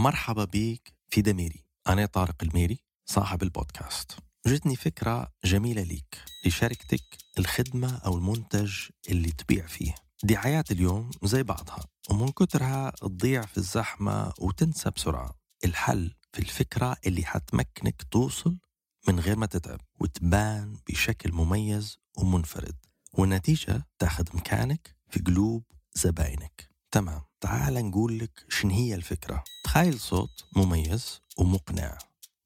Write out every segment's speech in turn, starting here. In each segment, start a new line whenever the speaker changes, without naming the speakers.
مرحبا بيك في دميري أنا طارق الميري صاحب البودكاست. جتني فكرة جميلة ليك لشركتك الخدمة أو المنتج اللي تبيع فيه. دعايات اليوم زي بعضها ومن كترها تضيع في الزحمة وتنسى بسرعة. الحل في الفكرة اللي حتمكنك توصل من غير ما تتعب وتبان بشكل مميز ومنفرد والنتيجة تاخذ مكانك في قلوب زباينك. تمام. تعال نقول لك شن هي الفكرة. تخيل صوت مميز ومقنع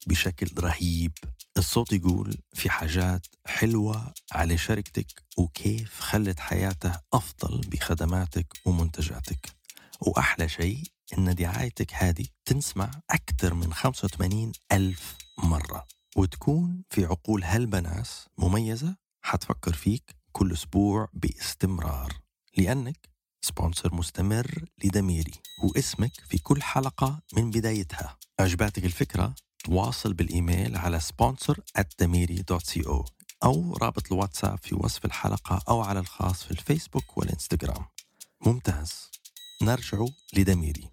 بشكل رهيب. الصوت يقول في حاجات حلوة على شركتك وكيف خلت حياته أفضل بخدماتك ومنتجاتك. وأحلى شيء إن دعايتك هذه تنسمع أكثر من 85 ألف مرة. وتكون في عقول هالبناس مميزة. حتفكر فيك كل أسبوع باستمرار. لأنك سبونسر مستمر لدميري واسمك في كل حلقة من بدايتها. أعجبتك الفكرة؟ تواصل بالإيميل على sponsor at أو رابط الواتساب في وصف الحلقة أو على الخاص في الفيسبوك والإنستغرام. ممتاز. نرجع لدميري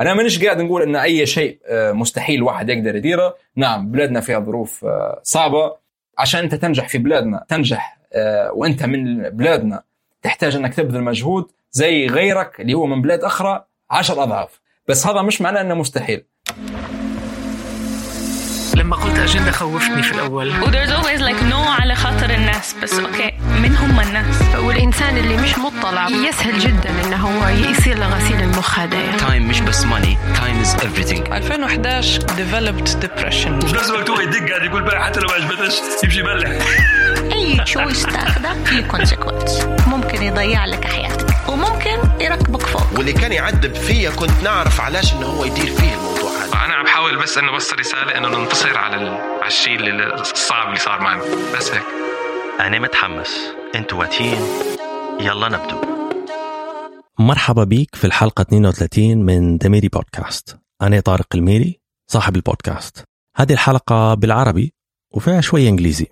أنا مانيش قاعد نقول إن أي شيء آه، مستحيل واحد يقدر يديره. نعم بلادنا فيها ظروف آه، صعبة. عشان انت تنجح في بلادنا تنجح وانت من بلادنا. تحتاج انك تبذل مجهود زي غيرك اللي هو من بلاد أخرى عشر أضعاف. بس هذا مش معناه إنه مستحيل.
لما قلت أجندة خوفتني في الأول.
و there's always like no على خاطر الناس بس okay من هم الناس.
والإنسان اللي مش مطلع يسهل جدا إنه هو يصير لغسيل المخ هذايا
تايم مش بس ماني تايم از everything.
2011 developed depression.
وفي نفس الوقت هو يدق قاعد يقول بقى حتى لو ما عجبتش يمشي يبلح
أي تشويس تاخذه في كونسيكونس ممكن يضيع لك حياتك وممكن يركبك فوق.
واللي كان يعذب فيا كنت نعرف علاش إنه هو يدير فيه الموضوع هذا.
أنا عم بحاول بس إنه بس رسالة إنه ننتصر على ال... على الشيء الصعب اللي صار معنا بس هيك.
أنا متحمس. أنتوا واتين. يلا نبدو.
مرحبا بيك في الحلقة 32 من دميري بودكاست أنا طارق الميري صاحب البودكاست. هذه الحلقة بالعربي وفيها شوية إنجليزي.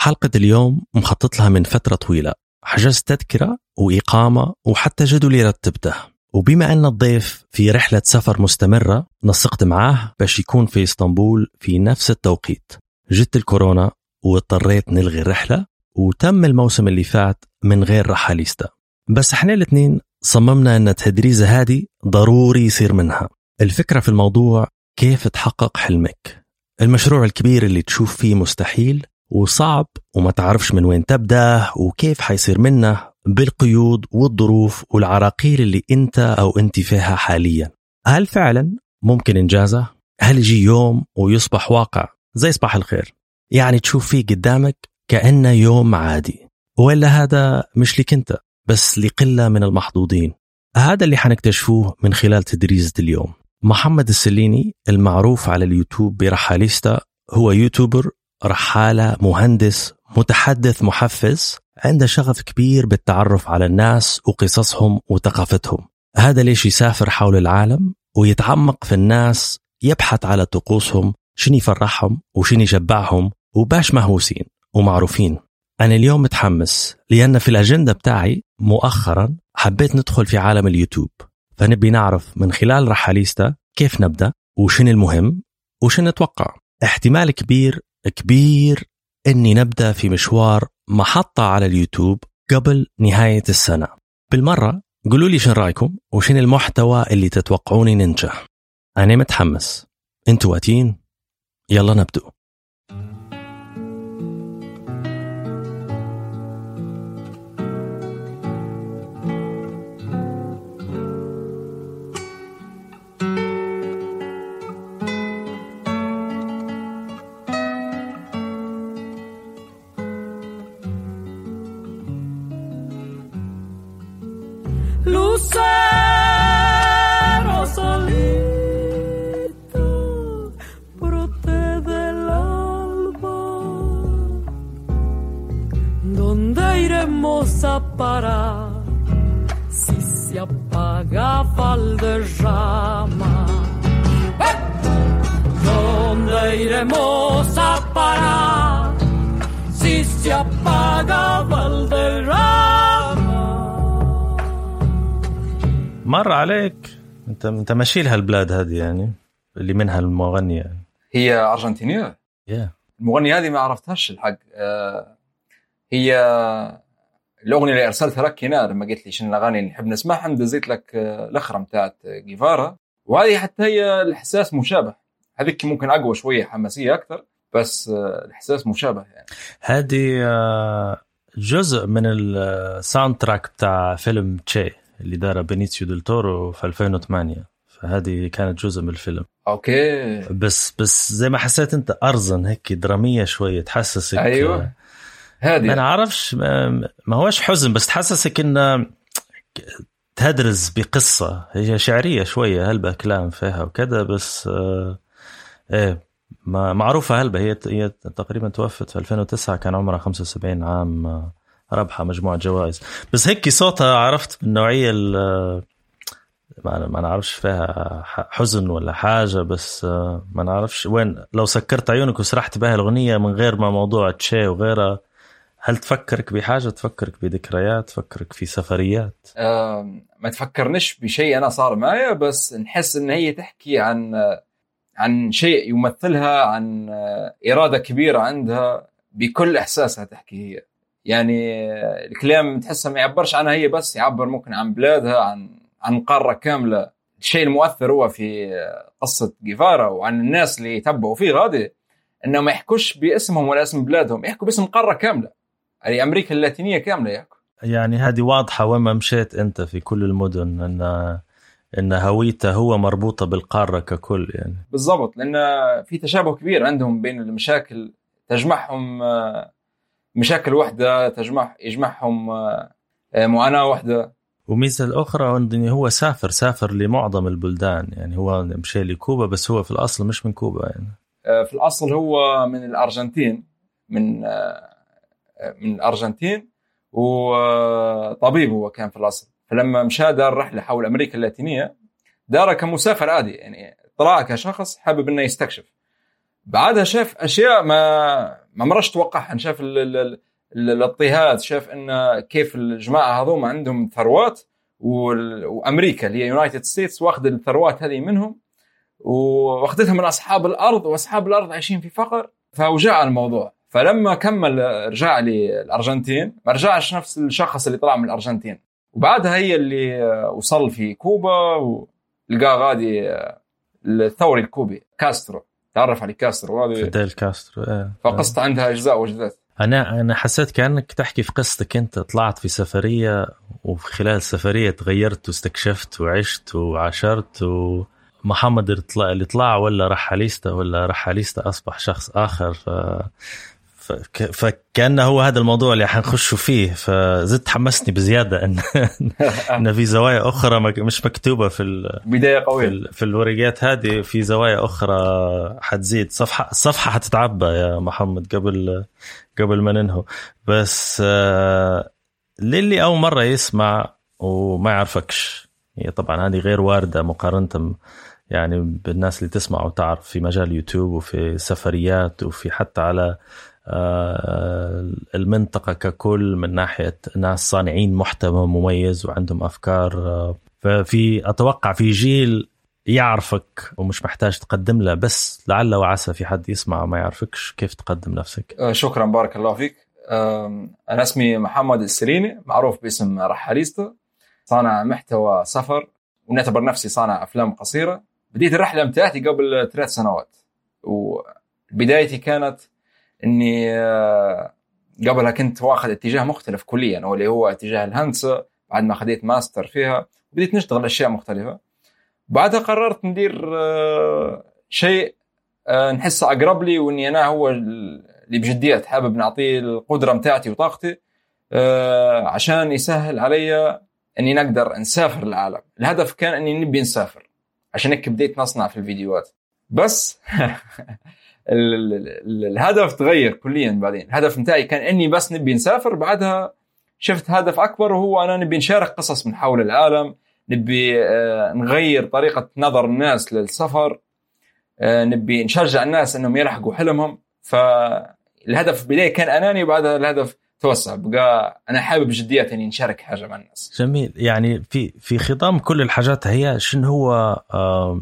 حلقة اليوم مخطط لها من فترة طويلة. حجزت تذكرة وإقامة وحتى جدولي رتبته. وبما أن الضيف في رحلة سفر مستمرة نسقت معاه باش يكون في إسطنبول في نفس التوقيت. جت الكورونا واضطريت نلغي الرحلة وتم الموسم اللي فات من غير رحاليستا. بس إحنا الاثنين صممنا أن التدريزة هذه ضروري يصير منها. الفكرة في الموضوع كيف تحقق حلمك؟ المشروع الكبير اللي تشوف فيه مستحيل وصعب وما تعرفش من وين تبدأ وكيف حيصير منه بالقيود والظروف والعراقيل اللي انت أو انت فيها حاليا. هل فعلا ممكن إنجازه؟ هل يجي يوم ويصبح واقع زي صباح الخير؟ يعني تشوف فيه قدامك كأنه يوم عادي. ولا هذا مش لك انت بس لقلة من المحظوظين. هذا اللي حنكتشفوه من خلال تدريزة اليوم. محمد السليني المعروف على اليوتيوب برحاليستا هو يوتيوبر رحالة مهندس متحدث محفز عنده شغف كبير بالتعرف على الناس وقصصهم وثقافتهم. هذا ليش يسافر حول العالم ويتعمق في الناس يبحث على طقوسهم شنو يفرحهم وشنو يشبعهم وباش مهووسين ومعروفين. أنا اليوم متحمس لأن في الأجندة بتاعي مؤخرا حبيت ندخل في عالم اليوتيوب. فنبي نعرف من خلال رحاليستا كيف نبدأ وشن المهم وشن نتوقع. احتمال كبير كبير إني نبدأ في مشوار محطة على اليوتيوب قبل نهاية السنة. بالمرة قولوا لي شن رأيكم وشن المحتوى اللي تتوقعوني ننجح. أنا متحمس. أنتوا واتين؟ يلا نبدو مر عليك. انت انت ماشي لها البلاد هذه يعني اللي منها المغنيه يعني.
هي أرجنتينية؟
Yeah.
المغنية هذه ما عرفتهاش الحق. آه هي الأغنية اللي أرسلتها لك هنا لما قلت لي شنو الأغاني اللي نحب نسمعها دزيت لك آه، الأخرى بتاعت جيفارا. وهذه حتى هي الإحساس مشابه. هذيك ممكن أقوى شوية حماسية أكثر بس آه، الإحساس مشابه يعني.
هذه جزء من ال soundtrack بتاع فيلم تشي اللي داره بينيتسيو ديل تورو في 2008 فهذه كانت جزء من الفيلم.
okay.
بس بس زي ما حسيت أنت أرزن هيك درامية شوية تحسسك
أيوه. هذه
ما نعرفش ما, هوش حزن بس تحسسك انه تهدرز بقصة. هي شعرية شوية هلبة كلام فيها وكذا بس آه إيه ما معروفة هلبة هي هي تقريبا توفت في 2009 كان عمرها 75 عام آه، ربحة مجموعة جوائز. بس هيك صوتها عرفت؟ من نوعية ما ما نعرفش فيها حزن ولا حاجة بس آه، ما نعرفش. وين؟ لو سكرت عيونك وسرحت بها الأغنية من غير ما موضوع تشي وغيرها هل تفكرك بحاجة؟ تفكرك بذكريات؟ تفكرك في سفريات؟
آه ما تفكرنيش بشيء أنا صار معي بس نحس إن هي تحكي عن عن شيء يمثلها عن إرادة كبيرة عندها بكل إحساسها تحكي هي. يعني الكلام تحسها ما يعبرش عنها هي بس يعبر ممكن عن بلادها عن عن قارة كاملة. الشيء المؤثر هو في قصة جيفارا وعن الناس اللي يتبعوا فيه غادي انه ما يحكوش باسمهم ولا اسم بلادهم يحكوا باسم قارة كاملة. يعني أمريكا اللاتينية كاملة يحكوا.
يعني هذه واضحة وين ما مشيت أنت في كل المدن إن إن هويته هو مربوطة بالقارة ككل يعني.
بالضبط لأن في تشابه كبير عندهم بين المشاكل تجمعهم مشاكل واحدة تجمع يجمعهم معاناه واحدة
وميزة الأخرى ان هو سافر سافر لمعظم البلدان يعني هو مشي لكوبا بس هو في الأصل مش من كوبا يعني.
في الأصل هو من الأرجنتين من من الأرجنتين وطبيب هو كان في الأصل. فلما مشى دار رحلة حول أمريكا اللاتينية دار كمسافر عادي يعني طلع كشخص حابب إنه يستكشف. بعدها شاف أشياء ما ما مرش توقعها شاف الاضطهاد شاف إن كيف الجماعة هذوما عندهم ثروات وأمريكا اللي هي United States واخذ الثروات هذه منهم واخذتها من أصحاب الأرض وأصحاب الأرض عايشين في فقر. فوجع الموضوع. فلما كمل رجع للارجنتين ما رجعش نفس الشخص اللي طلع من الأرجنتين. وبعدها هي اللي وصل في كوبا ولقى غادي الثوري الكوبي كاسترو. تعرف على كاسترو
هذا فيديل كاسترو إيه
فقصته عندها أجزاء وجدات
أنا أنا حسيت كأنك تحكي في قصتك أنت طلعت في سفرية وفي خلال السفريه تغيرت واستكشفت وعشت وعاشرت ومحمد اللي طلع ولا رحاليستا ولا رحاليستا أصبح شخص آخر ف... فكان هو هذا الموضوع اللي حنخشوا فيه فزدت حمسني بزيادة إن إن في زوايا أخرى مش مكتوبة في ال...
بداية قوية.
في, في الورقات هذه في زوايا أخرى حتزيد. صفحه الصفحه حتتعبى يا محمد قبل قبل ما ننهو. بس آه للي أول مرة يسمع وما يعرفكش هي طبعا هذه غير واردة مقارنة يعني بالناس اللي تسمع وتعرف في مجال يوتيوب وفي سفريات وفي حتى على المنطقة ككل من ناحية ناس صانعين محتوى مميز وعندهم أفكار ففي أتوقع في جيل يعرفك ومش محتاج تقدم له بس لعل وعسى في حد يسمع وما يعرفك كيف تقدم نفسك.
شكرا بارك الله فيك. أنا اسمي محمد السريني معروف باسم رحاليستا. صانع محتوى سفر ونعتبر نفسي صانع أفلام قصيرة. بديت الرحلة بتاعتي قبل ثلاث سنوات وبدايتي كانت إني قبلها كنت واخذ اتجاه مختلف كليا واللي هو اتجاه الهندسة بعد ما خديت ماستر فيها بديت نشتغل أشياء مختلفة. بعدها قررت ندير شيء نحسه أقرب لي وإني أنا هو اللي بجدية حابب نعطيه القدرة متاعتي وطاقتي عشان يسهل علي إني نقدر نسافر العالم. الهدف كان إني نبي نسافر عشان هيك بديت نصنع في الفيديوهات. بس الهدف تغير كليا بعدين. الهدف نتاعي كان إني بس نبي نسافر بعدها شفت هدف أكبر وهو أنا نبي نشارك قصص من حول العالم نبي نغير طريقة نظر الناس للسفر نبي نشجع الناس إنهم يلحقوا حلمهم. فالهدف بداية كان أناني وبعدها الهدف توسع بقى أنا حابب جديات إني نشارك حاجة مع الناس.
جميل. يعني في في خضم كل الحاجات هي شنو هو آه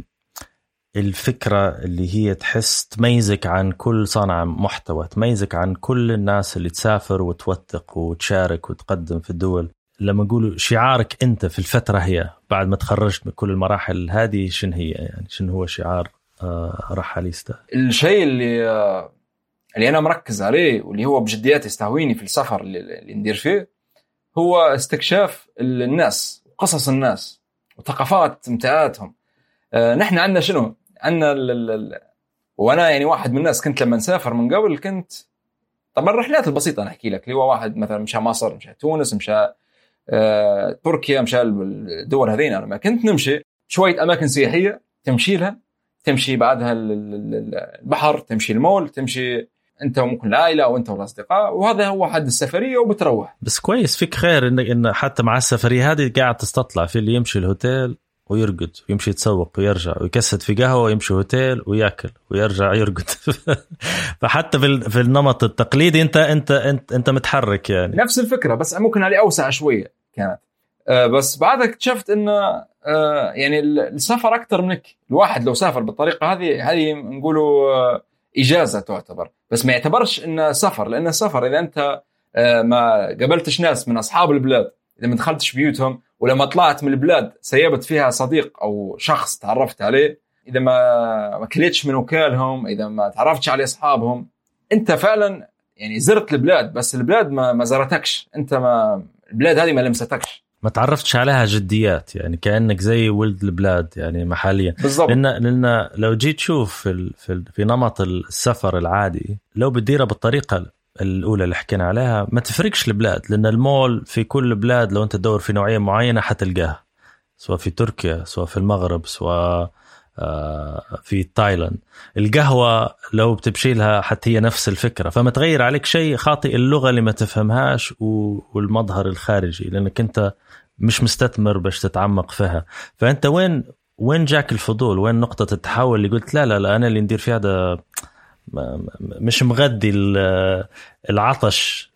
الفكرة اللي هي تحس تميزك عن كل صانع محتوى تميزك عن كل الناس اللي تسافر وتوثق وتشارك وتقدم في الدول. لما نقولوا شعارك أنت في الفترة هي بعد ما تخرجت من كل المراحل هذه شنو هي؟ يعني شنو هو شعار آه رحاليستا
الشيء اللي آه اللي أنا مركز عليه واللي هو بجديات يستهويني في السفر اللي, ندير فيه هو استكشاف الناس وقصص الناس وثقافات متاعاتهم آه نحن عندنا شنو؟ عندنا وأنا يعني واحد من الناس كنت لما نسافر من قبل كنت طبعا الرحلات البسيطة نحكي لك اللي هو واحد مثلا مشى مصر مشى تونس مشى آه تركيا مشى الدول هذين. أنا ما كنت نمشي شوية أماكن سياحية تمشي لها تمشي بعدها البحر تمشي المول تمشي أنت وممكن العائلة أو أنت والأصدقاء وهذا هو حد السفرية وبتروح.
بس كويس فيك خير إنك إن حتى مع السفرية هذه قاعد تستطلع في اللي يمشي الهوتيل. ويرقد ويمشي يتسوق ويرجع ويكسد في قهوة ويمشي هوتيل وياكل ويرجع يرقد. فحتى في النمط التقليدي انت انت انت انت متحرك يعني.
نفس الفكرة بس ممكن عليه أوسع شوية كانت. آه بس بعدها اكتشفت إنه آه يعني السفر أكثر منك. الواحد لو سافر بالطريقة هذه هذه نقولوا آه إجازة تعتبر. بس ما يعتبرش إنه سفر لأن السفر إذا أنت ما قابلتش ناس من أصحاب البلاد إذا ما دخلتش بيوتهم ولما طلعت من البلاد سيبت فيها صديق أو شخص تعرفت عليه إذا ما ما كليتش من وكالهم إذا ما تعرفتش على أصحابهم أنت فعلا يعني زرت البلاد بس البلاد ما ما زرتكش. أنت ما البلاد هذه ما لمستكش.
ما تعرفتش عليها جديات يعني كأنك زي ولد البلاد يعني محليا.
بالضبط.
لأن لأن لو جيت تشوف في في, في نمط السفر العادي لو بتديرها بالطريقة الأولى اللي حكينا عليها ما تفرقش البلاد لأن المول في كل بلاد لو أنت تدور في نوعية معينة حتلقاها. سواء في تركيا سواء في المغرب سواء في تايلاند. القهوة لو بتمشي لها حتى هي نفس الفكرة. فما تغير عليك شيء خاطي اللغة اللي ما تفهمهاش والمظهر الخارجي لأنك أنت مش مستثمر باش تتعمق فيها. فأنت وين وين جاك الفضول؟ وين نقطة التحول اللي قلت لا لا لا أنا اللي ندير في هذا مش مغدي العطش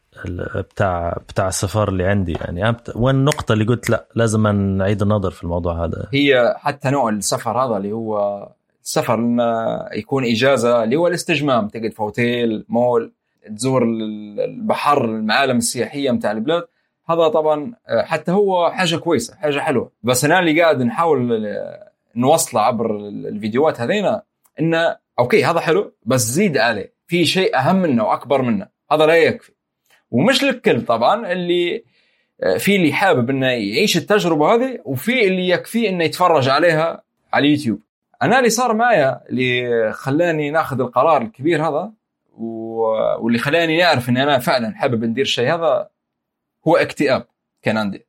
بتاع بتاع السفر اللي عندي يعني. وين النقطة اللي قلت لا لازم نعيد النظر في الموضوع هذا؟
هي حتى نوع السفر هذا اللي هو السفر انه يكون إجازة اللي هو الاستجمام. تقعد في اوتيل مول تزور البحر المعالم السياحية متاع البلاد. هذا طبعا حتى هو حاجة كويسة حاجة حلوة. بس أنا اللي قاعد نحاول نوصله عبر الفيديوهات هذينا إنه أوكي هذا حلو بس زيد عليه. في شيء أهم منه وأكبر منه. هذا لا يكفي. ومش للكل طبعا اللي في اللي حابب إنه يعيش التجربة هذه وفي اللي يكفيه إنه يتفرج عليها على اليوتيوب. أنا اللي صار معايا اللي خلاني ناخذ القرار الكبير هذا واللي خلاني نعرف اني أنا فعلا حابب ندير الشيء هذا هو اكتئاب كان عندي.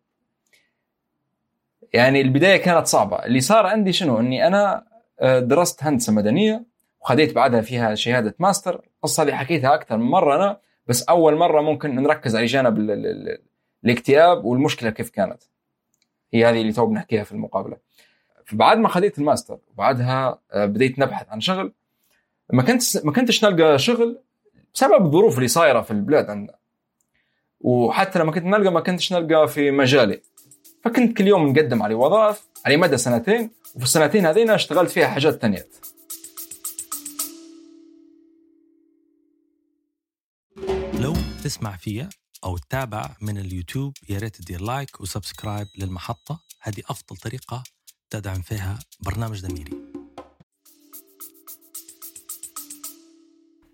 يعني البداية كانت صعبة. اللي صار عندي شنو؟ إني أنا درست هندسة مدنية وخذيت بعدها فيها شهادة ماستر. القصة اللي حكيتها أكثر من مرة أنا بس أول مرة ممكن نركز على جانب الاكتئاب والمشكلة كيف كانت. هي هذه اللي تو بنحكيها في المقابلة. فبعد ما خذيت الماستر وبعدها بديت نبحث عن شغل. ما كنت ما كنتش نلقى شغل بسبب الظروف اللي صايرة في البلاد عندنا. وحتى لما كنت نلقى ما كنتش نلقى في مجالي. فكنت كل يوم نقدم على وظائف على مدى سنتين وفي السنتين هذين اشتغلت فيها حاجات تانية.
لو تسمع فيها أو تتابع من اليوتيوب يا ريت تدير like و subscribe للمحطة. هذه أفضل طريقة تدعم فيها برنامج دميري.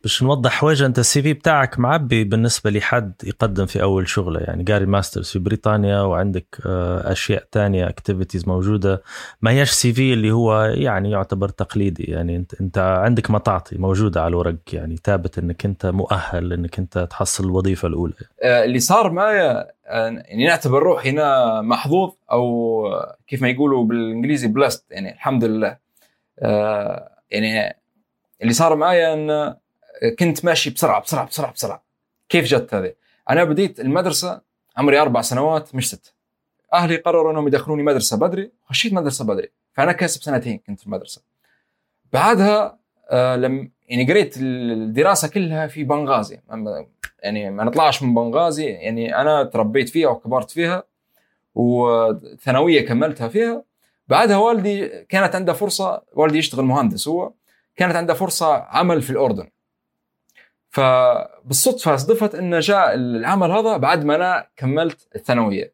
باش نوضح حواجه أنت ال CV بتاعك معبي بالنسبة لحد يقدم في أول شغلة. يعني قاري masters في بريطانيا وعندك أشياء تانية activities موجودة. ما هيش CV اللي هو يعني يعتبر تقليدي. يعني أنت أنت عندك مطاعطي موجودة على الورق. يعني ثابت إنك أنت مؤهل إنك أنت تحصل الوظيفة الأولى.
اللي صار معايا يعني نعتبر روحي هنا محظوظ أو كيف ما يقولوا بالإنجليزي blessed يعني الحمد لله. يعني اللي صار معايا إن كنت ماشي بسرعة بسرعة بسرعة بسرعة. كيف جت هذه؟ أنا بديت المدرسة عمري أربع سنوات مش ست. أهلي قرروا إنهم يدخلوني مدرسة بدري خشيت مدرسة بدري. فأنا كاسب سنتين كنت في المدرسة. بعدها آه، لم يعني قريت الدراسة كلها في بنغازي. يعني ما نطلعش من بنغازي يعني أنا تربيت فيها وكبرت فيها وثانوية كملتها فيها. بعدها والدي كانت عنده فرصة والدي يشتغل مهندس هو كانت عنده فرصة عمل في الأردن. فبالصدفة صدفت انه جاء العمل هذا بعد ما أنا كملت الثانوية.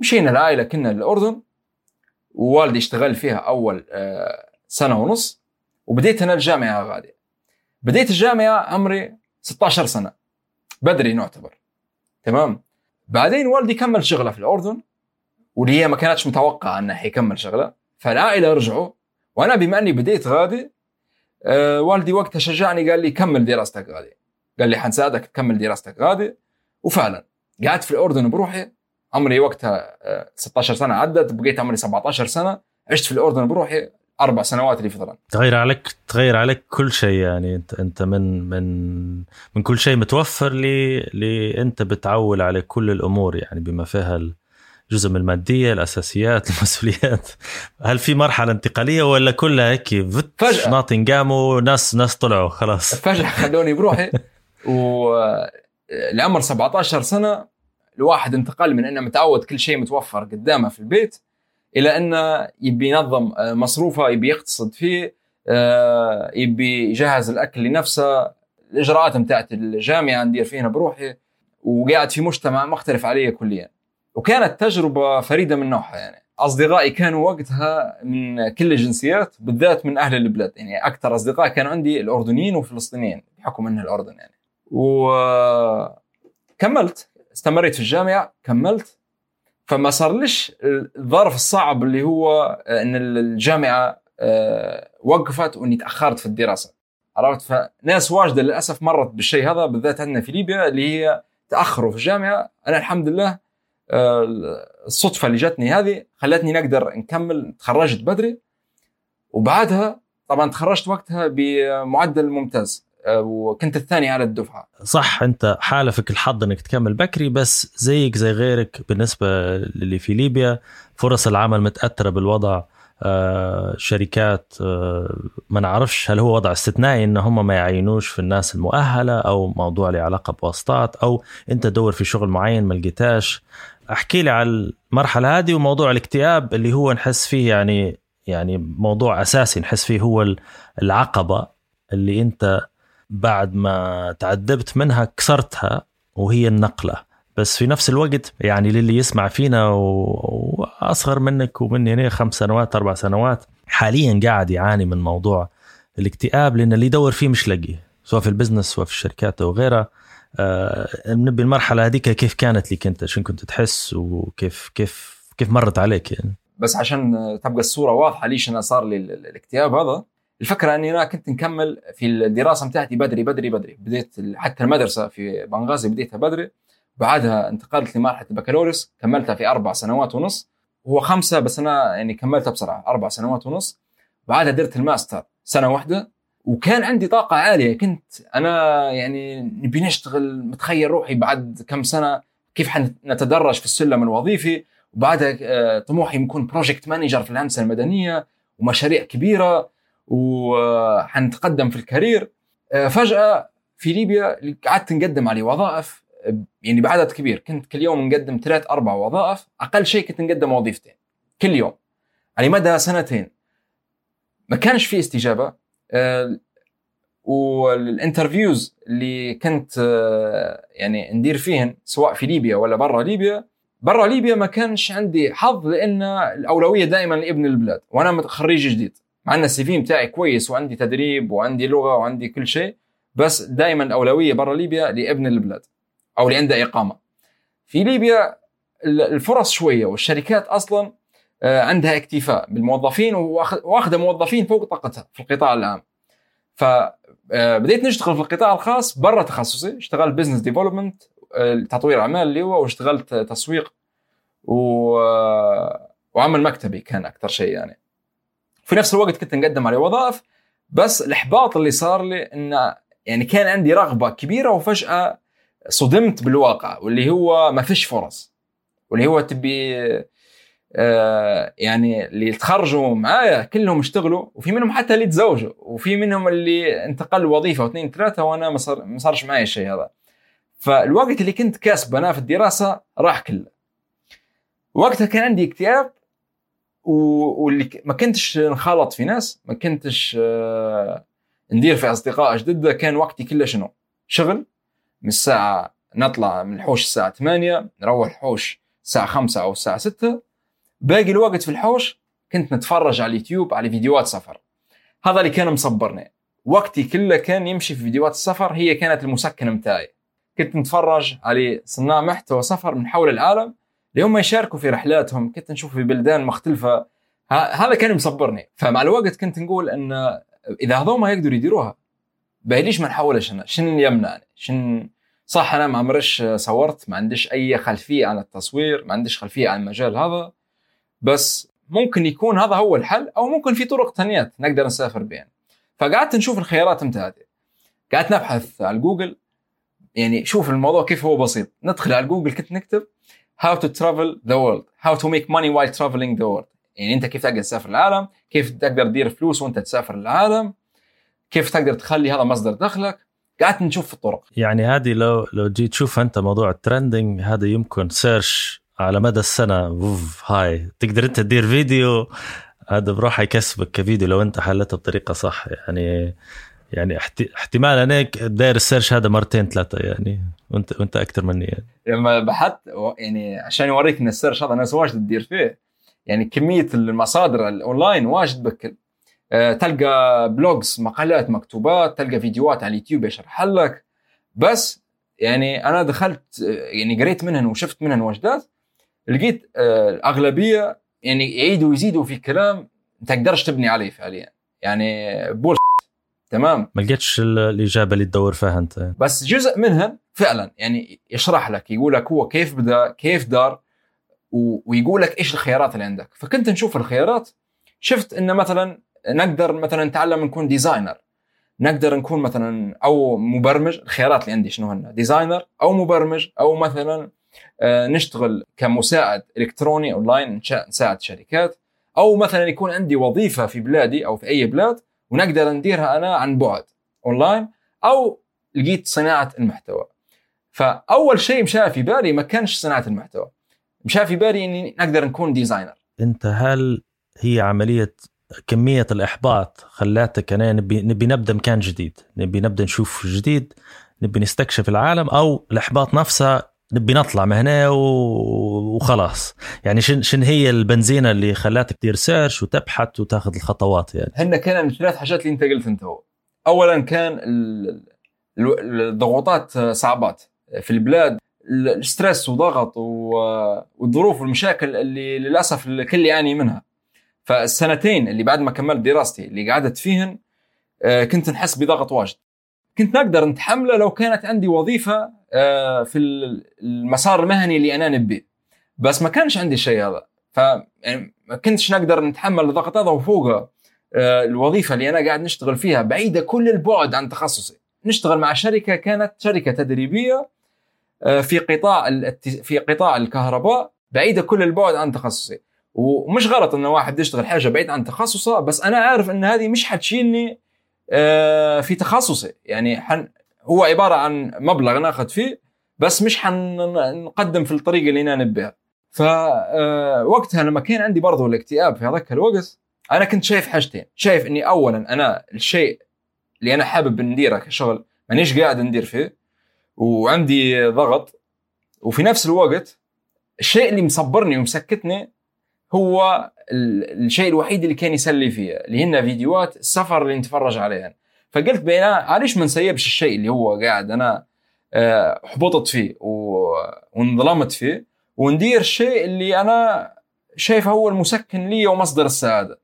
مشينا العائلة كنا الأردن ووالدي اشتغل فيها أول آه، سنة ونص وبديت أنا الجامعة غادي بديت الجامعة عمري 16 سنة بدري نعتبر. تمام؟ بعدين والدي كمل شغله في الأردن واللي هي ما كانتش متوقعة إنه حيكمل شغله. فالعائلة رجعوا وأنا بما إني بديت غادي آه والدي وقتها شجعني قال لي كمل دراستك غادي قال لي حنساعدك تكمل دراستك غادي وفعلا قعدت في الأردن بروحي. عمري وقتها آه 16 سنة عدت بقيت عمري 17 سنة. عشت في الأردن بروحي أربع سنوات اللي فضلت
تغير عليك تغير عليك كل شيء يعني. انت انت من من من كل شيء متوفر لي لي انت بتعول على كل الأمور يعني بما فيها الجزء من المادية الأساسيات المسؤوليات. هل في مرحلة انتقالية ولا كلها هيك
فجأة.
ناطن قاموا ناس ناس طلعوا خلاص.
فجأة خلوني بروحي. و لعمر 17 سنة الواحد انتقل من إنه متعود كل شيء متوفر قدامه في البيت إلى إنه يبي ينظم آه، مصروفه يبي يقتصد فيه آه، يبي يجهز الأكل لنفسه. الإجراءات بتاعت الجامعة ندير فيها بروحي. وقاعد في مجتمع مختلف علي كليا. وكانت تجربة فريدة من نوعها يعني. أصدقائي كانوا وقتها من كل الجنسيات بالذات من أهل البلاد. يعني أكثر أصدقاء كانوا عندي الأردنيين والفلسطينيين بحكم انه الأردن يعني. وكملت. استمريت في الجامعة كملت. فما صار ليش الظرف الصعب اللي هو إن الجامعة آه، وقفت وإني تأخرت في الدراسة. عرفت؟ فناس واجدة للأسف مرت بالشيء هذا بالذات عندنا في ليبيا اللي هي تأخروا في الجامعة. أنا الحمد لله الصدفة اللي جاتني هذه خلتني نقدر نكمل تخرجت بدري. وبعدها طبعا تخرجت وقتها بمعدل ممتاز آه، وكنت الثاني على الدفعة.
صح أنت حالفك الحظ إنك تكمل بكري بس زيك زي غيرك بالنسبة للي في ليبيا فرص العمل متأثرة بالوضع. آه شركات آه ما نعرفش هل هو وضع استثنائي إن هم ما يعينوش في الناس المؤهلة أو موضوع له علاقة بواسطات أو أنت تدور في شغل معين ما لقيتاش أحكي لي على المرحلة هذه وموضوع الاكتئاب اللي هو نحس فيه يعني يعني موضوع أساسي نحس فيه هو العقبة اللي أنت بعد ما تعذبت منها كسرتها وهي النقلة. بس في نفس الوقت يعني للي يسمع فينا واصغر منك ومني هنا خمس سنوات أربع سنوات. حاليا قاعد يعاني من موضوع الاكتئاب لأن اللي يدور فيه مش لاقيه سواء في البزنس سواء في الشركات أو غيرها آه نبي المرحلة هذيك كيف كانت لك أنت؟ شو كنت تحس؟ وكيف كيف كيف مرت عليك يعني؟
بس عشان تبقى الصورة واضحة ليش أنا صار لي الاكتئاب هذا الفكرة أني أنا كنت نكمل في الدراسة بتاعتي بدري بدري بدري. بديت حتى المدرسة في بنغازي بديتها بدري. بعدها انتقلت لمرحلة البكالوريوس كملتها في أربع سنوات ونص. هو خمسة بس أنا يعني كملتها بسرعة أربع سنوات ونص. بعدها درت الماستر سنة واحدة وكان عندي طاقة عالية. كنت أنا يعني نبي نشتغل متخيل روحي بعد كم سنة كيف حنتدرج في السلم الوظيفي. وبعدها آه، طموحي نكون project manager في الهندسة المدنية ومشاريع كبيرة وحنتقدم في ال career. آه، فجأة في ليبيا قعدت نقدم على وظائف. يعني بعدد كبير. كنت كل يوم نقدم ثلاث أربع وظائف أقل شيء كنت نقدم وظيفتين. كل يوم. على مدى سنتين. ما كانش في استجابة. آه، والانترفيوز اللي كنت آه، يعني ندير فيهن سواء في ليبيا ولا برا ليبيا برا ليبيا ما كانش عندي حظ لأن الأولوية دائما لابن البلاد وأنا خريج جديد. مع إن ال CV بتاعي كويس وعندي تدريب وعندي لغة وعندي كل شيء بس دائما الأولوية برا ليبيا لابن البلاد. أو اللي عنده إقامة. في ليبيا الفرص شوية والشركات أصلا آه، عندها اكتفاء بالموظفين واخذه موظفين فوق طاقتها في القطاع العام. فبديت آه، نشتغل في القطاع الخاص برا تخصصي. اشتغلت business development تطوير أعمال اللي هو واشتغلت تسويق و... آه، وعمل مكتبي كان أكثر شيء يعني. في نفس الوقت كنت نقدم على وظائف بس الإحباط اللي صار لي انه يعني كان عندي رغبة كبيرة وفجأة صدمت بالواقع واللي هو ما فيش فرص. واللي هو تبي آه، يعني اللي تخرجوا معايا كلهم اشتغلوا وفي منهم حتى اللي تزوجوا وفي منهم اللي انتقل وظيفة واثنين ثلاثة وأنا ما صار ما صارش معي الشيء هذا. فالوقت اللي كنت كاسبه أنا في الدراسة راح كله. وقتها كان عندي اكتئاب واللي ما كنتش نخالط في ناس ما كنتش آه، ندير في أصدقاء جدد كان وقتي كله شنو؟ شغل من الساعة نطلع من الحوش الساعة 8 نروح الحوش الساعة 5 أو الساعة 6 باقي الوقت في الحوش كنت نتفرج على اليوتيوب على فيديوهات سفر. هذا اللي كان مصبرني. وقتي كله كان يمشي في فيديوهات السفر هي كانت المسكن متاعي. كنت نتفرج على صناع محتوى سفر من حول العالم. اللي يشاركوا في رحلاتهم كنت نشوف في بلدان مختلفة. هذا كان مصبرني. فمع الوقت كنت نقول إن إذا هذوما يقدروا يديروها باهي ليش ما نحاولش أنا. شن يمنعني شن؟ صح أنا ما عمرش صورت ما عنديش أي خلفية عن التصوير ما عنديش خلفية عن المجال هذا. بس ممكن يكون هذا هو الحل أو ممكن في طرق تانية نقدر نسافر بها فقعدت نشوف الخيارات متاعتي. قعدت نبحث على جوجل. يعني شوف الموضوع كيف هو بسيط. ندخل على جوجل كنت نكتب how to travel the world how to make money while traveling the world. يعني أنت كيف تقدر تسافر العالم كيف تقدر تدير فلوس وأنت تسافر العالم. كيف تقدر تخلي هذا مصدر دخلك؟ قعدت نشوف في الطرق.
يعني هذه لو لو جيت تشوف أنت موضوع ال trending هذا يمكن search على مدى السنة. أوف high. تقدر أنت تدير فيديو هذا بروح يكسبك كفيديو لو أنت حليته بطريقة صح. يعني يعني احت- احتمال أنا داير ال search هذا مرتين ثلاثة يعني. وانت وأنت أكثر مني يعني.
لما بحثت يعني عشان يوريك إن ال search هذا ناس واجد تدير فيه يعني كمية المصادر الاونلاين واجد بكل تلقى blogs مقالات مكتوبات تلقى فيديوهات على اليوتيوب يشرح لك. بس يعني أنا دخلت آه، يعني قريت منهن وشفت منهن وجدات لقيت آه، الاغلبيه يعني يعيدوا ويزيدوا في كلام ما تقدرش تبني عليه فعليا. يعني بول تمام؟
ما لقيتش ال- الإجابة اللي تدور فيها أنت.
بس جزء منها فعلا يعني يشرح لك يقول لك هو كيف بدا كيف دار ويقول لك إيش الخيارات اللي عندك. فكنت نشوف الخيارات شفت انه مثلا نقدر مثلا نتعلم نكون designer نقدر نكون مثلا أو مبرمج الخيارات اللي عندي شنو هن؟ designer أو مبرمج أو مثلا آه، نشتغل كمساعد إلكتروني أونلاين نساعد شركات. أو مثلا يكون عندي وظيفة في بلادي أو في أي بلاد ونقدر نديرها أنا عن بعد أونلاين أو لقيت صناعة المحتوى. فأول شيء مشى في بالي ما كانش صناعة المحتوى. مشى في بالي إني نقدر نكون designer
أنت هل هي عملية كمية الإحباط خلاتك أنا نبي نبي نبدأ مكان جديد نبي نبدأ نشوف جديد نبي نستكشف العالم أو الإحباط نفسها نبي نطلع من هنا وخلاص. يعني شن شن هي البنزينة اللي خلاتك تدير search وتبحث وتاخذ الخطوات يعني؟
هن كان الثلاث حاجات اللي أنت قلت أنت هو. اولا كان ال- ال- الضغوطات صعبات. في البلاد ال stress وضغط والظروف والمشاكل اللي للأسف الكل يعاني منها. فالسنتين اللي بعد ما كملت دراستي اللي قعدت فيهن آه، كنت نحس بضغط واجد. كنت نقدر نتحمله لو كانت عندي وظيفة آه، في المسار المهني اللي أنا نبيه. بس ما كانش عندي الشيء هذا. ف يعني ما كنتش نقدر نتحمل الضغط هذا وفوقه آه، الوظيفة اللي أنا قاعد نشتغل فيها بعيدة كل البعد عن تخصصي. نشتغل مع شركة كانت شركة تدريبية في قطاع في قطاع الكهرباء بعيدة كل البعد عن تخصصي. ومش غلط إن واحد يشتغل حاجة بعيد عن تخصصه بس أنا عارف إن هذه مش حتشيلني آه، في تخصصي. يعني حن هو عبارة عن مبلغ ناخذ فيه بس مش حنقدم في الطريقة اللي أنا نبيها. فوقتها لما كان عندي برضو الاكتئاب في هذاك الوقت أنا كنت شايف حاجتين. شايف إني اولا أنا الشيء اللي أنا حابب نديره كشغل مانيش قاعد ندير فيه وعندي ضغط وفي نفس الوقت الشيء اللي مصبرني ومسكتني هو ال- الشيء الوحيد اللي كان يسلي فيها اللي هن فيديوهات السفر اللي نتفرج عليها فقلت بينا علاش ما نسيبش الشيء اللي هو قاعد أنا آه، حبطت فيه وانظلمت فيه وندير الشيء اللي أنا شايفه هو المسكن لي ومصدر السعادة.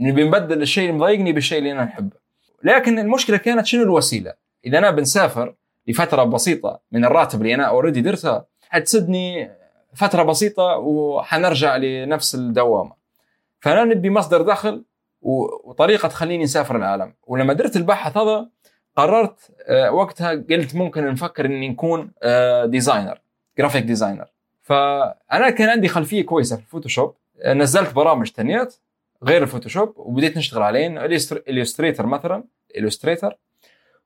نبي نبدل الشيء اللي مضايقني بالشيء اللي أنا نحبه. لكن المشكلة كانت شنو الوسيلة؟ إذا أنا بنسافر لفترة بسيطة من الراتب اللي أنا اوريدي درتها حتسدني فترة بسيطة وحنرجع لنفس الدوامة. فأنا نبي مصدر دخل وطريقة تخليني نسافر العالم. ولما درت البحث هذا قررت آه، وقتها قلت ممكن نفكر إني نكون آه، designer graphic designer فأنا كان عندي خلفية كويسة في ال Photoshop. نزلت برامج تانيات غير ال Photoshop وبديت نشتغل عليهن. Illustrator مثلا Illustrator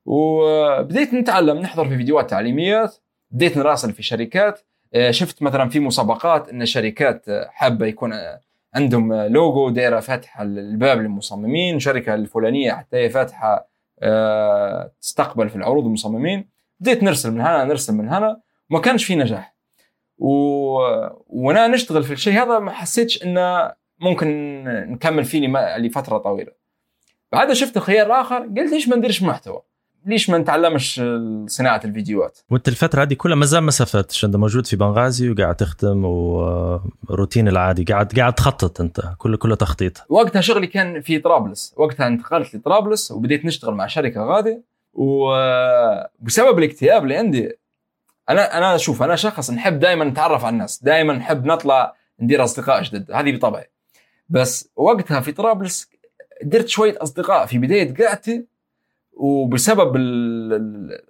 وبديت نتعلم نحضر في فيديوهات تعليميات. بديت نراسل في شركات. آه، شفت مثلا في مسابقات إن الشركات حابة يكون عندهم لوجو دايره فاتحة الباب للمصممين شركة الفلانية حتى هي فاتحة آه، تستقبل في العروض المصممين. بديت نرسل من هنا نرسل من هنا وما كانش في نجاح. و... وأنا نشتغل في الشيء هذا ما حسيتش انه ممكن نكمل فيه لفترة طويلة. بعدها شفت الخيار الآخر قلت ليش ما نديرش محتوى. ليش ما نتعلمش صناعة الفيديوهات؟
وانت الفترة هذه كلها مازال ما سافرتش. انت موجود في بنغازي وقاعد تخدم وروتين العادي. قاعد قاعد تخطط انت. كله كله تخطيط.
وقتها شغلي كان في طرابلس. وقتها انتقلت لطرابلس وبديت نشتغل مع شركة غادي وبسبب الاكتئاب اللي عندي أنا أنا شوف أنا شخص نحب دائما نتعرف على الناس. دائما نحب نطلع ندير أصدقاء جدد هذه بطبعي. بس وقتها في طرابلس درت شوية أصدقاء. في بداية قعدتي وبسبب ال... ال...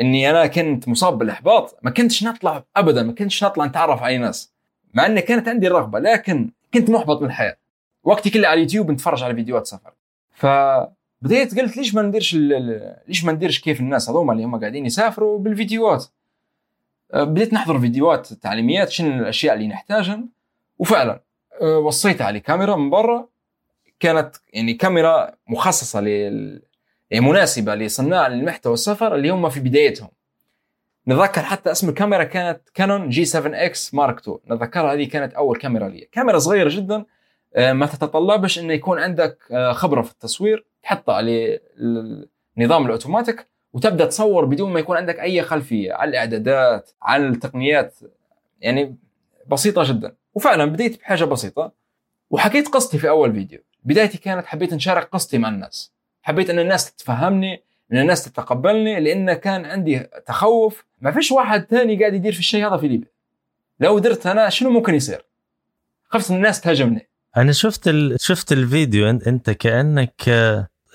إني أنا كنت مصاب بالإحباط ما كنتش نطلع ابدا ما كنتش نطلع نتعرف على أي ناس. مع ان كانت عندي الرغبه لكن كنت محبط من الحياة وقتي كله على اليوتيوب نتفرج على فيديوهات سفر. فبديت قلت ليش ما نديرش ليش ما نديرش كيف الناس هذوما اللي هم قاعدين يسافروا بالفيديوهات؟ أه، بديت نحضر فيديوهات تعليميات شنو الأشياء اللي نحتاجها. وفعلا أه، وصيت على كاميرا من برا. كانت يعني كاميرا مخصصة لل مناسبة لصناع المحتوى السفر اللي هم في بدايتهم. نتذكر حتى اسم الكاميرا كانت Canon G7 X Mark 2 نتذكرها هذه كانت أول كاميرا لي. كاميرا صغيرة جدا أه، ما تتطلبش إنه يكون عندك خبرة في التصوير تحطها على النظام الأوتوماتيك وتبدأ تصور بدون ما يكون عندك أي خلفية على الإعدادات على التقنيات. يعني بسيطة جدا. وفعلا بديت بحاجة بسيطة وحكيت قصتي في أول فيديو. بدايتي كانت حبيت نشارك قصتي مع الناس. حبيت إن الناس تتفهمني إن الناس تتقبلني لأن كان عندي تخوف. ما فيش واحد ثاني قاعد يدير في الشيء هذا في ليبيا. لو درت أنا شنو ممكن يصير؟ خفت إن الناس تهاجمني.
أنا شفت ال... شفت الفيديو أنت كأنك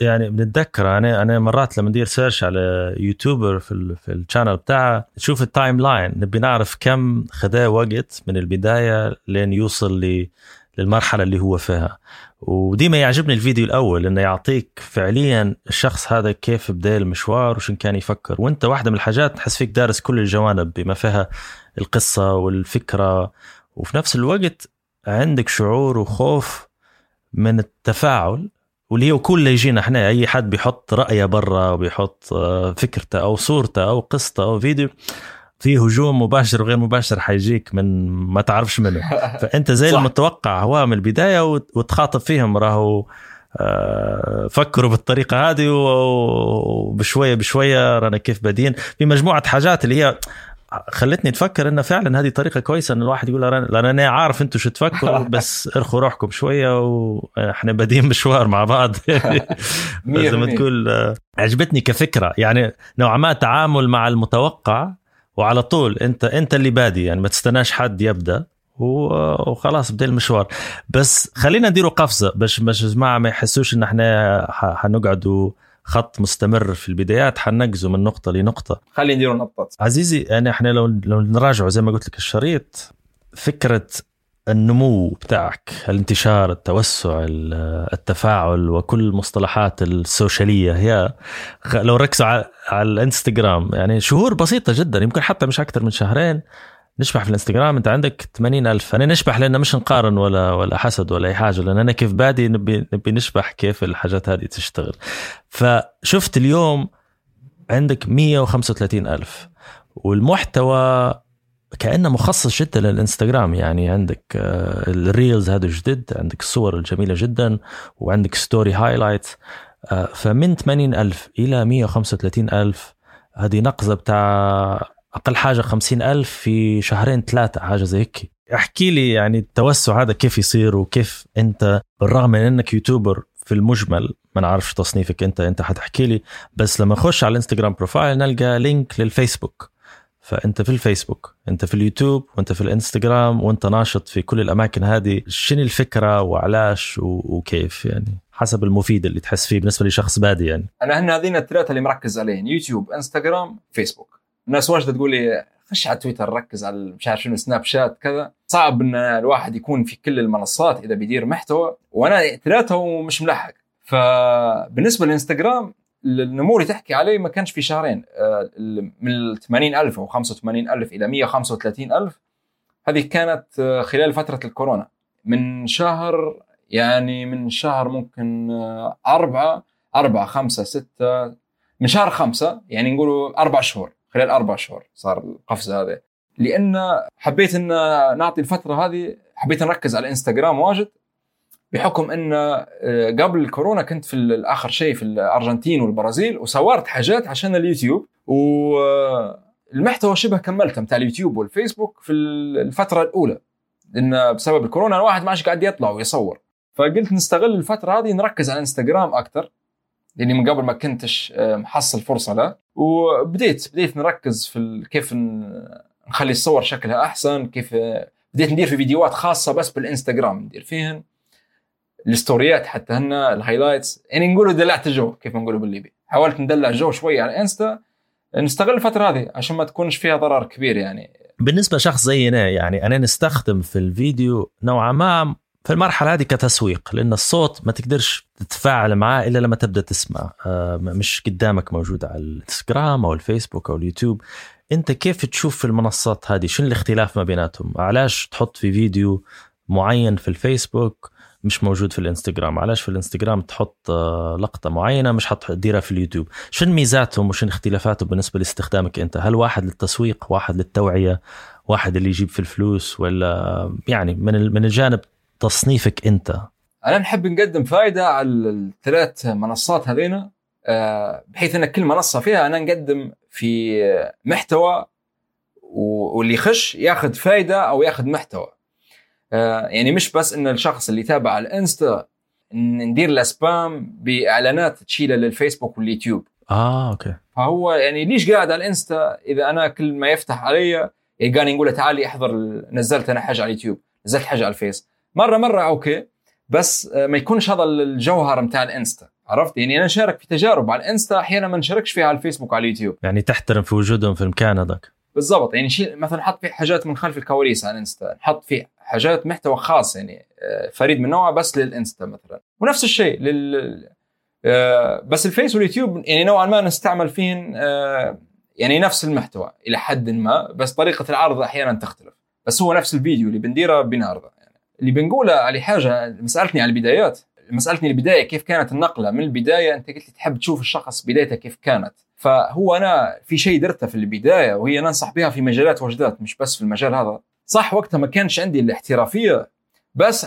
يعني بنتذكر أنا أنا مرات لما ندير search على YouTuber في ال في ال channel بتاعه تشوف ال timeline نبي نعرف كم خذاه وقت من البداية لين يوصل للمرحلة اللي هو فيها. وديما يعجبني الفيديو الأول إنه يعطيك فعليا الشخص هذا كيف بدأ المشوار وشن كان يفكر. وأنت واحدة من الحاجات تحس فيك دارس كل الجوانب بما فيها القصة والفكرة. وفي نفس الوقت عندك شعور وخوف من التفاعل واللي هو كل يجينا إحنا أي حد بيحط رأيه برا وبيحط آه، فكرته أو صورته أو قصته أو فيديو. في هجوم مباشر وغير مباشر حيجيك من ما تعرفش منه. فأنت زي المتوقع هو من البداية وتخاطب فيهم راهو آه، فكروا بالطريقة هذه وبشوية بشوية رانا كيف بادين. في مجموعة حاجات اللي هي خلتني تفكر انه فعلا هذه طريقة كويسة إن الواحد يقول لأن أنا عارف أنتم شو تفكروا بس ارخوا روحكم شوية وإحنا بادين مشوار مع بعض. زي ما تقول آه، عجبتني كفكرة. يعني نوعا ما تعامل مع المتوقع وعلى طول انت انت اللي بادي يعني ما تستناش حد يبدأ وخلاص بدأ المشوار. بس خلينا نديروا قفزة باش باش جماعة ما يحسوش إن إحنا حنقعدوا خط مستمر في البدايات حنقزه من نقطة لنقطة.
خلينا نديروا نقطة.
عزيزي يعني إحنا لو لو نراجعوا زي ما قلت لك الشريط فكرة النمو بتاعك الانتشار التوسع التفاعل وكل المصطلحات السوشيالية. هي لو ركزوا على الانستغرام يعني شهور بسيطة جدا يمكن حتى مش أكثر من شهرين. نشبح في الانستغرام أنت عندك 80 ألف. أنا نشبح لأن مش نقارن ولا ولا حسد ولا أي حاجة لأن أنا كيف بادي نبي نبي نشبح كيف الحاجات هذه تشتغل. فشفت اليوم عندك 135 ألف. والمحتوى كأنه مخصص جدا للإنستغرام يعني عندك آه، ال reels هذا جدد عندك الصور الجميلة جدا وعندك story highlight فمن 80 ألف إلى 135 ألف هذه نقزة بتاع أقل حاجة خمسين ألف في شهرين ثلاثة حاجة زي هيك. احكي لي يعني التوسع هذا كيف يصير وكيف أنت بالرغم من إنك YouTuber في المجمل ما نعرفش تصنيفك أنت أنت حتحكي لي بس لما أخش على الإنستغرام profile نلقى link للفيسبوك. فأنت في الفيسبوك أنت في اليوتيوب وأنت في الإنستغرام وأنت ناشط في كل الأماكن هذه. شنو الفكرة وعلاش وكيف يعني؟ حسب المفيد اللي تحس فيه بالنسبة لشخص بادي يعني.
أنا هن هذين الثلاثة اللي مركز عليهم يوتيوب إنستغرام فيسبوك. الناس واجد تقول لي خش على تويتر ركز على مش عارف شنو سناب شات كذا. صعب إن الواحد يكون في كل المنصات إذا بيدير محتوى وأنا ثلاثة ومش ملحق فبالنسبة للانستغرام النمو اللي تحكي عليه ما كانش في شهرين. آه، من 80000 أو 85000 إلى 135000 هذه كانت آه، خلال فترة الكورونا. من شهر يعني من شهر ممكن آه، أربعة أربعة خمسة ستة من شهر خمسة يعني نقولوا أربع شهور خلال أربع شهور صار القفز هذا لأن حبيت أن نعطي الفترة هذه حبيت نركز على الانستغرام واجد بحكم إن آه، قبل الكورونا كنت في آخر شيء في الأرجنتين والبرازيل وصورت حاجات عشان اليوتيوب والمحتوى شبه كملته بتاع اليوتيوب والفيسبوك في الفترة الأولى. لأن بسبب الكورونا الواحد ما عادش قاعد يطلع ويصور. فقلت نستغل الفترة هذه نركز على الانستغرام أكثر لاني من قبل ما كنتش آه، محصل فرصة له. وبديت بديت نركز في كيف نخلي الصور شكلها أحسن كيف بديت ندير في فيديوهات خاصة بس بالإنستغرام ندير فيهن. الstoryات حتى هن ال highlights يعني نقولوا دلعت الجو كيف نقولوا بالليبي. حاولت ندلع الجو شوي على انستا نستغل الفترة هذه عشان ما تكونش فيها ضرر كبير يعني.
بالنسبة لشخص زينا يعني أنا نستخدم في الفيديو نوعا ما في المرحلة هذه كتسويق لأن الصوت ما تقدرش تتفاعل معاه إلا لما تبدأ تسمع. آه، مش قدامك موجود على الإنستغرام أو الفيسبوك أو اليوتيوب. أنت كيف تشوف في المنصات هذه؟ شنو الاختلاف ما بيناتهم؟ علاش تحط في فيديو معين في الفيسبوك؟ مش موجود في الانستغرام. علاش في الانستغرام تحط آه، لقطة معينة مش حتديرها في اليوتيوب. شنو ميزاتهم وشنو اختلافاتهم بالنسبة لاستخدامك أنت؟ هل واحد للتسويق واحد للتوعية واحد اللي يجيب في الفلوس ولا يعني من من الجانب تصنيفك أنت؟
أنا نحب نقدم فائده على الثلاث منصات هذينا آه، بحيث أن كل منصة فيها أنا نقدم في محتوى واللي يخش ياخذ فائده أو ياخذ محتوى. يعني مش بس إن الشخص اللي يتابع على الانستا ندير له spam بإعلانات تشيلها للفيسبوك واليوتيوب.
آه okay.
فهو يعني ليش قاعد على الانستا إذا أنا كل ما يفتح علي يلقاني نقول له تعالي أحضر نزلت أنا حاجة على اليوتيوب نزلت حاجة على الفيس. مرة مرة okay بس آه، ما يكونش هذا الجوهر بتاع الإنستا عرفت؟ يعني أنا شارك في تجارب على الإنستا أحيانا ما نشاركش فيها على الفيسبوك وعلى اليوتيوب.
يعني تحترم في وجودهم في المكان هذاك.
بالضبط يعني شيء مثلا حط في حاجات من خلف الكواليس على الإنستا نحط في حاجات محتوى خاص يعني آه، فريد من نوعه بس للإنستا مثلا. ونفس الشيء لل آه، بس الفيس واليوتيوب يعني نوعا ما نستعمل فيهن يعني نفس المحتوى إلى حد ما بس طريقة العرض أحيانا تختلف. بس هو نفس الفيديو اللي بنديره بنعرضه يعني اللي بنقوله على حاجة مسألتني على البدايات مسألتني البداية كيف كانت النقلة. من البداية أنت قلت لي تحب تشوف الشخص بدايته كيف كانت. فهو أنا في شيء درته في البداية وهي ننصح بها في مجالات وجدات مش بس في المجال هذا. صح وقتها ما كانش عندي الاحترافية بس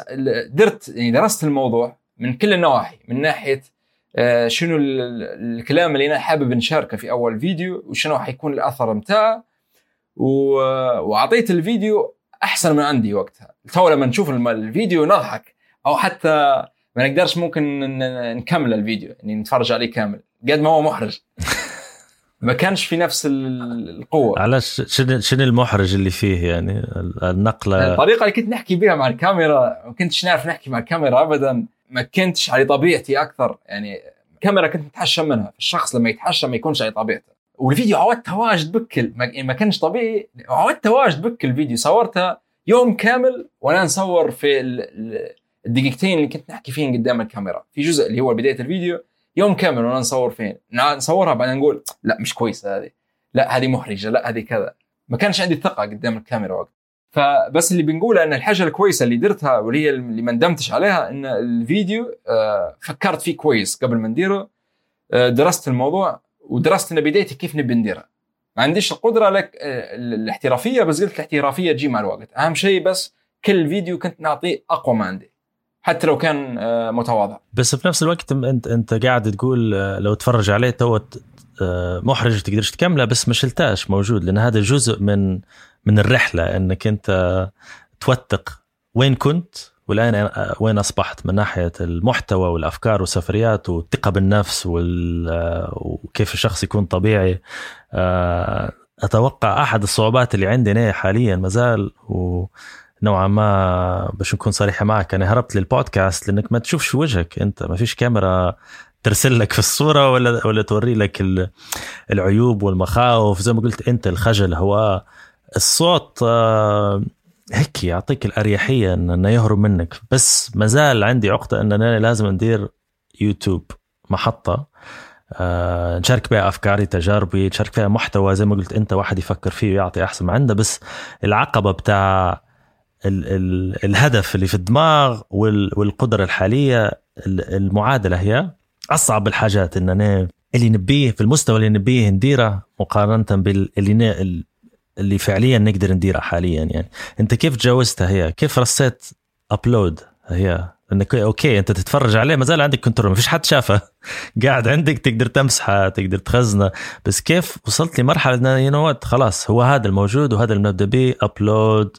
درت يعني درست الموضوع من كل النواحي من ناحية آه، شنو الكلام اللي أنا حابب نشاركه في أول فيديو وشنو حيكون الأثر بتاعه وأعطيت الفيديو أحسن من عندي وقتها. تو لما نشوف الفيديو نضحك أو حتى ما نقدرش ممكن نكمل الفيديو يعني نتفرج عليه كامل قد ما هو محرج. ما كانش في نفس القوة.
علاش شنو شنو المحرج اللي فيه يعني؟ النقلة.
الطريقة اللي كنت نحكي بها مع الكاميرا ما كنتش نعرف نحكي مع الكاميرا ابدا ما كنتش على طبيعتي أكثر. يعني كاميرا كنت متحشم منها. الشخص لما يتحشم ما يكونش على طبيعته. والفيديو عودته واجد بكل ما يعني كانش طبيعي. عودته واجد بكل الفيديو صورته يوم كامل وأنا نصور في الدقيقتين اللي كنت نحكي فيهم قدام الكاميرا. في جزء اللي هو بداية الفيديو. يوم كامل وأنا نصور فين؟ نصورها بعدين نقول لا مش كويسة هذه. لا هذه محرجة لا هذه كذا. ما كانش عندي ثقة قدام الكاميرا وقت. فبس اللي بنقوله إن الحاجة الكويسة اللي درتها واللي هي اللي ما ندمتش عليها إن الفيديو آه، فكرت فيه كويس قبل ما نديره. آه، درست الموضوع ودرست إن بدايتي كيف نبي نديرها ما عنديش القدرة لك آه، الاحترافية بس قلت الاحترافية تجي مع الوقت. أهم شيء بس كل فيديو كنت نعطيه أقوى ما عندي. حتى لو كان آه، متواضع.
بس في نفس الوقت أنت أنت قاعد تقول آه، لو تفرج عليه تو آه، محرج تقدرش تكمله بس ما شلتاش موجود لأن هذا جزء من من الرحلة إنك أنت توثق وين كنت والآن وين أصبحت من ناحية المحتوى والأفكار والسفريات والثقة بالنفس وكيف الشخص يكون طبيعي. أتوقع أحد الصعوبات اللي عندنا حاليا مازال و نوعا ما باش نكون صريحه معك. أنا هربت للبودكاست لأنك ما تشوفش وجهك. أنت ما فيش كاميرا ترسل لك في الصورة ولا ولا توري لك العيوب والمخاوف. زي ما قلت أنت الخجل هو الصوت آه، هيك يعطيك الأريحية ان إنه يهرب منك. بس ما زال عندي عقدة إن أنا لازم ندير يوتيوب محطة آه، نشارك فيها أفكاري تجاربي نشارك فيها محتوى. زي ما قلت أنت واحد يفكر فيه ويعطي أحسن ما عنده. بس العقبة بتاع ال ال الهدف اللي في الدماغ وال والقدرة الحالية ال- المعادلة هي أصعب الحاجات إن أنا اللي نبيه في المستوى اللي نبيه نديره مقارنة باللي اللي فعليا نقدر نديرها حاليا يعني. أنت كيف تجاوزتها هي؟ كيف رصيت upload هي؟ إنك okay أنت تتفرج عليه ما زال عندك control ما فيش حد شافه. قاعد عندك تقدر تمسحه تقدر تخزنه. بس كيف وصلت لمرحلة إن you خلاص هو هذا الموجود وهذا اللي بنبدا به upload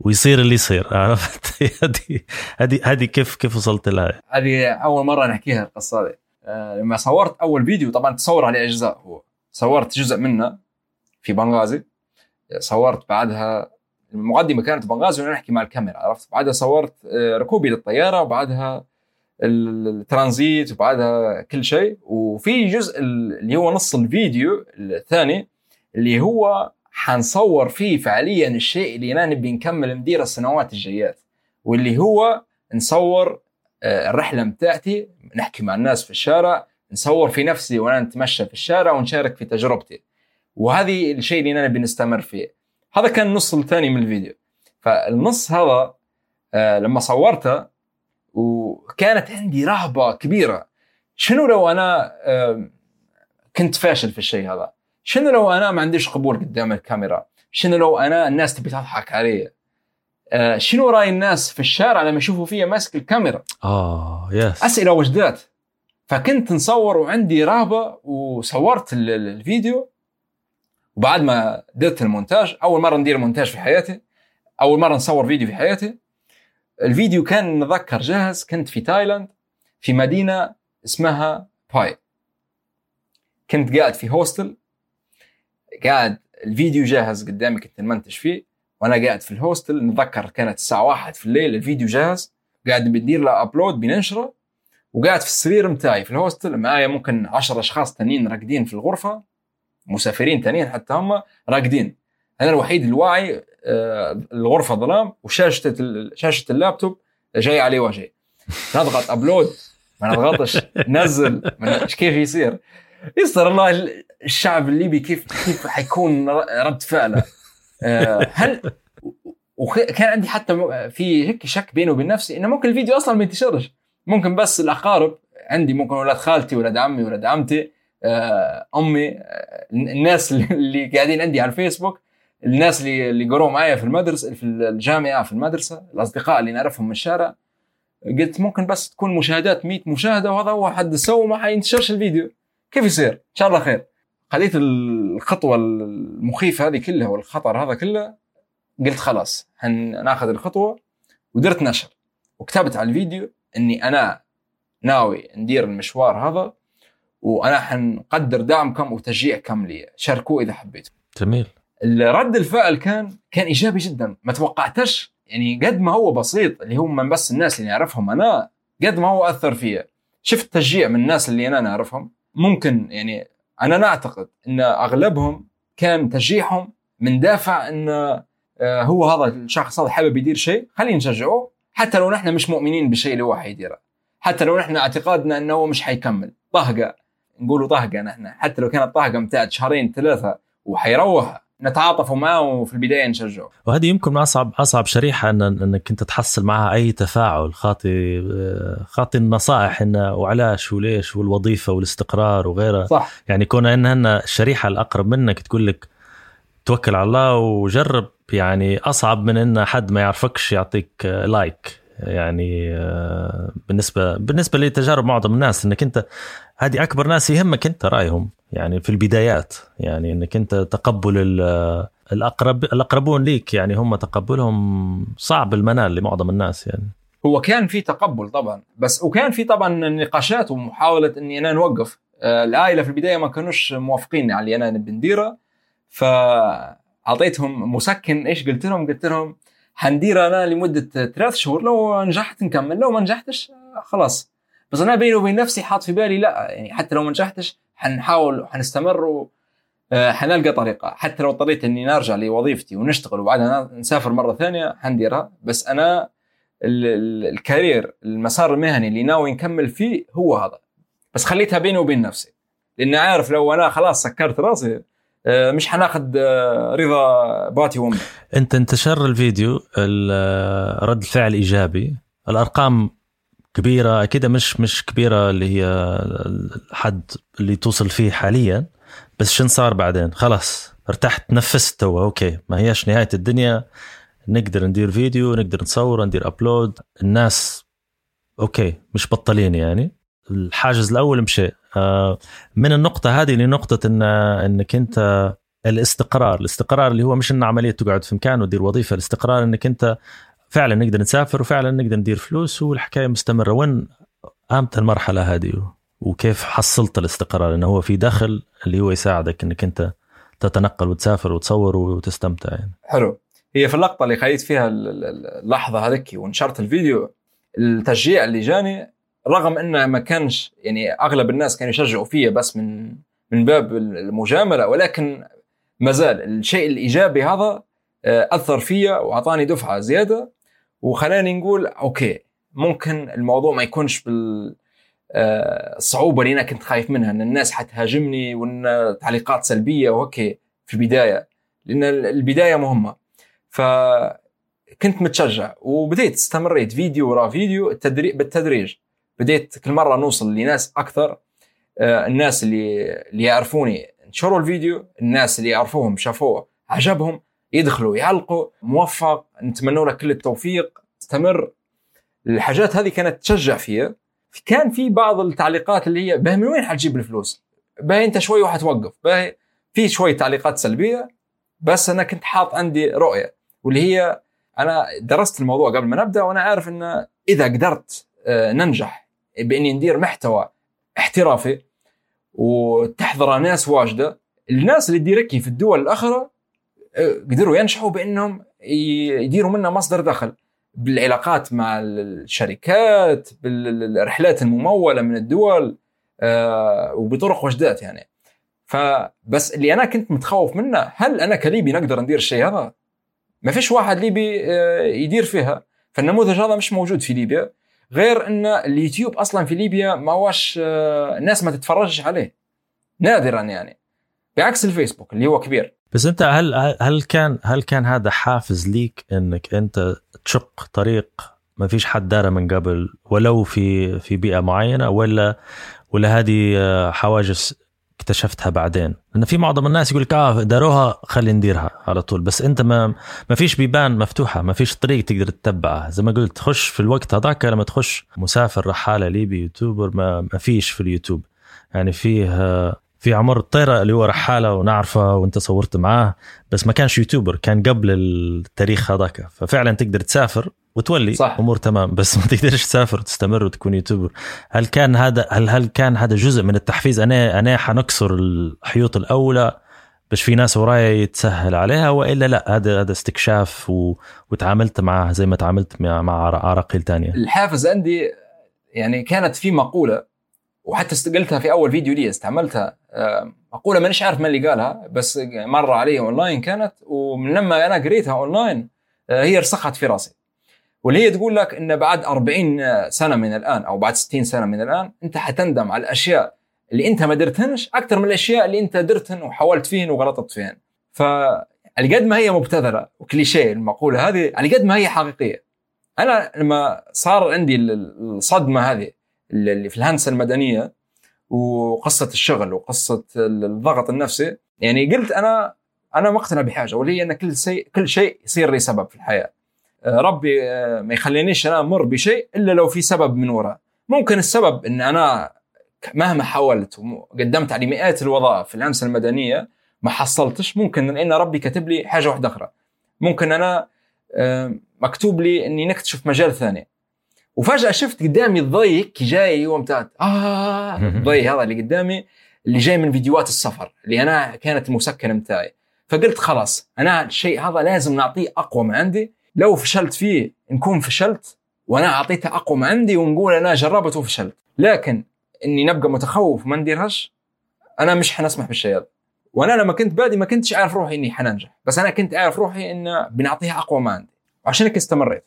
ويصير اللي يصير عرفت؟ هذه هذه هذه كيف كيف وصلت لها؟
هذه أول مرة نحكيها القصة هذه. آه، لما صورت أول فيديو طبعا تصور عليه أجزاء هو. صورت جزء منه في بنغازي. صورت بعدها المقدمة كانت بنغازي وأنا نحكي مع الكاميرا عرفت؟ بعدها صورت آه، ركوبي للطيارة وبعدها ال- الترانزيت وبعدها كل شيء. وفي جزء ال- اللي هو نص الفيديو الثاني اللي هو حنصور فيه فعليا الشيء اللي أنا نبي نكمل نديره السنوات الجايات واللي هو نصور آه، الرحلة بتاعتي نحكي مع الناس في الشارع نصور في نفسي وأنا نتمشى في الشارع ونشارك في تجربتي. وهذه الشيء اللي أنا نبي نستمر فيه. هذا كان النص الثاني من الفيديو. فالنص هذا آه، لما صورته وكانت عندي رهبة كبيرة. شنو لو أنا كنت فاشل في الشيء هذا؟ شنو لو أنا ما عنديش قبول قدام الكاميرا؟ شنو لو أنا الناس تبي تضحك علي؟ آه، شنو رأي الناس في الشارع لما يشوفوا فيا ماسك الكاميرا؟
آه يس
أسئلة وجدات فكنت نصور وعندي رهبة وصورت ال- ال- الفيديو. وبعد ما درت المونتاج أول مرة ندير مونتاج في حياتي أول مرة نصور فيديو في حياتي. الفيديو كان نتذكر جاهز كنت في تايلاند في مدينة اسمها باي. كنت قاعد في hostel. قاعد الفيديو جاهز قدامي كنت نمنتج فيه وأنا قاعد في ال hostel نتذكر كانت الساعة واحد في الليل الفيديو جاهز قاعد بندير له upload بننشره وقاعد في السرير متاعي في ال hostel معايا ممكن 10 أشخاص تانيين راقدين في الغرفة مسافرين تانيين حتى هم راقدين. أنا الوحيد الواعي آه، الغرفة ظلام وشاشة شاشة اللابتوب جاي عليه وجهي. نضغط ابلود ما نضغطش نزل إيش كيف يصير؟ يستر الله الشعب الليبي كيف كيف حيكون رد فعله؟ آه، هل وكان عندي حتى في هيك شك بيني وبين نفسي إنه ممكن الفيديو أصلا ما ينتشرش. ممكن بس الأقارب عندي ممكن أولاد خالتي ولاد عمي ولاد عمتي آه، أمي آه، الناس اللي قاعدين عندي على الفيسبوك الناس اللي اللي قروا معايا في المدرسة في الجامعة في المدرسة الأصدقاء اللي نعرفهم من الشارع. قلت ممكن بس تكون مشاهدات 100 مشاهدة وهذا هو حد سوى ما حينتشرش الفيديو. كيف يصير؟ إن شاء الله خير. خليت الخطوة المخيفة هذه كلها والخطر هذا كله قلت خلاص حناخذ الخطوة ودرت نشر. وكتبت على الفيديو إني أنا ناوي ندير المشوار هذا وأنا حنقدر دعمكم وتشجيعكم لي. شاركوه إذا حبيتوا.
جميل.
رد الفعل كان كان إيجابي جدا. ما توقعتش يعني قد ما هو بسيط اللي هم من بس الناس اللي نعرفهم أنا قد ما هو أثر فيا. شفت تشجيع من الناس اللي أنا نعرفهم. ممكن يعني أنا نعتقد إن أغلبهم كان تشجيعهم من دافع إن آه، هو هذا الشخص هذا حابب يدير شيء. خلينا نشجعه حتى لو نحن مش مؤمنين بالشيء اللي هو حيديره. حتى لو نحن اعتقادنا إنه هو مش حيكمل. طهقة. نقولوا طهقة نحن. حتى لو كانت طهقة بتاعت شهرين ثلاثة وحيروح نتعاطفوا معه وفي البداية نشجعه.
وهذه يمكن اصعب أصعب شريحة ان إنك انت تحصل معها أي تفاعل خاطي خاطي النصائح انه وعلاش وليش والوظيفة والاستقرار وغيرها.
صح.
يعني كون هن الشريحة الأقرب منك تقول لك توكل على الله وجرب يعني أصعب من إن حد ما يعرفكش يعطيك لايك يعني آه، بالنسبة بالنسبة لتجارب معظم الناس إنك أنت هذه أكبر ناس يهمك أنت رأيهم يعني في البدايات يعني إنك أنت تقبل ال- الأقرب الأقربون ليك يعني هم تقبلهم صعب المنال لمعظم الناس يعني
هو كان في تقبل طبعا بس وكان في طبعا نقاشات ومحاولة إني أنا نوقف آه، العائلة في البداية ما كانوش موافقين على اللي أنا نبي نديره فأعطيتهم مسكن إيش قلت لهم؟ قلت لهم حندير أنا لمدة ثلاث شهور لو نجحت نكمل لو ما نجحتش خلاص. بس أنا بيني وبين نفسي حاط في بالي لا يعني حتى لو ما نجحتش حنحاول وحنستمر و... آه، حنلقى طريقة. حتى لو اضطريت إني نرجع لوظيفتي ونشتغل وبعدها نسافر مرة ثانية حنديرها. بس أنا ال- ال- الكارير المسار المهني اللي ناوي نكمل فيه هو هذا. بس خليتها بيني وبين نفسي. لأني عارف لو أنا خلاص سكرت راسي مش حناخذ آه، رضا باتي وامي
انت انتشر الفيديو ال- رد فعل إيجابي. الأرقام كبيرة أكيد مش مش كبيرة اللي هي الحد اللي توصل فيه حاليا بس شن صار بعدين؟ خلاص ارتحت نفست تو okay ما هيش نهاية الدنيا. نقدر ندير فيديو نقدر نصور ندير upload الناس أوكي مش بطلين يعني. الحاجز الأول مشي. آه، من النقطة هذه لنقطة ان إنك أنت الاستقرار الاستقرار اللي هو مش ان عملية تقعد في مكان وتدير وظيفة الاستقرار إنك أنت فعلا نقدر نسافر وفعلا نقدر ندير فلوس والحكاية مستمرة. وين قامت المرحلة هذه وكيف حصلت الاستقرار؟ إنه هو في دخل اللي هو يساعدك إنك أنت تتنقل وتسافر وتصور وتستمتع يعني.
حلو. هي في اللقطة اللي خليت فيها ال- ال- اللحظة هذيك ونشرت الفيديو التشجيع اللي جاني رغم انه ما كانش يعني أغلب الناس كانوا يشجعوا فيا بس من من باب المجاملة ولكن ما زال الشيء الإيجابي هذا آه، أثر فيا وأعطاني دفعة زيادة. وخلاني نقول أوكي ممكن الموضوع ما يكونش بال آه، الصعوبة اللي أنا كنت خايف منها إن الناس حتهاجمني وإن تعليقات سلبية وهيك في البداية لأن البداية مهمة. فكنت متشجع وبديت استمريت فيديو ورا فيديو التدريج بالتدريج. بديت كل مرة نوصل لناس أكثر آه، الناس اللي اللي يعرفوني. نشروا الفيديو الناس اللي يعرفوهم شافوه عجبهم يدخلوا يعلقوا موفق نتمنى لك كل التوفيق استمر. الحاجات هذه كانت تشجع فيها كان في بعض التعليقات اللي هي باهي من وين حتجيب الفلوس؟ باهي انت شوي وحتوقف باهي في شوي تعليقات سلبية بس أنا كنت حاط عندي رؤية واللي هي أنا درست الموضوع قبل ما نبدأ وأنا عارف ان إذا قدرت آه، ننجح. بإني ندير محتوى احترافي وتحضر ناس واجدة. الناس اللي تديركي في الدول الأخرى آه، قدروا ينجحوا بإنهم يديروا منها مصدر دخل. بالعلاقات مع الشركات بالرحلات الممولة من الدول آه، وبطرق وجدات يعني. فبس اللي أنا كنت متخوف منه هل أنا كليبي نقدر ندير الشيء هذا؟ ما فيش واحد ليبي آه، يدير فيها. فالنموذج هذا مش موجود في ليبيا. غير إن اليوتيوب أصلا في ليبيا ما آه، الناس ما تتفرجش عليه. نادرا يعني. بعكس الفيسبوك اللي هو كبير.
بس أنت هل هل كان هل كان هذا حافز ليك إنك أنت تشق طريق ما فيش حد دارة من قبل ولو في في بيئة معينة ولا ولا هذه آه، حواجز اكتشفتها بعدين. لأن في معظم الناس يقول لك آه داروها خلي نديرها على طول. بس أنت ما ما فيش بيبان مفتوحة ما فيش طريق تقدر تتبعها زي ما قلت تخش في الوقت هذاك لما تخش مسافر رحالة ليبي يوتيوبر ما, ما فيش في اليوتيوب. يعني فيه في عمر الطيرة اللي هو رحالة ونعرفه وأنت صورت معاه بس ما كانش يوتيوبر كان قبل التاريخ هذاك. ففعلا تقدر تسافر وتولي
صح.
أمور تمام بس ما تقدرش تسافر وتستمر وتكون YouTuber. هل كان هذا هل هل كان هذا جزء من التحفيز؟ أنا أنا حنكسر الحيوط الأولى بس في ناس ورايا يتسهل عليها وإلا لا هذا هذا استكشاف و... وتعاملت معاه زي ما تعاملت مع مع عراقيل تانية.
الحافز عندي يعني كانت في مقولة وحتى استعملتها في أول فيديو لي استعملتها آه، مقولة مانيش عارف من اللي قالها بس مرة علي اونلاين كانت ومن لما أنا قريتها اونلاين آه، هي رسخت في راسي. واللي هي تقول لك إن بعد 40 سنة من الآن أو بعد 60 سنة من الآن أنت حتندم على الأشياء اللي أنت ما درتهنش أكثر من الأشياء اللي أنت درتهن وحاولت فيهن وغلطت فيهن. ف على قد ما هي مبتذلة وكليشيه المقولة هذه على قد ما هي حقيقية. أنا لما صار عندي ال- الصدمة هذه اللي في الهندسة المدنية وقصة الشغل وقصة الضغط النفسي يعني قلت أنا أنا مقتنع بحاجة واللي هي إن كل شيء كل شيء يصير لي سبب في الحياة. ربي آه، ما يخلينيش أنا أمر بشيء إلا لو في سبب من وراء. ممكن السبب إن أنا مهما حاولت وقدمت على مئات الوظائف في الهندسه المدنية ما حصلتش ممكن لأن ربي كاتب لي حاجة واحدة أخرى. ممكن أنا آه، مكتوب لي إني نكتشف مجال ثاني. وفجأة شفت قدامي الضي كي جاي يوم تاعت آه الضي هذا اللي قدامي اللي جاي من فيديوهات السفر اللي أنا كانت المسكن متاعي. فقلت خلاص أنا الشيء هذا لازم نعطيه أقوى ما عندي لو فشلت فيه نكون فشلت وأنا أعطيته أقوى ما عندي ونقول أنا جربت وفشلت. لكن إني نبقى متخوف وما نديرهاش أنا مش حنسمح بالشيء هذا. وأنا لما كنت بادي ما كنتش عارف روحي إني حننجح. بس أنا كنت عارف روحي ان بنعطيها أقوى ما عندي. وعشان هيك استمريت.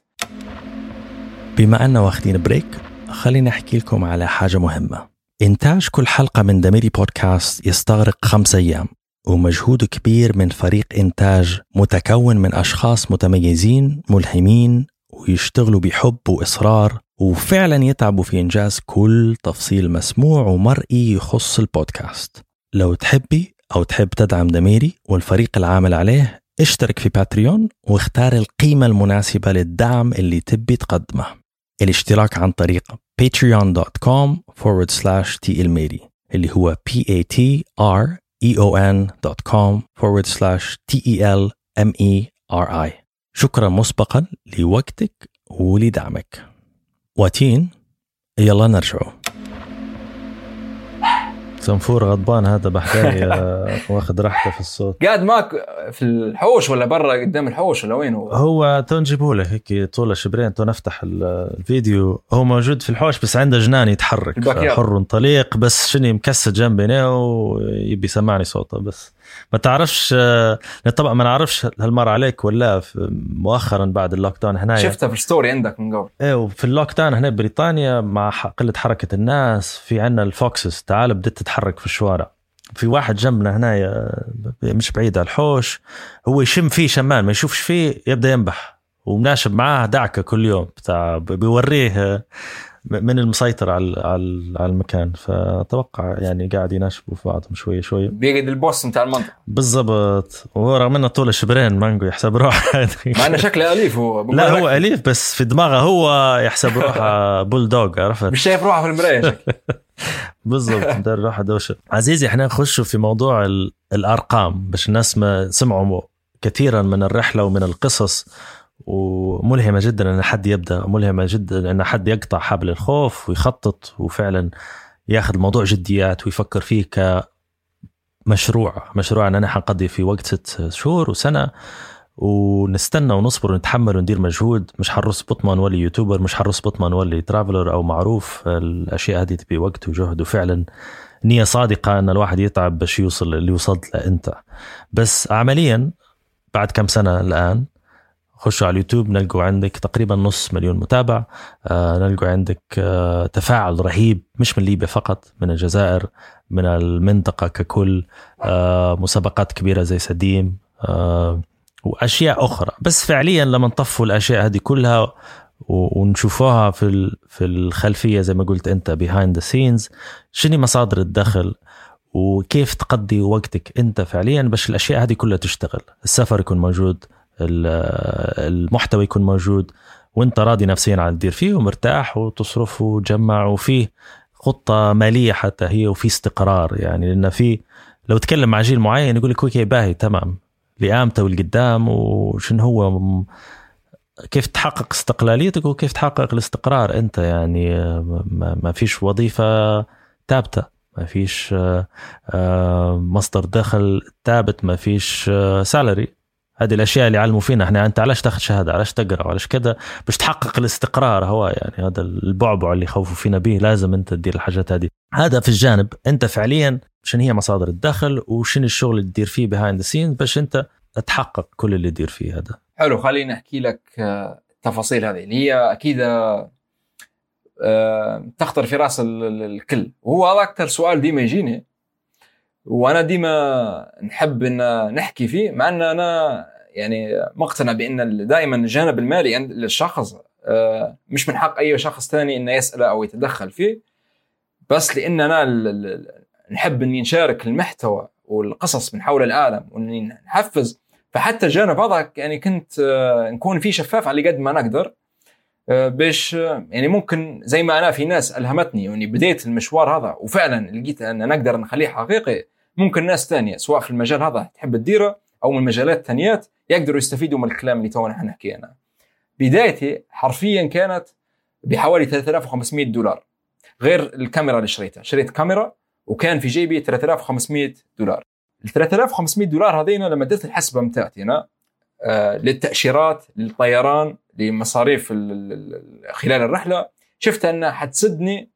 بما أننا واخدين بريك خليني أحكي لكم على حاجة مهمة. إنتاج كل حلقة من دميري بودكاست يستغرق خمس أيام. ومجهود كبير من فريق إنتاج متكون من أشخاص متميزين ملهمين ويشتغلوا بحب وإصرار وفعلا يتعبوا في إنجاز كل تفصيل مسموع ومرئي يخص البودكاست. لو تحبي أو تحب تدعم دميري والفريق العامل عليه اشترك في باتريون واختار القيمة المناسبة للدعم اللي تبي تقدمه. الاشتراك عن طريق patreon.com forward slash اللي هو p a t r e o n.com forward slash t e l m e r i. شكرا مسبقا لوقتك ولدعمك. واتين يلا نرجعوا صنفور غضبان هذا بحكاية واخذ راحته في الصوت
قاعد معك في الحوش ولا برا قدام الحوش ولا وين هو؟
هو تو نجيبه لك هيك طول شبرين تو نفتح ال- الفيديو هو موجود في الحوش بس عنده جنان يتحرك. حر طليق بس شني مكسد جنبي ويبي يسمعني صوته بس ما تعرفش آه، طبعا ما نعرفش هل مر عليك ولا في- مؤخرا بعد ال lockdown هنا
شفتها في ال story عندك من قبل.
إيه وفي ال lockdown هنا بريطانيا مع قلة حركة الناس في عنا ال foxes تعال بدت تتحرك في الشوارع. في واحد جنبنا هنا مش بعيد على الحوش هو يشم فيه شمان ما يشوفش فيه يبدأ ينبح. ومناشب معاه دعكة كل يوم بتاع بيوريه من المسيطر على على المكان. فأتوقع يعني قاعد يناشبوا في بعضهم شوي شوي.
بيقعد ال boss بتاع المنطقة.
بالضبط. وهو رغم انه طول شبرين مانجو يحسب روحه.
مع إنه شكله أليف هو.
لا هو أليف بس في دماغه هو يحسب روحه بول دوغ عرفت؟
مش شايف روحه في المراية
بالضبط. مدار روحه دوشة. عزيزي إحنا نخش في موضوع ال- الأرقام باش الناس ما سمعوا كثيرا من الرحلة ومن القصص. وملهمة جدا إن حد يبدأ ملهمة جدا إن حد يقطع حبل الخوف ويخطط وفعلا ياخذ الموضوع جديات ويفكر فيه كمشروع. مشروع ان أنا حنقضي في وقت ست شهور وسنة ونستنى ونصبر ونتحمل وندير مجهود. مش حنرص بطمن نولي يوتيوبر مش حنرص بطمن نولي ترافلر أو معروف. الأشياء هذه تبي وقت وجهد وفعلا نية صادقة إن الواحد يتعب باش يوصل اللي وصلت له انت بس عمليا بعد كم سنة الآن خشوا على اليوتيوب نلقوا عندك تقريبا نص مليون متابع. آه نلقوا عندك آه تفاعل رهيب مش من ليبيا فقط من الجزائر من المنطقة ككل. آه مسابقات كبيرة زي سديم. وأشياء أخرى. بس فعليا لما نطفوا الأشياء هذه كلها ونشوفوها في في الخلفية زي ما قلت أنت behind the scenes شنو مصادر الدخل؟ وكيف تقضي وقتك أنت فعليا؟ باش الأشياء هذه كلها تشتغل. السفر يكون موجود. المحتوى يكون موجود وانت راضي نفسيا على تدير فيه ومرتاح وتصرف وتجمع وفيه خطة مالية حتى هي وفي استقرار يعني. لأن في لو تكلم مع جيل معين يقول لك أوكي باهي تمام. لقامته والقدام وشن هو؟ كيف تحقق استقلاليتك وكيف تحقق الاستقرار أنت يعني؟ ما, فيش وظيفة ثابتة ما فيش آه، آه، مصدر دخل ثابت ما فيش salary هذه الأشياء اللي علموا فينا. إحنا أنت علاش تاخذ شهادة؟ علاش تقرأ؟ وعلاش كذا؟ باش تحقق الاستقرار هو يعني. هذا البعبع اللي يخوفوا فينا به. لازم أنت تدير الحاجات هذه. هذا في الجانب. أنت فعليا شنو هي مصادر الدخل وشنو الشغل اللي تدير فيه behind scene باش أنت تحقق كل اللي تدير فيه هذا؟
حلو خليني أحكي لك آه، التفاصيل هذه اللي هي أكيد آه، آه، تخطر في رأس ال- ال- الكل. وهو هذا أكثر سؤال ديما يجيني وأنا ديما نحب ان نحكي فيه مع ان أنا يعني مقتنع بان دائما الجانب المالي عند الشخص آه، مش من حق أي شخص ثاني إنه يساله أو يتدخل فيه. بس لأن أنا نحب إني نشارك المحتوى والقصص من حول العالم وإني نحفز. فحتى الجانب هذا يعني كنت آه، نكون فيه شفاف على قد ما نقدر. باش آه، يعني ممكن زي ما أنا في ناس ألهمتني واني بديت المشوار هذا وفعلا لقيت أن نقدر نخليه حقيقي ممكن ناس ثانية سواء في المجال هذا تحب تديره أو من مجالات ثانيات يقدروا يستفيدوا من الكلام اللي تونا حنحكيه أنا. بدايتي حرفيا كانت بحوالي 3500 دولار غير الكاميرا اللي شريتها، شريت كاميرا وكان في جيبي 3500 دولار. ال 3500 دولار هذين لما درت الحسبة بتاعتي أنا آه، للتأشيرات للطيران لمصاريف ال- ال- ال- خلال الرحلة شفت أنها حتسدني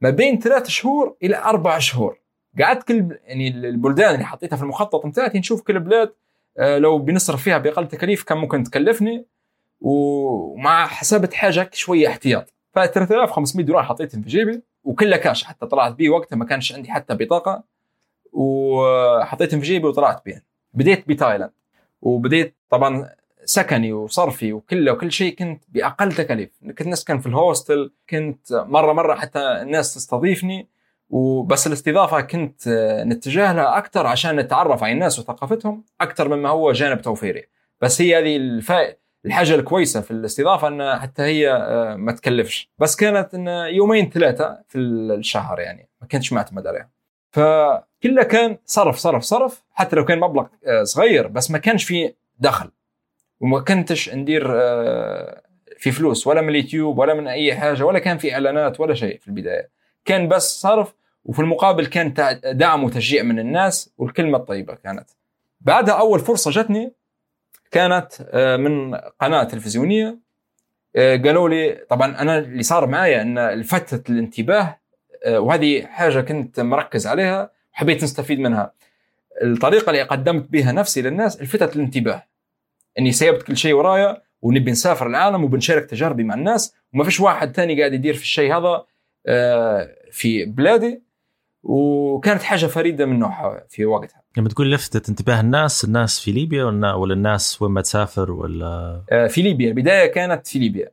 ما بين ثلاث شهور إلى أربع شهور. قعدت كل يعني البلدان اللي حطيتها في المخطط بتاعتي نشوف كل بلاد آه، لو بنصرف فيها بأقل تكاليف كم ممكن تكلفني ومع حسبت حاجة شوية احتياط. ف 3500 دولار حطيتهم في جيبي وكلها كاش حتى طلعت بيه وقتها ما كانش عندي حتى بطاقة وحطيتهم في جيبي وطلعت بيه بديت بتايلاند. وبديت طبعا سكني وصرفي وكله وكل شيء كنت بأقل تكاليف. كنت نسكن في ال hostel كنت مرة مرة حتى الناس تستضيفني. وبس الاستضافة كنت نتجه لها أكثر عشان نتعرف على الناس وثقافتهم أكثر مما هو جانب توفيري. بس هي هذه الفائده الحاجة الكويسة في الاستضافة ان حتى هي آه، ما تكلفش. بس كانت إن يومين ثلاثة في الشهر يعني ما كنتش معتمد عليها. فكله كان صرف صرف صرف. حتى لو كان مبلغ آه، صغير بس ما كانش في دخل. وما كنتش ندير آه، في فلوس ولا من اليوتيوب ولا من أي حاجة ولا كان في إعلانات ولا شيء في البداية. كان بس صرف وفي المقابل كان دعم وتشجيع من الناس والكلمة الطيبة كانت. بعدها أول فرصة جتني كانت آه، من قناة تلفزيونية. آه، قالوا لي طبعا أنا اللي صار معايا إن لفتت الانتباه وهذه حاجة كنت مركز عليها وحبيت نستفيد منها. الطريقة اللي قدمت بها نفسي للناس لفتت الانتباه. إني سيبت كل شيء ورايا ونبي نسافر العالم وبنشارك تجاربي مع الناس وما فيش واحد ثاني قاعد يدير في الشيء هذا في بلادي. وكانت حاجة فريدة من نوعها في وقتها.
لما تقول لفتت انتباه الناس الناس في ليبيا ولا الناس وين ما تسافر ولا؟
آه، في ليبيا. البداية كانت في ليبيا.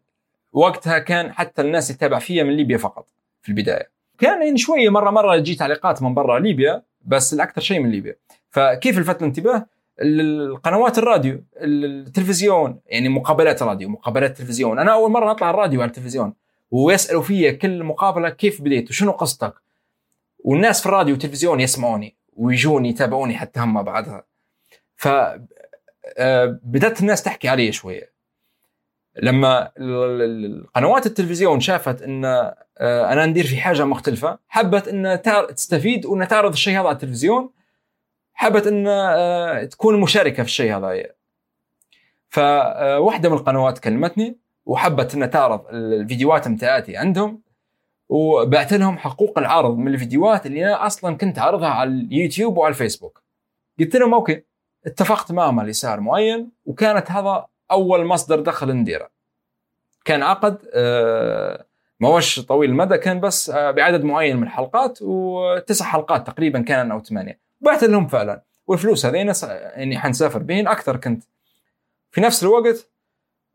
وقتها كان حتى الناس يتابع فيها من ليبيا فقط في البداية. كان يعني شوية مره مرة تجي تعليقات من برا ليبيا بس الأكثر شيء من ليبيا. فكيف لفت الانتباه؟ القنوات الراديو التلفزيون يعني مقابلات راديو مقابلات تلفزيون أنا أول مرة أطلع الراديو على التلفزيون ويسألوا فيا كل مقابلة كيف بديت وشنو قصتك؟ والناس في الراديو والتلفزيون يسمعوني ويجوني يتابعوني حتى هم بعدها. ف آه، بدأت الناس تحكي علي شوية. لما القنوات التلفزيون شافت إن آه، أنا ندير في حاجة مختلفة حبت إن تستفيد وإن تعرض الشيء هذا على التلفزيون حبت إن آه، تكون مشاركة في الشيء هذا. فواحده من القنوات كلمتني وحبت إن تعرض الفيديوهات متاعتي عندهم وبعت لهم حقوق العرض من الفيديوهات اللي أنا أصلا كنت عارضها على اليوتيوب وعلى الفيسبوك. قلت لهم أوكي اتفقت معهم على سعر معين وكانت هذا أول مصدر دخل نديره. كان عقد آه، ما طويل المدى كان بس آه، بعدد معين من الحلقات وتسع حلقات تقريبا كان أو ثمانية. بعت لهم فعلا. والفلوس هذين يعني حنسافر بهن أكثر كنت. في نفس الوقت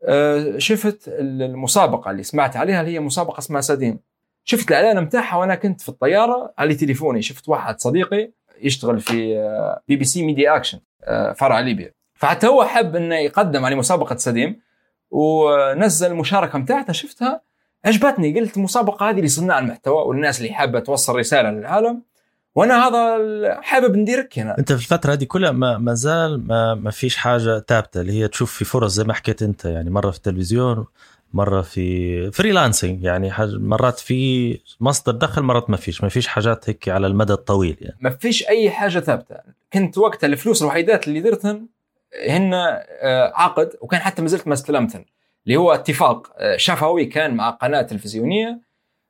آه، شفت المسابقة اللي سمعت عليها اللي هي مسابقة اسمها سديم. شفت الإعلان بتاعها وأنا كنت في الطيارة على تليفوني. شفت واحد صديقي يشتغل في بي بي سي ميديا أكشن فرع ليبيا. فحتى هو حب إنه يقدم على مسابقة سديم ونزل المشاركه بتاعته شفتها عجبتني. قلت المسابقة هذه لصناع المحتوى والناس اللي حابة توصل رسالة للعالم. وأنا هذا حابب نديرك هنا.
انت في الفترة هذه كلها ما, ما زال ما, ما فيش حاجة ثابتة اللي هي تشوف في فرص زي ما حكيت انت يعني مرة في التلفزيون مرة في freelancing يعني مرات في مصدر دخل مرات ما فيش. ما فيش حاجات هيك على المدى الطويل يعني.
ما فيش أي حاجة ثابتة. كنت وقتها الفلوس الوحيدات اللي درتهن هن آه، عقد وكان حتى ما زلت ما استلمتهن اللي هو اتفاق آه، شفوي كان مع قناة تلفزيونية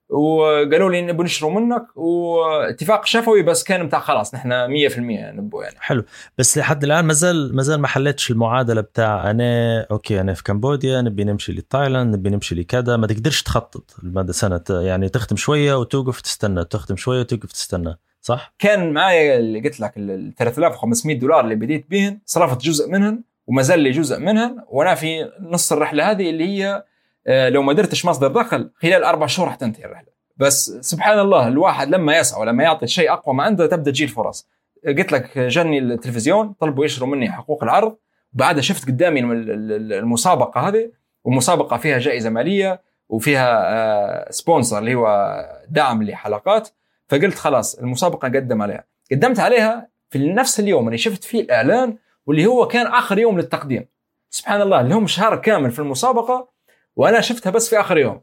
وقالوا لي نبغى نشروا منك واتفاق شفوي بس كان بتاع خلاص نحن 100% نبو يعني.
حلو. بس لحد الآن ما زال ما حلتش المعادلة بتاع أنا okay أنا في كمبوديا نبي نمشي لتايلاند نبي نمشي لكذا ما تقدرش تخطط لمدى سنة. يعني تختم شوية وتوقف تستنى تختم شوية وتوقف تستنى صح؟
كان معي اللي قلت لك ال 3500 دولار اللي بديت بهن صرفت جزء منهن وما زال لي جزء منهن وأنا في نص الرحلة هذه اللي هي لو ما درتش مصدر دخل خلال أربع شهور راح تنتهي الرحلة. بس سبحان الله الواحد لما يسعى ولما يعطي شيء أقوى ما عنده تبدأ تجي الفرص. قلت لك جاني التلفزيون طلبوا يشروا مني حقوق العرض. بعدها شفت قدامي المسابقة هذه ومسابقه فيها جائزة مالية وفيها سبونسر آه، اللي هو دعم لحلقات. فقلت خلاص المسابقة قدم عليها. قدمت عليها في نفس اليوم اللي شفت فيه الإعلان واللي هو كان آخر يوم للتقديم. سبحان الله اللي هم شهر كامل في المسابقة وأنا شفتها بس في آخر يوم.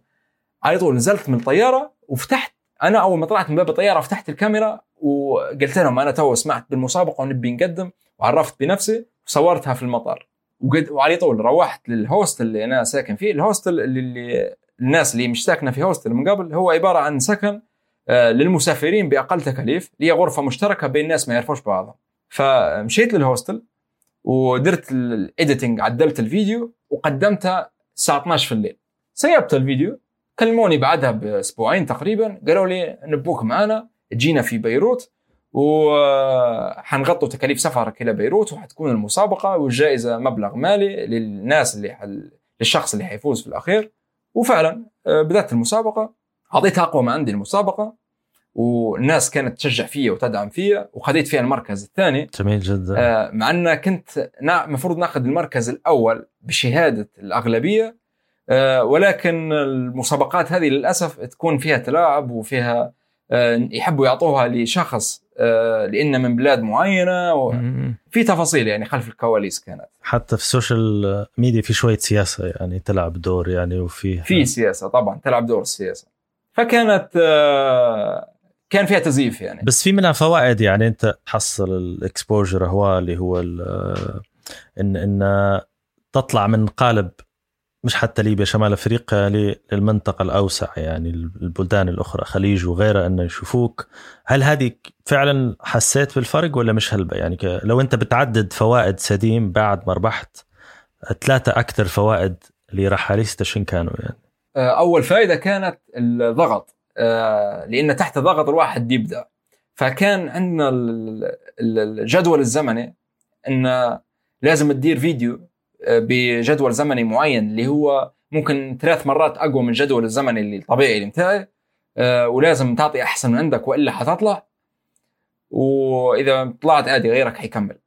على طول نزلت من الطيارة وفتحت أنا أول ما طلعت من باب الطيارة فتحت الكاميرا وقلت لهم أنا تو سمعت بالمسابقة ونبي نقدم وعرفت بنفسي وصورتها في المطار. وقد وعلى طول روحت للهوستل اللي أنا ساكن فيه الهوستل اللي, اللي الناس اللي مش ساكنة في hostel من قبل هو عبارة عن سكن آه، للمسافرين بأقل تكاليف هي غرفة مشتركة بين ناس ما يعرفوش بعضهم فمشيت لل hostel ودرت ال editing عدلت الفيديو وقدمتها الساعة 12 في الليل. سيبت الفيديو كلموني بعدها بأسبوعين تقريبا قالوا لي نبوك معنا تجينا في بيروت وحنغطوا تكاليف سفرك إلى بيروت وحتكون المسابقة والجائزة مبلغ مالي للناس اللي حل... للشخص اللي حيفوز في الأخير. وفعلا آه، بدأت المسابقة اعطيت أقوى ما عندي المسابقة. والناس كانت تشجع فيا وتدعم فيا وخذيت فيها المركز الثاني.
جميل جدا.
آه، مع إن كنت المفروض ناخذ المركز الأول بشهادة الأغلبية آه، ولكن المسابقات هذه للأسف تكون فيها تلاعب وفيها آه، يحبوا يعطوها لشخص آه، لأن من بلاد معينة وفي تفاصيل يعني خلف الكواليس كانت.
حتى في ال social media في شوية سياسة يعني تلعب دور يعني وفي
في سياسة طبعا تلعب دور السياسة. فكانت آه، كان فيها تزييف يعني.
بس في منها فوائد يعني أنت تحصل ال exposure هو اللي هو ان إن تطلع من قالب مش حتى ليبيا شمال أفريقيا للمنطقة الأوسع يعني البلدان الأخرى خليج وغيرها إنه يشوفوك. هل هذه فعلا حسيت بالفرق ولا مش هلبة؟ يعني لو أنت بتعدد فوائد سديم بعد ما ربحت ثلاثة أكثر فوائد لرحاليستا شن كانوا يعني؟
أول فائدة كانت الضغط. لأن تحت ضغط الواحد يبدا فكان عندنا الجدول الزمني إن لازم تدير فيديو بجدول زمني معين اللي هو ممكن ثلاث مرات أقوى من الجدول الزمني اللي الطبيعي اللي بتاعي آه، ولازم تعطي أحسن من عندك وإلا حتطلع وإذا طلعت عادي غيرك حيكمل.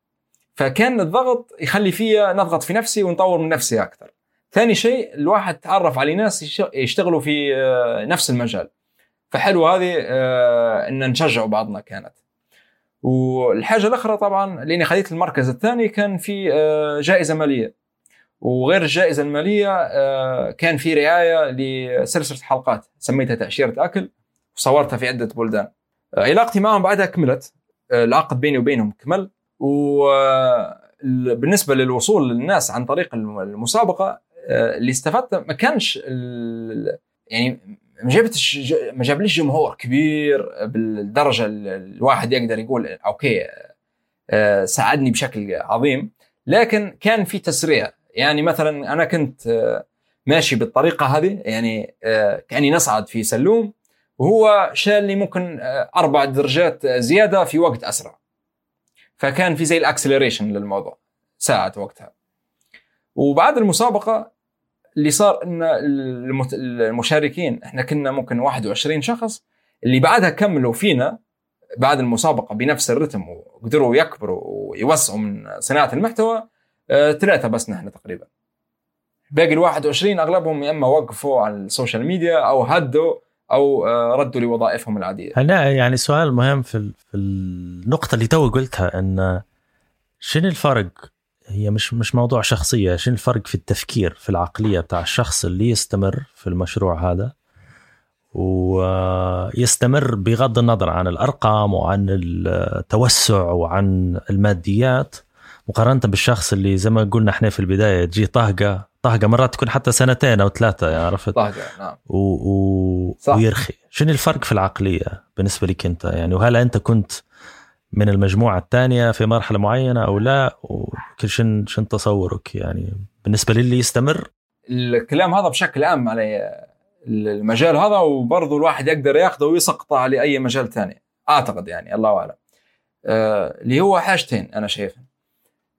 فكان الضغط يخلي فيا نضغط في نفسي ونطور من نفسي أكثر. ثاني شيء الواحد تعرف على ناس يشتغلوا في آه، نفس المجال. فحلو هذه آه، إن نشجعوا بعضنا كانت. والحاجة الأخرى طبعا لأني خذيت المركز الثاني كان في جائزة مالية. وغير الجائزة المالية آه، كان في رعاية لسلسلة حلقات. سميتها تأشيرة أكل وصورتها في عدة بلدان. آه، علاقتي معهم بعدها كملت. آه، العقد بيني وبينهم كمل. وبالنسبه للوصول للناس عن طريق المسابقة اللي استفدت ما كانش يعني ما جابتش ما جابليش جمهور كبير بالدرجة الواحد يقدر يقول أوكي ساعدني بشكل عظيم. لكن كان في تسريع. يعني مثلا أنا كنت آه، ماشي بالطريقة هذه. يعني آه، كأني نصعد في سلوم. وهو شال لي ممكن آه، أربع درجات زيادة في وقت أسرع. فكان في زي الأكسلريشن للموضوع ساعد وقتها. وبعد المسابقة اللي صار إن المشاركين إحنا كنا ممكن 21 شخص اللي بعدها كملوا فينا بعد المسابقة بنفس الرتم وقدروا يكبروا ويوسعوا من صناعة المحتوى آه، ثلاثة بس نحن تقريبا باقي ال 21 أغلبهم يا إما وقفوا على ال social media أو هدوا أو آه، ردوا لوظائفهم العادية.
هلا يعني سؤال مهم في النقطة اللي تو قلتها إن شنو الفرق هي مش مش موضوع شخصية، شنو الفرق في التفكير في العقلية بتاع الشخص اللي يستمر في المشروع هذا؟ ويستمر بغض النظر عن الأرقام وعن التوسع وعن الماديات. مقارنة بالشخص اللي زي ما قلنا إحنا في البداية تجي طهقه طهقه مرات تكون حتى سنتين أو ثلاثة يعني عرفت؟
طهقه نعم.
و... و... ويرخي. شنو الفرق في العقلية بالنسبة لك أنت؟ يعني وهل أنت كنت من المجموعة الثانية في مرحلة معينة أو لا وشن شن تصورك يعني؟ بالنسبة للي يستمر؟
الكلام هذا بشكل عام على المجال هذا وبرضه الواحد يقدر ياخذه ويسقطه على أي مجال ثاني أعتقد يعني الله أعلم. آه اللي هو حاجتين أنا شايفهم.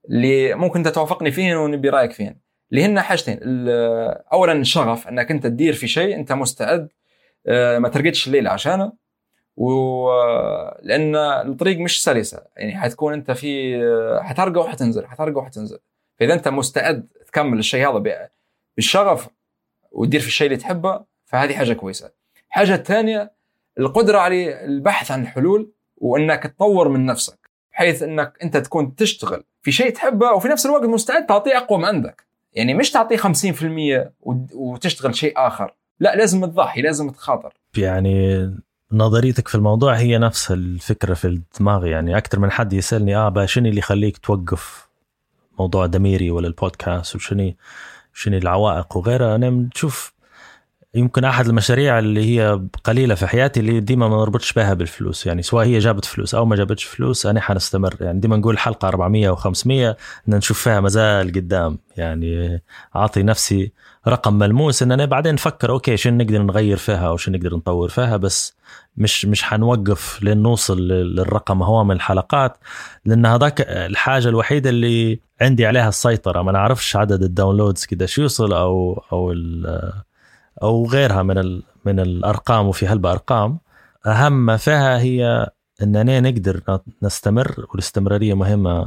اللي ممكن أنت توافقني فيهن ونبي رأيك فيهن. اللي هن حاجتين. اولا الشغف أنك أنت تدير في شيء أنت مستعد. آه، ما ترقدش الليل عشانه. ولان الطريق مش سلسة. يعني حتكون أنت في آه، حترقى وحتنزل حترقى وحتنزل. فإذا أنت مستعد تكمل الشيء هذا بالشغف وتدير في الشيء اللي تحبه فهذه حاجة كويسة. الحاجة الثانية القدرة على البحث عن الحلول وأنك تطور من نفسك بحيث أنك أنت تكون تشتغل في شيء تحبه وفي نفس الوقت مستعد تعطيه أقوى ما عندك. يعني مش تعطيه 50% وتشتغل شيء آخر. لا لازم تضحي لازم تخاطر.
يعني نظريتك في الموضوع هي نفس الفكرة في الدماغ يعني أكثر من حد يسألني آه شنو اللي يخليك توقف موضوع دميري ولا البودكاست وشنو شنو العوائق وغيرها؟ أنا بشوف يمكن أحد المشاريع اللي هي قليلة في حياتي اللي ديما ما نربطش بها بالفلوس يعني سواء هي جابت فلوس أو ما جابتش فلوس أنا حنستمر يعني ديما نقول حلقة 400 و500 إن نشوف فيها مازال قدام يعني أعطي نفسي رقم ملموس إن أنا بعدين نفكر okay شو نقدر نغير فيها أو شو نقدر نطور فيها بس مش مش حنوقف لين نوصل للرقم هو من الحلقات لأن هذاك الحاجة الوحيدة اللي عندي عليها السيطرة ما نعرفش عدد ال downloads كده شو يوصل أو أو أو غيرها من من الأرقام وفي هلبة أرقام. أهم ما فيها هي اننا نقدر نستمر والاستمرارية مهمة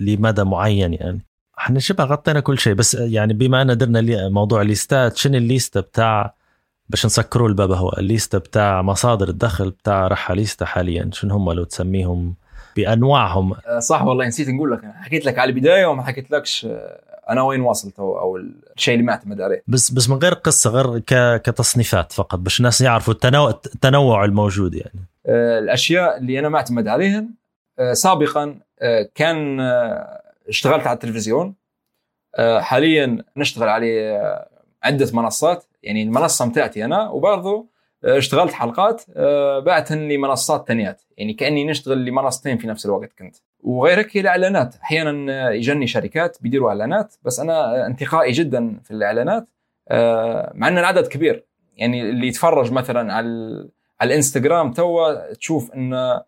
لمدى معين يعني. إحنا شبه غطينا كل شيء بس يعني بما أن درنا موضوع الليستات شنو الليسته بتاع باش نسكروا الباب هو؟ الليسته بتاع مصادر الدخل بتاع رحا ليستا حاليا شنو هم لو تسميهم؟ بأنواعهم.
أه، صح والله نسيت نقول لك حكيت لك على البداية وما حكيت لكش أه، أنا وين واصل تو أو الشيء اللي معتمد عليه؟
بس بس من غير قصة غير. كتصنيفات فقط باش الناس يعرفوا التنوع التنوع الموجود يعني.
أه، الأشياء اللي أنا معتمد عليها سابقا كان اشتغلت على التلفزيون. حاليا نشتغل عليه عدة منصات. يعني المنصة متاعتي أنا وبرضه آه، اشتغلت حلقات آه، بعتن لمنصات تانيات. يعني كأني نشتغل لمنصتين في نفس الوقت كنت. وغير هيك الإعلانات. أحيانا يجني شركات بيديروا إعلانات بس أنا انتقائي جدا في الإعلانات آه، مع ان العدد كبير. يعني اللي يتفرج مثلا على على الإنستغرام توا تشوف إن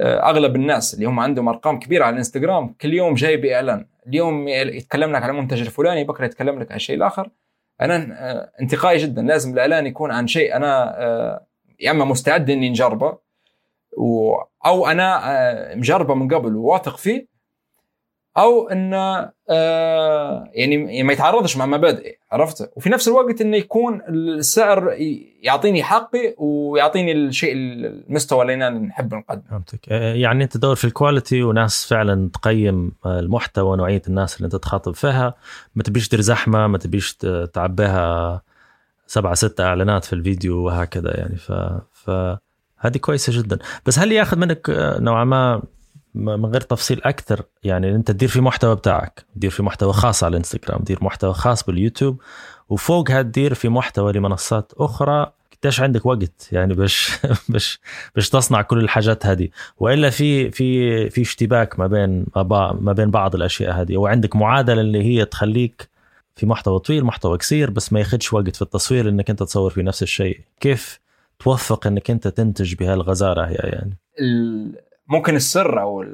أغلب الناس اللي هم عندهم أرقام كبيرة على الإنستغرام كل يوم جاي بإعلان. اليوم يتكلم لك على المنتج الفلاني بكرة يتكلم لك على الشيء الآخر. أنا آه، انتقائي جدا. لازم الإعلان يكون عن شيء أنا آه، يا إما مستعد إني نجربه أو أنا آه، مجربة من قبل وواثق فيه أو انه آه، يعني ما يتعارضش مع مبادئي عرفت؟ وفي نفس الوقت إنه يكون السعر يعطيني حقي ويعطيني الشيء المستوى اللي أنا نحب نقدمه.
فهمتك. آه، يعني أنت تدور في الكواليتي وناس فعلا تقيم المحتوى ونوعيه الناس اللي أنت تخاطب فيها. ما تبيش تدير زحمة ما تبيش تعبيها سبعة ستة إعلانات في الفيديو وهكذا يعني. ف, ف... هذه كويسة جدا. بس هل ياخذ منك آه، نوعا ما من غير تفصيل أكثر؟ يعني أنت تدير في محتوى بتاعك تدير في محتوى خاص على الإنستغرام تدير محتوى خاص باليوتيوب وفوقها تدير في محتوى لمنصات أخرى قديش عندك وقت؟ يعني باش باش باش تصنع كل الحاجات هذه. وإلا في في في اشتباك ما بين ما بين بعض الأشياء هذه. وعندك معادلة اللي هي تخليك في محتوى طويل محتوى قصير بس ما ياخذش وقت في التصوير إنك أنت تصور في نفس الشيء. كيف توفق انك انت تنتج بهالغزارة هي يعني.
ممكن السر أو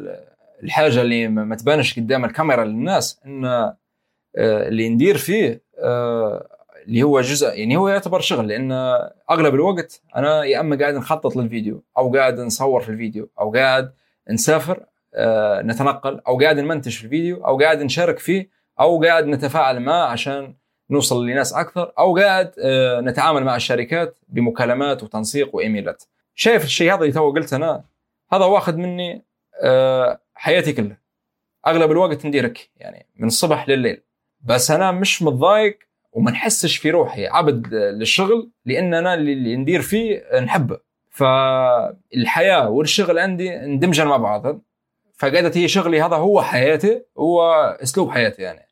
الحاجة اللي ما تبانش قدام الكاميرا للناس إن آه، اللي ندير فيه آه، اللي هو جزء يعني هو يعتبر شغل لأن أغلب الوقت أنا يا أما قاعد نخطط للفيديو أو قاعد نصور في الفيديو أو قاعد نسافر آه، نتنقل أو قاعد نمنتج في الفيديو أو قاعد نشارك فيه أو قاعد نتفاعل معه عشان نوصل لناس أكثر أو قاعد نتعامل مع الشركات بمكالمات وتنسيق وإيميلات. شايف الشيء هذا اللي تو قلت أنا؟ هذا واخذ مني آه، حياتي كلها. أغلب الوقت نديرك يعني من الصبح لليل بس أنا مش متضايق وما نحسش في روحي عبد للشغل لأن أنا اللي ندير فيه نحبه. فالحياة والشغل عندي اندمجن مع بعض. فقعدت هي شغلي هذا هو حياتي هو أسلوب حياتي يعني. آه،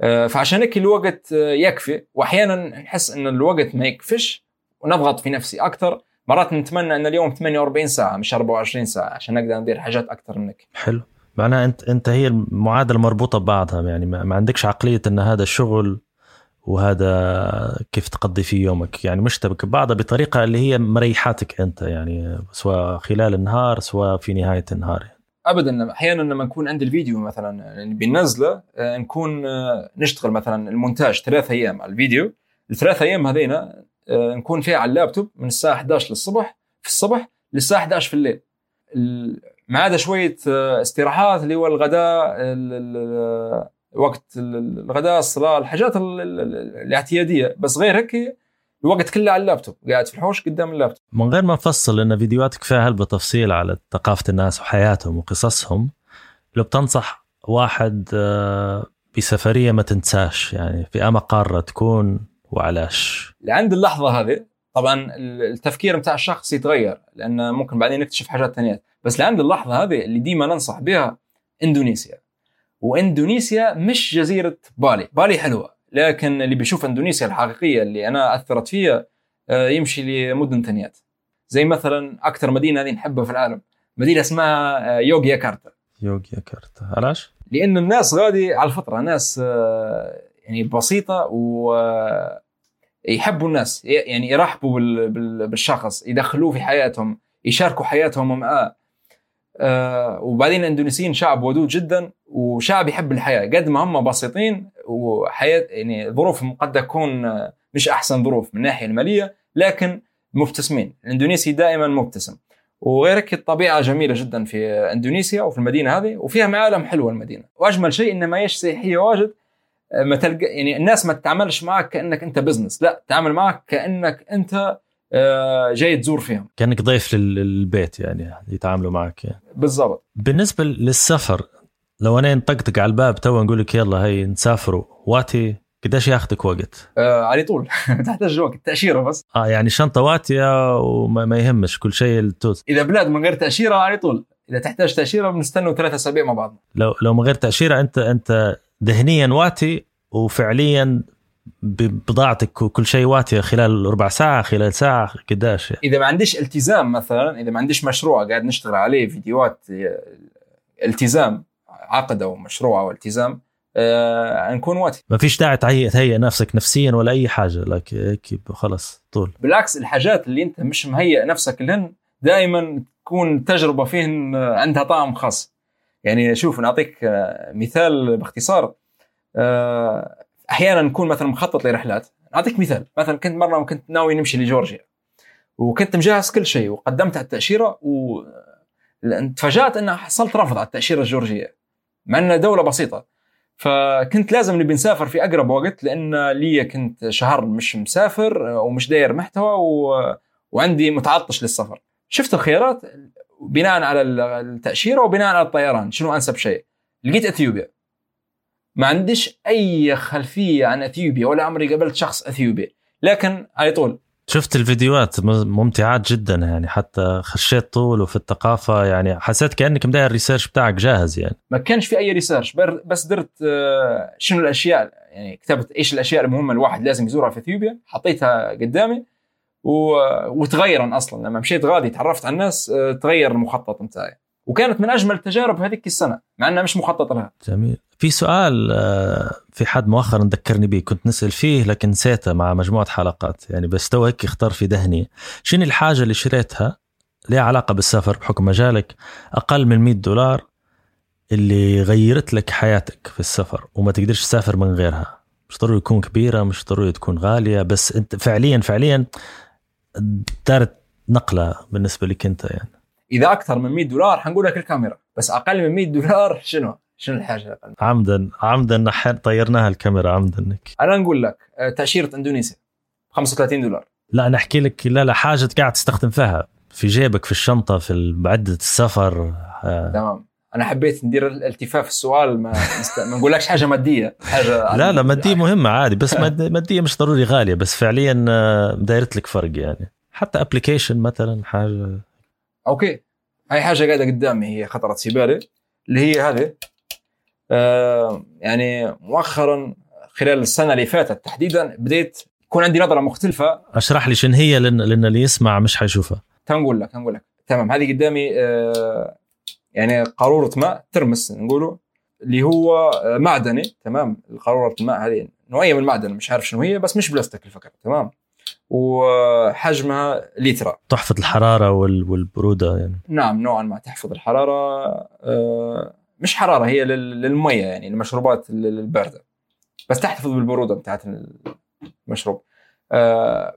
فعشان هيك الوقت يكفي. وأحيانا نحس إن الوقت ما يكفش ونضغط في نفسي أكثر مرات نتمنى إن اليوم 48 ساعة مش 24 ساعة عشان نقدر ندير حاجات أكثر منك.
حلو. معناها أنت أنت هي المعادلة مربوطة ببعضها يعني ما عندكش عقلية إن هذا الشغل وهذا كيف تقضي فيه يومك. يعني مشتبك ببعضها بطريقة اللي هي مريحاتك أنت يعني سواء خلال النهار سواء في نهاية النهار.
ابدا أحيانا لما نكون عندي الفيديو مثلا بننزله آه، نكون آه، نشتغل مثلا المونتاج ثلاث أيام على الفيديو. الثلاث أيام هذينا آه، نكون فيها على اللابتوب من الساعة 11 للصبح في الصبح للساعة 11 في الليل. ما عدا شوية استراحات اللي هو الغداء وقت الغداء الصلاة الحاجات الاعتيادية. بس غير هيك الوقت كله على اللابتوب قاعد في الحوش قدام اللابتوب.
من غير ما نفصل لأن فيديوهاتك فيها بتفصيل على ثقافة الناس وحياتهم وقصصهم لو بتنصح واحد آه، بسفرية ما تنساش يعني في أما قارة تكون وعلاش.
لعند اللحظة هذه طبعا التفكير بتاع الشخص يتغير لأن ممكن بعدين نكتشف حاجات ثانية. بس لعند اللحظة هذه اللي ديما ننصح بها إندونيسيا. وإندونيسيا مش جزيرة بالي. بالي حلوة. لكن اللي بيشوف إندونيسيا الحقيقية اللي أنا أثرت فيها آه، يمشي لمدن ثانيات. زي مثلا أكثر مدينة هذه نحبها في العالم مدينة اسمها آه، يوغياكارتا
يوغياكارتا علاش؟
لأن الناس غادي على الفطرة ناس آه، يعني بسيطة و يحبوا الناس يعني يرحبوا بال- بال- بالشخص يدخلوه في حياتهم يشاركوا حياتهم معاه آه، وبعدين الاندونيسيين شعب ودود جدا وشعب يحب الحياة. قد ما هم بسيطين وحياه يعني ظروفهم قد تكون آه، مش أحسن ظروف من الناحية المالية لكن مبتسمين. الاندونيسي دائما مبتسم. وغيرك الطبيعة جميلة جدا في اندونيسيا وفي المدينة هذه وفيها معالم حلوة المدينة. وأجمل شيء إن ما هيش سياحية واجد آه، ما تلقى يعني الناس ما تتعاملش معك كأنك أنت business لا تعامل معك كأنك أنت جاي تزور فيهم.
كأنك ضيف لل- للبيت يعني يتعاملوا معك. يعني.
بالضبط.
بالنسبة للسفر لو أنا نطقطق على الباب تو نقول لك يلا هي نسافروا. واتي قديش ياخذك وقت؟
آه، على طول. تحتاج وقت تاشيره بس.
آه يعني شنطة واتية وما ما يهمش كل شيء التوت.
إذا بلاد من غير تأشيرة على طول. إذا تحتاج تأشيرة بنستنوا ثلاثة أسابيع مع بعض
لو لو من غير تأشيرة انت أنت ذهنيا واتي وفعليا بضاعتك وكل شيء واتي خلال ربع ساعة خلال ساعة قداش؟ يعني.
إذا ما عنديش التزام مثلا إذا ما عنديش مشروع قاعد نشتغل عليه فيديوهات التزام عقد أو مشروع أو التزام آه نكون واتي.
ما فيش داعي تهيئ نفسك نفسيا ولا أي حاجة لك خلص طول.
بالعكس الحاجات اللي أنت مش مهيئ نفسك لهن دائما تكون تجربة فيهن عندها طعم خاص. يعني شوف نعطيك آه، مثال باختصار. آه، أحيانا نكون مثلا مخطط لرحلات. نعطيك مثال. مثلا كنت مرة كنت ناوي نمشي لجورجيا. وكنت مجهز كل شيء وقدمت على التأشيرة و تفاجأت أن حصلت رفض على التأشيرة الجورجية. مع أنها دولة بسيطة. فكنت لازم نبي نسافر في أقرب وقت لأن لي كنت شهر مش مسافر ومش داير محتوى و... وعندي متعطش للسفر. شفت الخيارات؟ بناء على التأشيرة وبناء على الطيران. شنو أنسب شيء؟ لقيت إثيوبيا. ما عنديش أي خلفية عن أثيوبيا ولا عمري قابلت شخص أثيوبي. لكن على طول.
شفت الفيديوهات ممتعات جدا يعني حتى خشيت طول وفي الثقافة يعني حسيت كأنك مداير الريسيرش بتاعك جاهز يعني.
ما كانش في أي research بس درت آه، شنو الأشياء يعني كتبت إيش الأشياء المهمة الواحد لازم يزورها في أثيوبيا حطيتها قدامي و... وتغيرا أصلا. لما مشيت غادي تعرفت على الناس آه، تغير المخطط بتاعي. وكانت من أجمل التجارب هذيك السنة مع إنها مش مخطط لها.
جميل. في سؤال آه، في حد مؤخرا ذكرني به كنت نسأل فيه لكن نسيته مع مجموعة حلقات. يعني بس تو هيك خطر في ذهني شنو الحاجة اللي شريتها لها علاقة بالسفر؟ بحكم مجالك أقل من 100 دولار اللي غيرت لك حياتك في السفر وما تقدرش تسافر من غيرها. مش ضروري تكون كبيرة مش ضروري تكون غالية بس أنت فعليا فعليا دارت نقلة بالنسبة لك أنت يعني.
إذا أكثر من 100 دولار حنقول لك الكاميرا بس أقل من 100 دولار شنو؟ شنو الحاجة؟
عمدا عمدا نح- طيرناها الكاميرا عمدا.
أنا نقول لك آه، تأشيرة إندونيسيا 35 دولار
لا أنا احكي لك لا لا حاجة قاعد تستخدم فيها في جيبك في الشنطة في بعدة السفر آه.
تمام أنا حبيت ندير التفاف السؤال ما. ما نقولكش حاجة مادية حاجة
لا لا مادية مهمة عادي بس ماد- مادية مش ضروري غالية بس فعليا آه، دايرت لك فرق يعني حتى application مثلا حاجة
okay هاي حاجة قاعدة قدامي هي خطرت في بالي اللي هي هذه يعني مؤخرا خلال السنة اللي فاتت تحديدا بديت يكون عندي نظرة مختلفة.
أشرح لي شن هي لأن لأن اللي يسمع مش حيشوفها.
تنقول لك تنقول لك. تمام. هذه قدامي آه يعني قارورة ماء ترمس نقوله اللي هو آه، معدني. تمام. قاروره الماء هذه نوعية من المعدن مش عارف شنو هي بس مش بلاستيك الفكرة تمام. وحجمها لترا
تحفظ الحرارة وال- والبرودة يعني.
نعم. نوعا ما تحفظ الحرارة آه، مش حرارة هي لل- للمية يعني المشروبات ال- البارده بس تحتفظ بالبرودة بتاعت المشروب. آه،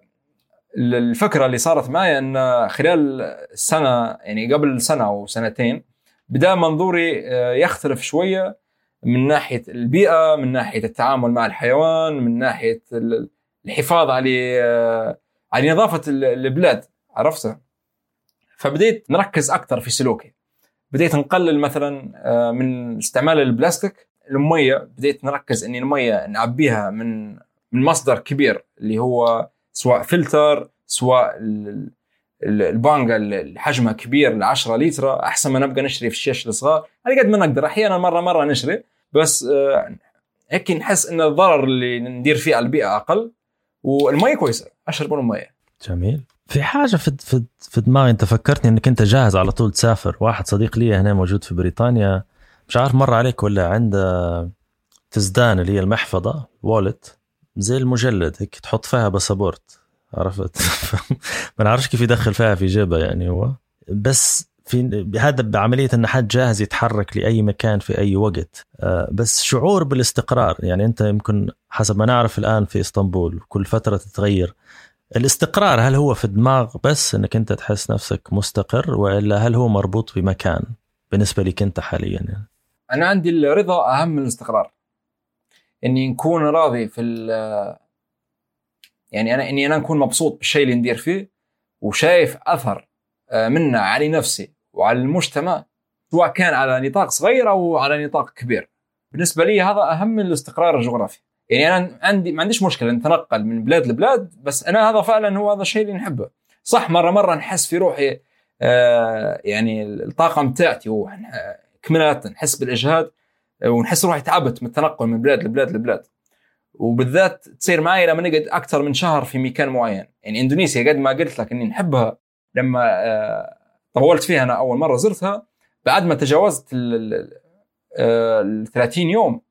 الفكرة اللي صارت معي إن خلال السنة يعني قبل سنة أو سنتين بدا منظوري آه، يختلف شوية من ناحية البيئة من ناحية التعامل مع الحيوان من ناحية ال- الحفاظ على آه، على نظافة ال- البلاد. عرفتها فبديت نركز أكثر في سلوكي. بديت نقلل مثلا آه، من استعمال البلاستيك الميه بديت نركز إني المية نعبيها من من مصدر كبير اللي هو سواء فلتر سواء ال- ال- البانجا اللي حجمها كبير ل 10 لتر. أحسن ما نبقى نشتري في الشيش الصغار. على قد ما نقدر. أحيانا مرة مرة نشتري. بس آه، هيك نحس إن الضرر اللي ندير فيه على البيئة أقل. والمي كويسة. أشرب المي
جميل. في حاجة في في في دماغي انت فكرتني انك انت جاهز على طول تسافر. واحد صديق لي هنا موجود في بريطانيا مش عارف مر عليك ولا عنده تزدان اللي هي المحفظة وولت زي المجلد هيك تحط فيها باسبورت عرفت؟ ما نعرفش كيف يدخل فيها في جيبه يعني هو. بس في هذا بعملية إن حد جاهز يتحرك لأي مكان في أي وقت. آه، بس شعور بالاستقرار. يعني أنت يمكن حسب ما نعرف الآن في إسطنبول كل فترة تتغير. الاستقرار هل هو في الدماغ بس إنك أنت تحس نفسك مستقر وإلا هل هو مربوط بمكان بالنسبة لك أنت حاليا؟ يعني؟
أنا عندي الرضا أهم من الاستقرار. إني نكون راضي في يعني أنا إني أنا نكون مبسوط بالشيء اللي ندير فيه وشايف أثر آه، منه على نفسي وعلى المجتمع سواء كان على نطاق صغير أو على نطاق كبير. بالنسبة لي هذا أهم من الاستقرار الجغرافي. يعني أنا عندي ما عنديش مشكلة نتنقل من بلاد لبلاد بس أنا هذا فعلا هو هذا الشيء اللي نحبه. صح مره مرة نحس في روحي آه يعني الطاقه بتاعتي كملت نحس بالإجهاد ونحس روحي تعبت من التنقل من بلاد لبلاد لبلاد. وبالذات تصير معي لما نقعد أكثر من شهر في مكان معين. يعني إندونيسيا قد ما قلت لك إني نحبها لما آه طولت فيها أنا أول مرة زرتها بعد ما تجاوزت ال 30 يوم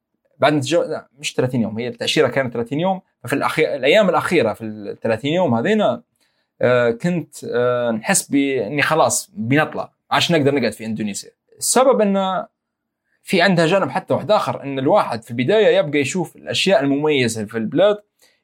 بعد ما تجاوز مش 30 يوم هي التأشيرة كانت 30 يوم ففي الأخي... الأيام الأخيرة في ال 30 يوم هذينا آه كنت آه نحس باني خلاص بنطلع عشان نقدر نقعد في إندونيسيا. السبب انه في عندها جانب حتى واحد آخر إن الواحد في البداية يبقى يشوف الأشياء المميزة في البلاد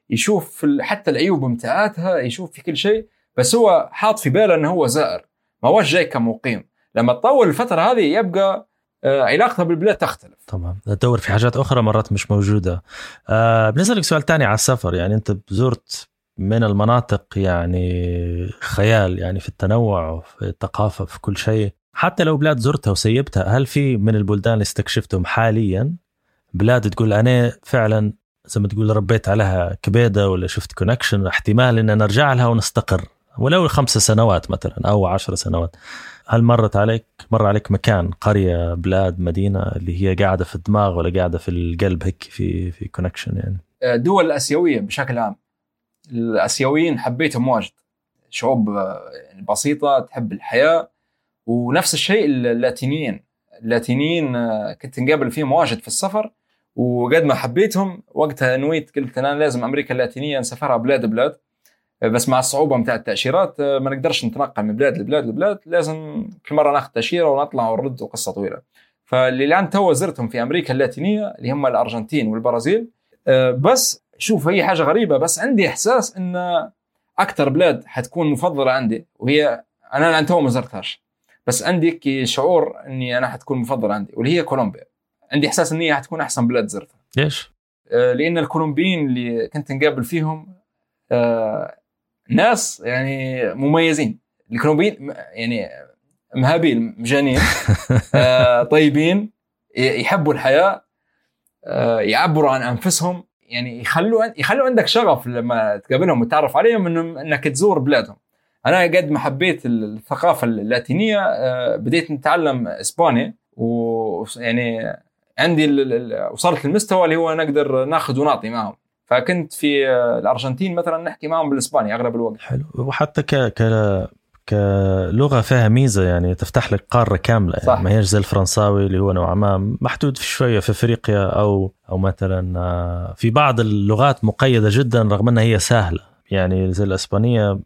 يشوف حتى العيوب بتاعتها يشوف في كل شيء بس هو حاط في باله إنه هو زائر ما هوش جاي كمقيم. لما تطول الفترة هذه يبقى علاقتها بالبلاد تختلف.
طبعا تدور في حاجات أخرى مرات مش موجودة. آه بنسألك سؤال تاني على السفر. يعني أنت زرت من المناطق يعني خيال يعني في التنوع وفي الثقافة في كل شيء. حتى لو بلاد زرتها وسيبتها هل في من البلدان اللي استكشفتهم حاليا؟ بلاد تقول أنا فعلا زي ما تقول ربيت عليها كبدة ولا شفت connection احتمال إن نرجع لها ونستقر. ولو خمس سنوات مثلا أو عشر سنوات. هل مرت عليك مر عليك مكان قرية بلاد مدينة اللي هي قاعدة في الدماغ ولا قاعدة في القلب هيك في في connection يعني؟
آه، الأسيوية بشكل عام. الأسيويين حبيتهم واجد. شعوب آه، بسيطة تحب الحياة. ونفس الشيء اللاتينيين. اللاتينيين آه، كنت نقابل فيهم واجد في السفر. وقد ما حبيتهم وقتها نويت قلت أنا لازم أمريكا اللاتينية نسافرها بلاد بلاد. بس مع الصعوبة نتاع التأشيرات آه، ما نقدرش نتنقل من بلاد لبلاد لبلاد لازم كل مرة ناخذ تأشيرة ونطلع ونرد وقصة طويلة. فاللي الآن تو زرتهم في أمريكا اللاتينية اللي هم الأرجنتين والبرازيل آه، بس شوف هي حاجة غريبة بس عندي إحساس إن أكثر بلاد حتكون مفضلة عندي وهي أنا الآن تو ما زرتهاش بس عندي شعور إني أنا حتكون مفضله عندي واللي هي كولومبيا. عندي إحساس ان هي حتكون أحسن بلاد زرتها.
ليش؟
لأن الكولومبيين اللي كنت نقابل فيهم ناس يعني مميزين. الكولومبيين يعني مهابيل مجانين آه طيبين يحبوا الحياة آه يعبروا عن أنفسهم. يعني يخلوا يخلوا عندك شغف لما تقابلهم وتتعرف عليهم انه إنك تزور بلادهم. أنا قد ما حبيت الثقافة اللاتينية آه بديت نتعلم إسباني. ويعني عندي وصلت للمستوى اللي هو نقدر ناخذ ونعطي معهم. فكنت في الأرجنتين مثلا نحكي معهم بالإسباني أغلب الوقت.
حلو. وحتى ك ك كلغة فيها ميزة يعني تفتح لك قارة كاملة يعني. صح. ما هيش زي الفرنساوي اللي هو نوعا ما محدود في شوية في أفريقيا أو أو مثلا آه، في بعض اللغات مقيدة جدا رغم إنها هي سهلة. يعني زي الإسبانية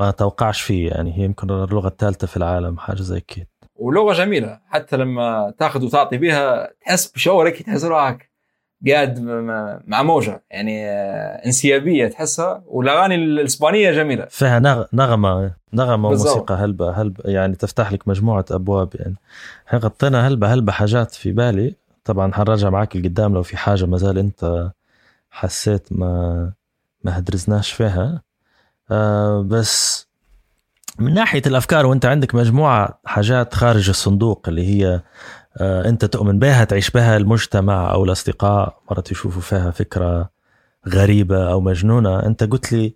ما توقعش فيه يعني. هي يمكن اللغة الثالثة في العالم حاجة زي كده.
ولغة جميلة. حتى لما تاخذ وتعطي بها تحس بشعور هيك تحس روحك. قاعد مع موجة. يعني آه، انسيابية تحسها والأغاني الإسبانية جميلة.
فيها نغمة نغمة وموسيقى هلبة هلبة يعني تفتح لك مجموعة أبواب يعني. إحنا غطينا هلبة هلبة حاجات في بالي. طبعا حنراجع معك لقدام لو في حاجة ما زال أنت حسيت ما ما هدرزناش فيها. آه بس من ناحية الأفكار وأنت عندك مجموعة حاجات خارج الصندوق اللي هي أنت تؤمن بها تعيش بها المجتمع أو الأصدقاء. مرات يشوفوا فيها فكرة غريبة أو مجنونة. أنت قلت لي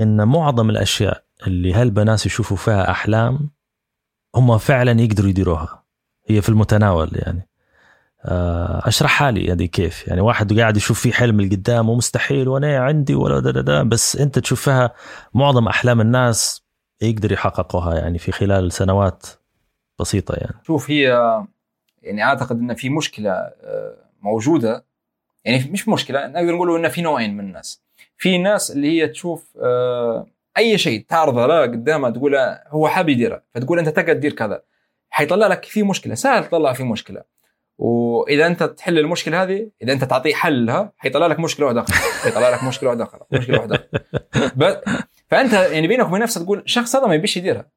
إن معظم الأشياء اللي هالبناس يشوفوا فيها أحلام هم فعلا يقدروا يديروها. هي في المتناول يعني. آه، أشرحها لي هذه كيف؟ يعني واحد قاعد يشوف في حلم اللي قدامه مستحيل وأنا عندي ولا دا دا دا بس أنت تشوفها معظم أحلام الناس يقدر يحققوها يعني في خلال سنوات بسيطة يعني.
شوف هي يعني أعتقد إن في مشكلة آه، موجودة. يعني مش مشكلة نقدر نقول إن في نوعين من الناس. في ناس اللي هي تشوف آه، أي شيء تعرضه له قدامها تقول هو حاب يديره فتقول أنت تقدر تدير كذا. حيطلع لك في مشكلة سهل تطلع في مشكلة. وإذا أنت تحل المشكلة هذه إذا أنت تعطيه حل لها حيطلع لك مشكلة واحدة آخرى. حيطلع لك مشكلة واحدة آخرى مشكلة واحدة آخرى. فأنت يعني بينك وبين نفسك تقول الشخص هذا ما يبيش يديرها.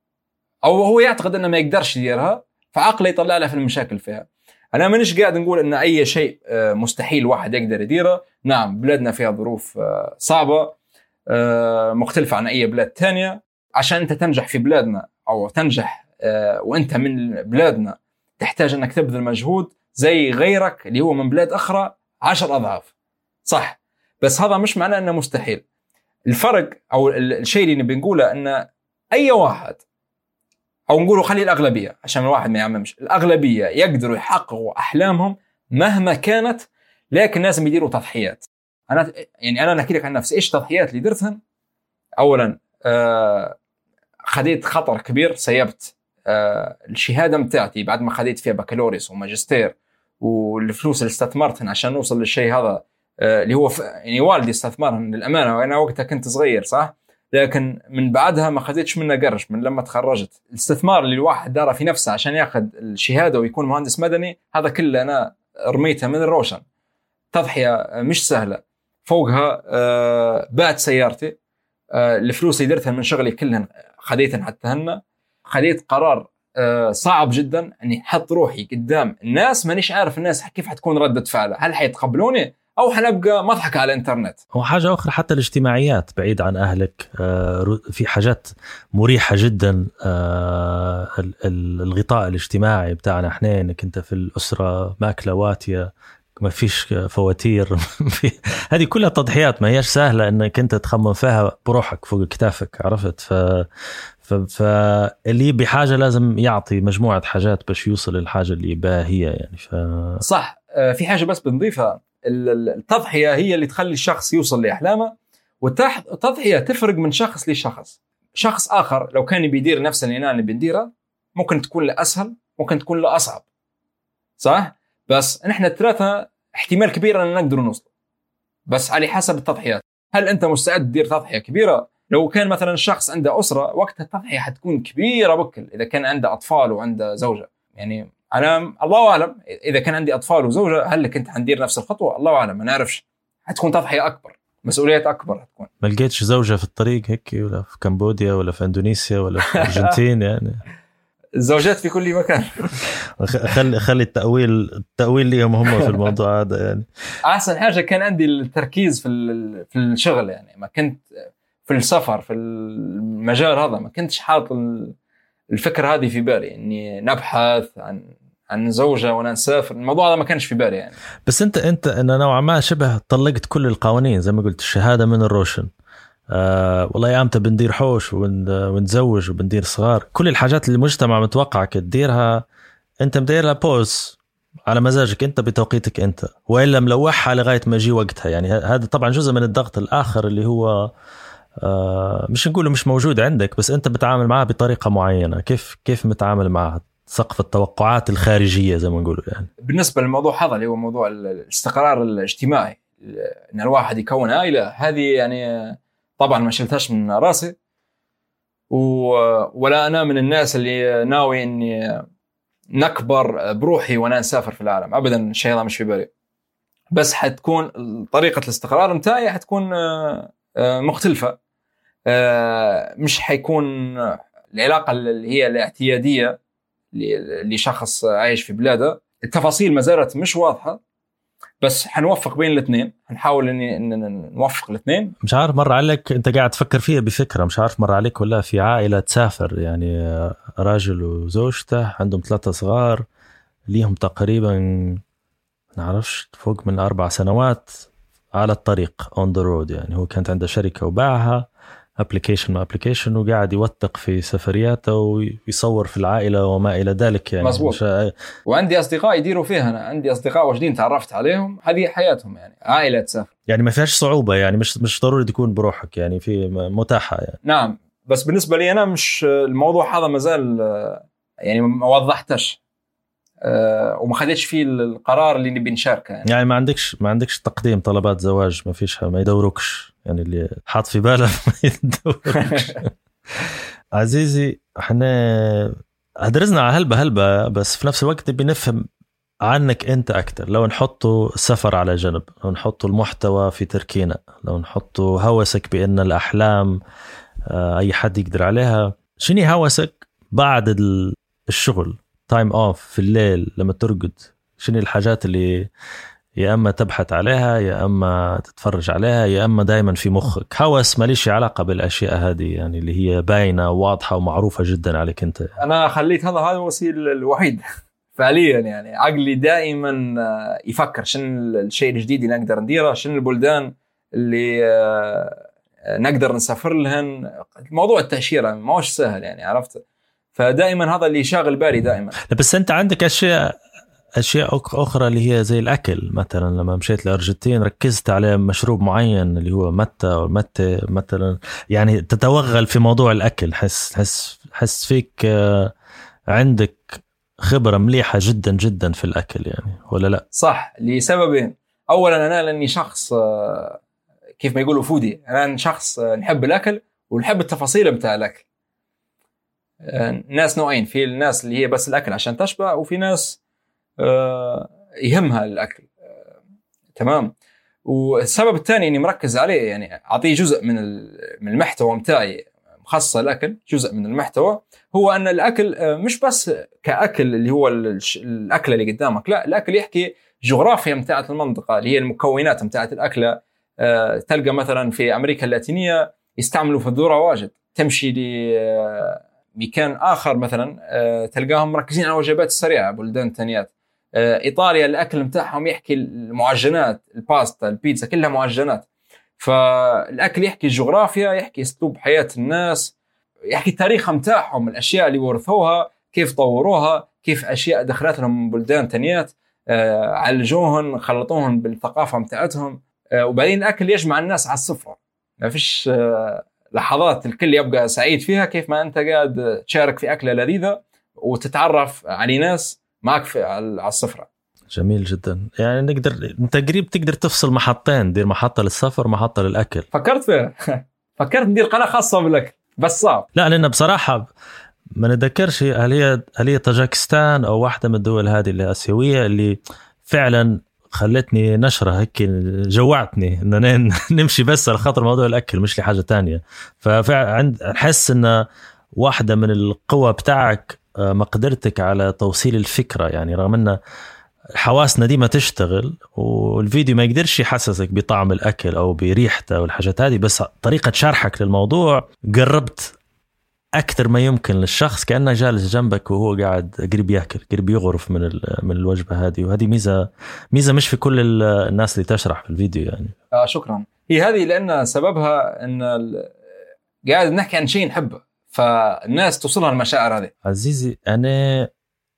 أو هو يعتقد إنه ما يقدرش يديرها. فعقله يطلع له في المشاكل فيها. أنا مانيش قاعد نقول إن أي شيء آه، مستحيل واحد يقدر يديره. نعم بلادنا فيها ظروف آه، صعبة آه، مختلفة عن أي بلاد ثانية عشان أنت تنجح في بلادنا أو تنجح وأنت من بلادنا تحتاج إنك تبذل مجهود زي غيرك اللي هو من بلاد أخرى عشر أضعاف. صح. بس هذا مش معناه إنه مستحيل. الفرق أو الشيء اللي نبي نقوله إن أي واحد أو نقولوا خلي الأغلبية عشان الواحد ما يعممش. الأغلبية يقدروا يحققوا أحلامهم مهما كانت لكن لازم يديروا تضحيات. أنا يعني أنا نحكي لك عن نفسي إيش التضحيات اللي درتهم؟ اولا آه خديت خطر كبير سيبت آه الشهادة متاعتي بعد ما خديت فيها بكالوريوس وماجستير والفلوس اللي استثمرتها عشان نوصل للشيء هذا آه اللي هو يعني والدي استثمرهم للأمانة وأنا وقتها كنت صغير صح؟ لكن من بعدها ما خذيتش منها قرش من لما تخرجت. الاستثمار اللي الواحد داره في نفسه عشان ياخذ الشهادة ويكون مهندس مدني هذا كله أنا رميته من الروشن. تضحية مش سهلة. فوقها آه بعت سيارتي آه الفلوس اللي درتها من شغلي كلهن خذيتها حتى هن. خذيت قرار آه صعب جدا إني أحط روحي قدام الناس مانيش عارف الناس كيف حتكون ردة فعلها. هل حيتقبلوني؟ أو حنبقى مضحك على الإنترنت.
وحاجه أخرى حتى الاجتماعيات بعيد عن أهلك آه، في حاجات مريحة جدا آه، الغطاء الاجتماعي بتاعنا إحنا إنك أنت في الأسرة ماكلة واتية ما فيش فواتير هذه كلها تضحيات ما هيش سهلة إنك أنت تخمم فيها بروحك فوق كتافك عرفت؟ ف فاللي بحاجه لازم يعطي مجموعة حاجات باش يوصل للحاجة اللي يباها هي يعني ف...
صح. آه، في حاجة بس بنضيفها. التضحية هي اللي تخلي الشخص يوصل لأحلامه والتضحيه تفرق من شخص لشخص. شخص آخر لو كان بيدير نفس اللي أنا اللي بنديرها ممكن تكون له أسهل ممكن تكون له أصعب. صح؟ بس نحن الثلاثة احتمال كبير ان نقدر نوصل. بس على حسب التضحيات هل أنت مستعد تدير تضحية كبيرة؟ لو كان مثلا الشخص عنده أسرة وقتها التضحية حتكون كبيرة بكل إذا كان عنده أطفال وعنده زوجة. يعني أنا الله أعلم إذا كان عندي أطفال وزوجة هل كنت حندير نفس الخطوة؟ الله أعلم ما نعرفش. حتكون تضحية أكبر مسؤوليات أكبر حتكون.
ما لقيتش زوجة في الطريق هيك ولا في كمبوديا ولا في إندونيسيا ولا في الارجنتين يعني؟
الزوجات في كل مكان.
خلي خلي التأويل التأويل ليهم هم في الموضوع هذا يعني.
أحسن حاجة كان عندي التركيز في في الشغل يعني. ما كنت في السفر في المجال هذا ما كنتش حاط الفكرة هذه في بالي إني نبحث عن عن زوجة وأنا نسافر. الموضوع هذا ما كانش في بالي يعني.
بس انت أنت أنا نوعا ما شبه طلقت كل القوانين زي ما قلت الشهادة من الروشن. آه والله يا إمتى بندير حوش ونتزوج وبندير صغار. كل الحاجات اللي المجتمع متوقعك تديرها أنت مديرها بوز على مزاجك أنت بتوقيتك أنت. والا ملوحها لغاية ما يجي وقتها. يعني هذا طبعا جزء من الضغط الآخر اللي هو آه مش نقوله مش موجود عندك بس أنت بتعامل معها بطريقة معينة. كيف كيف متعامل معها؟ سقف التوقعات الخارجية زي ما نقولوا يعني.
بالنسبة للموضوع هذا اللي هو موضوع الاستقرار الاجتماعي إن الواحد يكون عائلة هذه يعني طبعا ما شلتهاش من راسي. ولا أنا من الناس اللي ناوي إني نكبر بروحي وأنا نسافر في العالم. ابدا الشيء هذا مش في بالي. بس حتكون طريقة الاستقرار متاعي حتكون آه، مختلفة. آه، مش حيكون العلاقة اللي هي الاعتيادية لشخص عايش في بلاده. التفاصيل ما زالت مش واضحة بس حنوفق بين الاثنين. حنحاول اني ان نوفق الاثنين.
مش عارف مر عليك أنت قاعد تفكر فيها بفكرة. مش عارف مر عليك ولا في عائلة تسافر. يعني راجل وزوجته عندهم ثلاثة صغار ليهم تقريبا نعرفش فوق من أربع سنوات على الطريق on the road يعني هو كانت عنده شركة وباعها. application ما application وقاعد يوثق في سفرياته ويصور في العائلة وما إلى ذلك يعني.
مزبوط.
مش-
وعندي أصدقاء يديروا فيها أنا عندي أصدقاء واجدين تعرفت عليهم هذه حياتهم يعني عائلة تسافر
يعني ما فيهاش صعوبة يعني مش مش ضروري تكون بروحك يعني في متاحة يعني.
نعم بس بالنسبة لي أنا مش الموضوع هذا ما زال يعني ما وضحتش آه، وما خدتش فيه القرار اللي نبي نشاركه يعني.
يعني ما عندكش ما عندكش تقديم طلبات زواج ما فيش ما يدوروكش. يعني اللي حاط في باله ما يدوروكش عزيزي إحنا هدرزنا على هلبة هلبة بس في نفس الوقت نبي نفهم عنك انت أكثر لو نحطوا السفر على جنب لو نحطوا المحتوى في تركينا لو نحطوا هوسك بأن الأحلام آه، أي حد يقدر عليها. شنو هوسك بعد ال- الشغل؟ time off في الليل لما ترقد. شنو الحاجات اللي يا أما تبحث عليها يا أما تتفرج عليها يا أما دائما في مخك. هوس ماليش علاقة بالأشياء هذه يعني اللي هي باينة واضحة ومعروفة جدا عليك أنت.
أنا خليت هذا هذا الوسيل الوحيد فعليا يعني عقلي دائما آه، يفكر شنو الشيء الجديد اللي نقدر نديره شنو البلدان اللي آه، آه، نقدر نسافر لهن. موضوع التأشيرة ما هوش سهل يعني عرفت؟ فدائما هذا اللي شاغل بالي دائما.
بس أنت عندك أشياء أشياء أخرى اللي هي زي الأكل مثلا لما مشيت الارجنتين ركزت على مشروب معين اللي هو متى أو متى مثلا. يعني تتوغل في موضوع الأكل حس حس حس فيك آه، عندك خبرة مليحة جدا جدا في الأكل يعني ولا لا؟
صح لسببين. اولا أنا لأني شخص آه، كيف ما يقولوا فودي. أنا شخص آه، نحب الأكل ونحب التفاصيل بتاع الأكل. ناس نوعين. في الناس اللي هي بس الأكل عشان تشبع وفي ناس يهمها الأكل. آه، تمام. والسبب الثاني إني مركز عليه يعني أعطيه جزء من من المحتوى بتاعي مخصص الاكل جزء من المحتوى هو أن الأكل آه، مش بس كأكل اللي هو الأكلة اللي قدامك لا الأكل يحكي جغرافيا بتاعت المنطقة اللي هي المكونات بتاعت الأكلة. آه، تلقى مثلا في أمريكا اللاتينية يستعملوا في الذرة واجد. تمشي لمكان آخر مثلا آه، تلقاهم مركزين على الوجبات السريعة بلدان ثانيات. آه، إيطاليا الأكل بتاعهم يحكي المعجنات الباستا البيتزا كلها معجنات. فالأكل يحكي الجغرافيا يحكي أسلوب حياة الناس يحكي التاريخ بتاعهم الأشياء اللي ورثوها كيف طوروها كيف أشياء دخلت لهم من بلدان تانيات آه، عالجوهن خلطوهن بالثقافة بتاعتهم. آه، وبعدين الأكل يجمع الناس على السفرة. ما فيش آه، لحظات الكل يبقى سعيد فيها كيف ما أنت قاعد تشارك في أكلة لذيذة وتتعرف على ناس. معك في على السفره
جميل جدا. يعني نقدر انت قريب تقدر تفصل محطتين دير محطة للسفر محطه للأكل.
فكرت فيها فكرت ندير قناه خاصة بالاكل بس صعب.
لا لأن بصراحة ما نتذكرش هل هي هل هي طاجكستان أو واحدة من الدول هذه الاسيويه اللي فعلا خلتني نشرة هيك جوعتني إن نمشي بس على خاطر موضوع الأكل مش لحاجة تانية. فعند احس إن واحدة من القوى بتاعك مقدرتك على توصيل الفكرة. يعني رغم أن حواسنا دي ما تشتغل والفيديو ما يقدرش يحسسك بطعم الأكل أو بريحته والحاجات هذه بس طريقة شرحك للموضوع قربت أكثر ما يمكن للشخص كأنه جالس جنبك وهو قاعد قريب ياكل قريب يغرف من من الوجبة هذه. وهذه ميزة ميزة مش في كل ال- الناس اللي تشرح في الفيديو يعني.
آه شكرا. هي هذه لأن سببها إن قاعد نحكي عن شيء نحبه. فالناس توصلها المشاعر هذه.
عزيزي أنا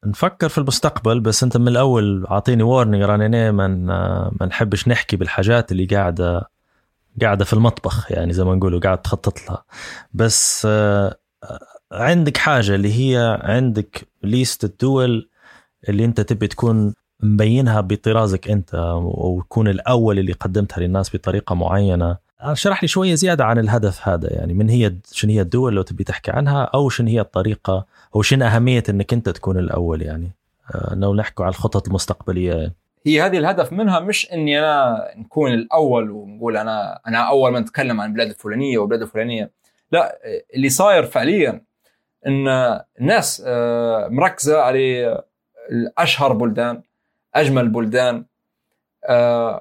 نفكر في المستقبل بس أنت من الأول أعطيني وارنينج راني أنا ما ما نحبش نحكي بالحاجات اللي قاعدة قاعدة في المطبخ يعني زي ما نقولوا قاعد تخطط لها. بس آه، عندك حاجة اللي هي عندك ليست الدول اللي أنت تبي تكون مبينها بطرازك أنت وتكون الأول اللي قدمتها للناس بطريقة معينة. أشرح لي شوية زيادة عن الهدف هذا يعني من هي شنو هي الدول لو تبي تحكي عنها أو شنو هي الطريقة أو شنو أهمية إنك أنت تكون الأول يعني. آه، لو نحكوا على الخطط المستقبلية.
هي هذه الهدف منها مش إني أنا نكون الأول ونقول أنا أنا أول من نتكلم عن البلاد الفلانية والبلاد الفلانية. لا اللي صاير فعليا إن الناس آه، مركزة على الأشهر بلدان أجمل بلدان آه،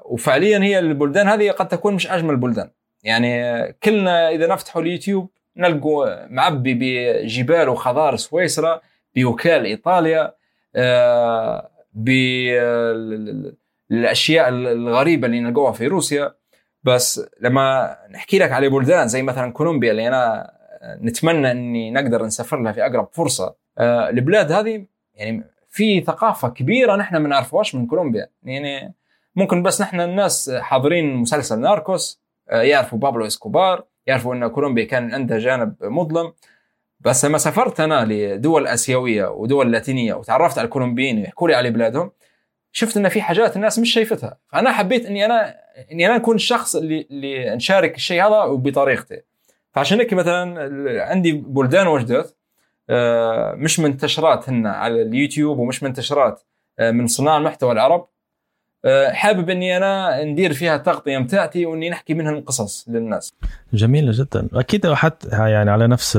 وفعليا هي البلدان هذه قد تكون مش أجمل بلدان يعني كلنا إذا نفتحوا اليوتيوب نلقوا معبي بجبال وخضار سويسرا بوكال إيطاليا آه، بالاشياء الغريبة اللي نلقوها في روسيا. بس لما نحكي لك على بلدان زي مثلا كولومبيا اللي أنا نتمنى إني نقدر نسافر لها في أقرب فرصة آه، البلاد هذه يعني في ثقافة كبيرة نحن ما نعرفوهاش من كولومبيا. يعني ممكن بس نحن الناس حاضرين مسلسل ناركوس آه، يعرفوا بابلو إسكوبار يعرفوا إن كولومبيا كان عندها جانب مظلم. بس لما سافرت أنا لدول آسيوية ودول لاتينية وتعرفت على الكولومبيين يحكوا لي على بلادهم شفت إن في حاجات الناس مش شايفتها. فأنا حبيت إني أنا إني أنا اكون الشخص اللي اللي نشارك الشيء هذا بطريقتي. فعشان هيك مثلا عندي بلدان وجدت آه، مش منتشرات هن على اليوتيوب ومش منتشرات آه، من صناع المحتوى العرب. حابب إني أنا ندير فيها التغطية متاعتي وإني نحكي منها القصص للناس.
جميلة جدا، أكيد حتى يعني على نفس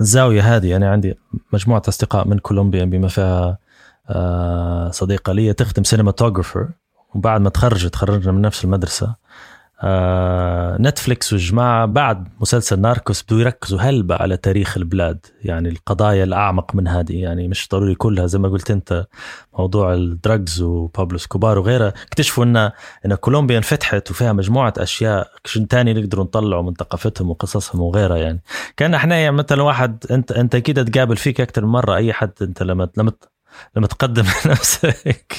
الزاوية هذه أنا عندي مجموعة أصدقاء من كولومبيا بما فيها صديقة لي تخدم سينماتوجرافر وبعد ما تخرجت تخرجنا من نفس المدرسة آه نتفليكس والجماعة بعد مسلسل ناركوس بدو يركزوا هلبة على تاريخ البلاد. يعني القضايا الأعمق من هذه يعني مش ضروري كلها زي ما قلت أنت موضوع ال drugs وبابلو إسكوبار وغيرها. اكتشفوا أن أن كولومبيا انفتحت وفيها مجموعة أشياء تاني نقدروا نطلعوا من ثقافتهم وقصصهم وغيرها يعني. كان إحنا يعني مثلا واحد أنت أنت أكيد تقابل فيك أكثر من مرة أي حد أنت لما لما لما تقدم نفسك.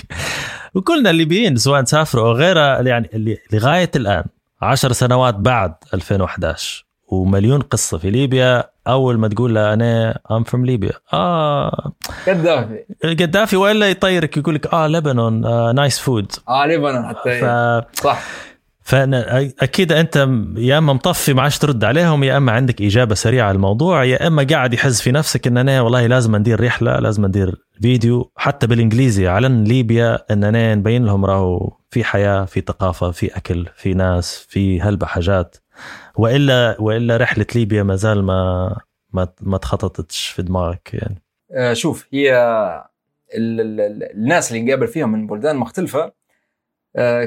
وكلنا الليبيين سواء سافروا أو غيرها يعني اللي لغاية الآن عشر سنوات بعد 2011 ومليون قصة في ليبيا. أول ما تقول له أنا I'm from ليبيا آه.
قدافي.
قدافي والا يطيرك يقول لك آه لبنان آه nice food
آه لبنان حتى. ف... صح.
فأنا أكيد أنت يا أما مطفي ما عادش ترد عليهم يا أما عندك إجابة سريعة على الموضوع يا أما قاعد يحز في نفسك إن أنا والله لازم ندير رحلة لازم ندير فيديو حتى بالإنجليزي علن ليبيا إن أنا نبين لهم راهو في حياة في ثقافة في أكل في ناس في هلبة حاجات. وإلا وإلا رحلة ليبيا ما زال ما ما ما تخططتش في دماغك يعني.
آه شوف هي ال ال الناس اللي نقابل فيهم من بلدان مختلفة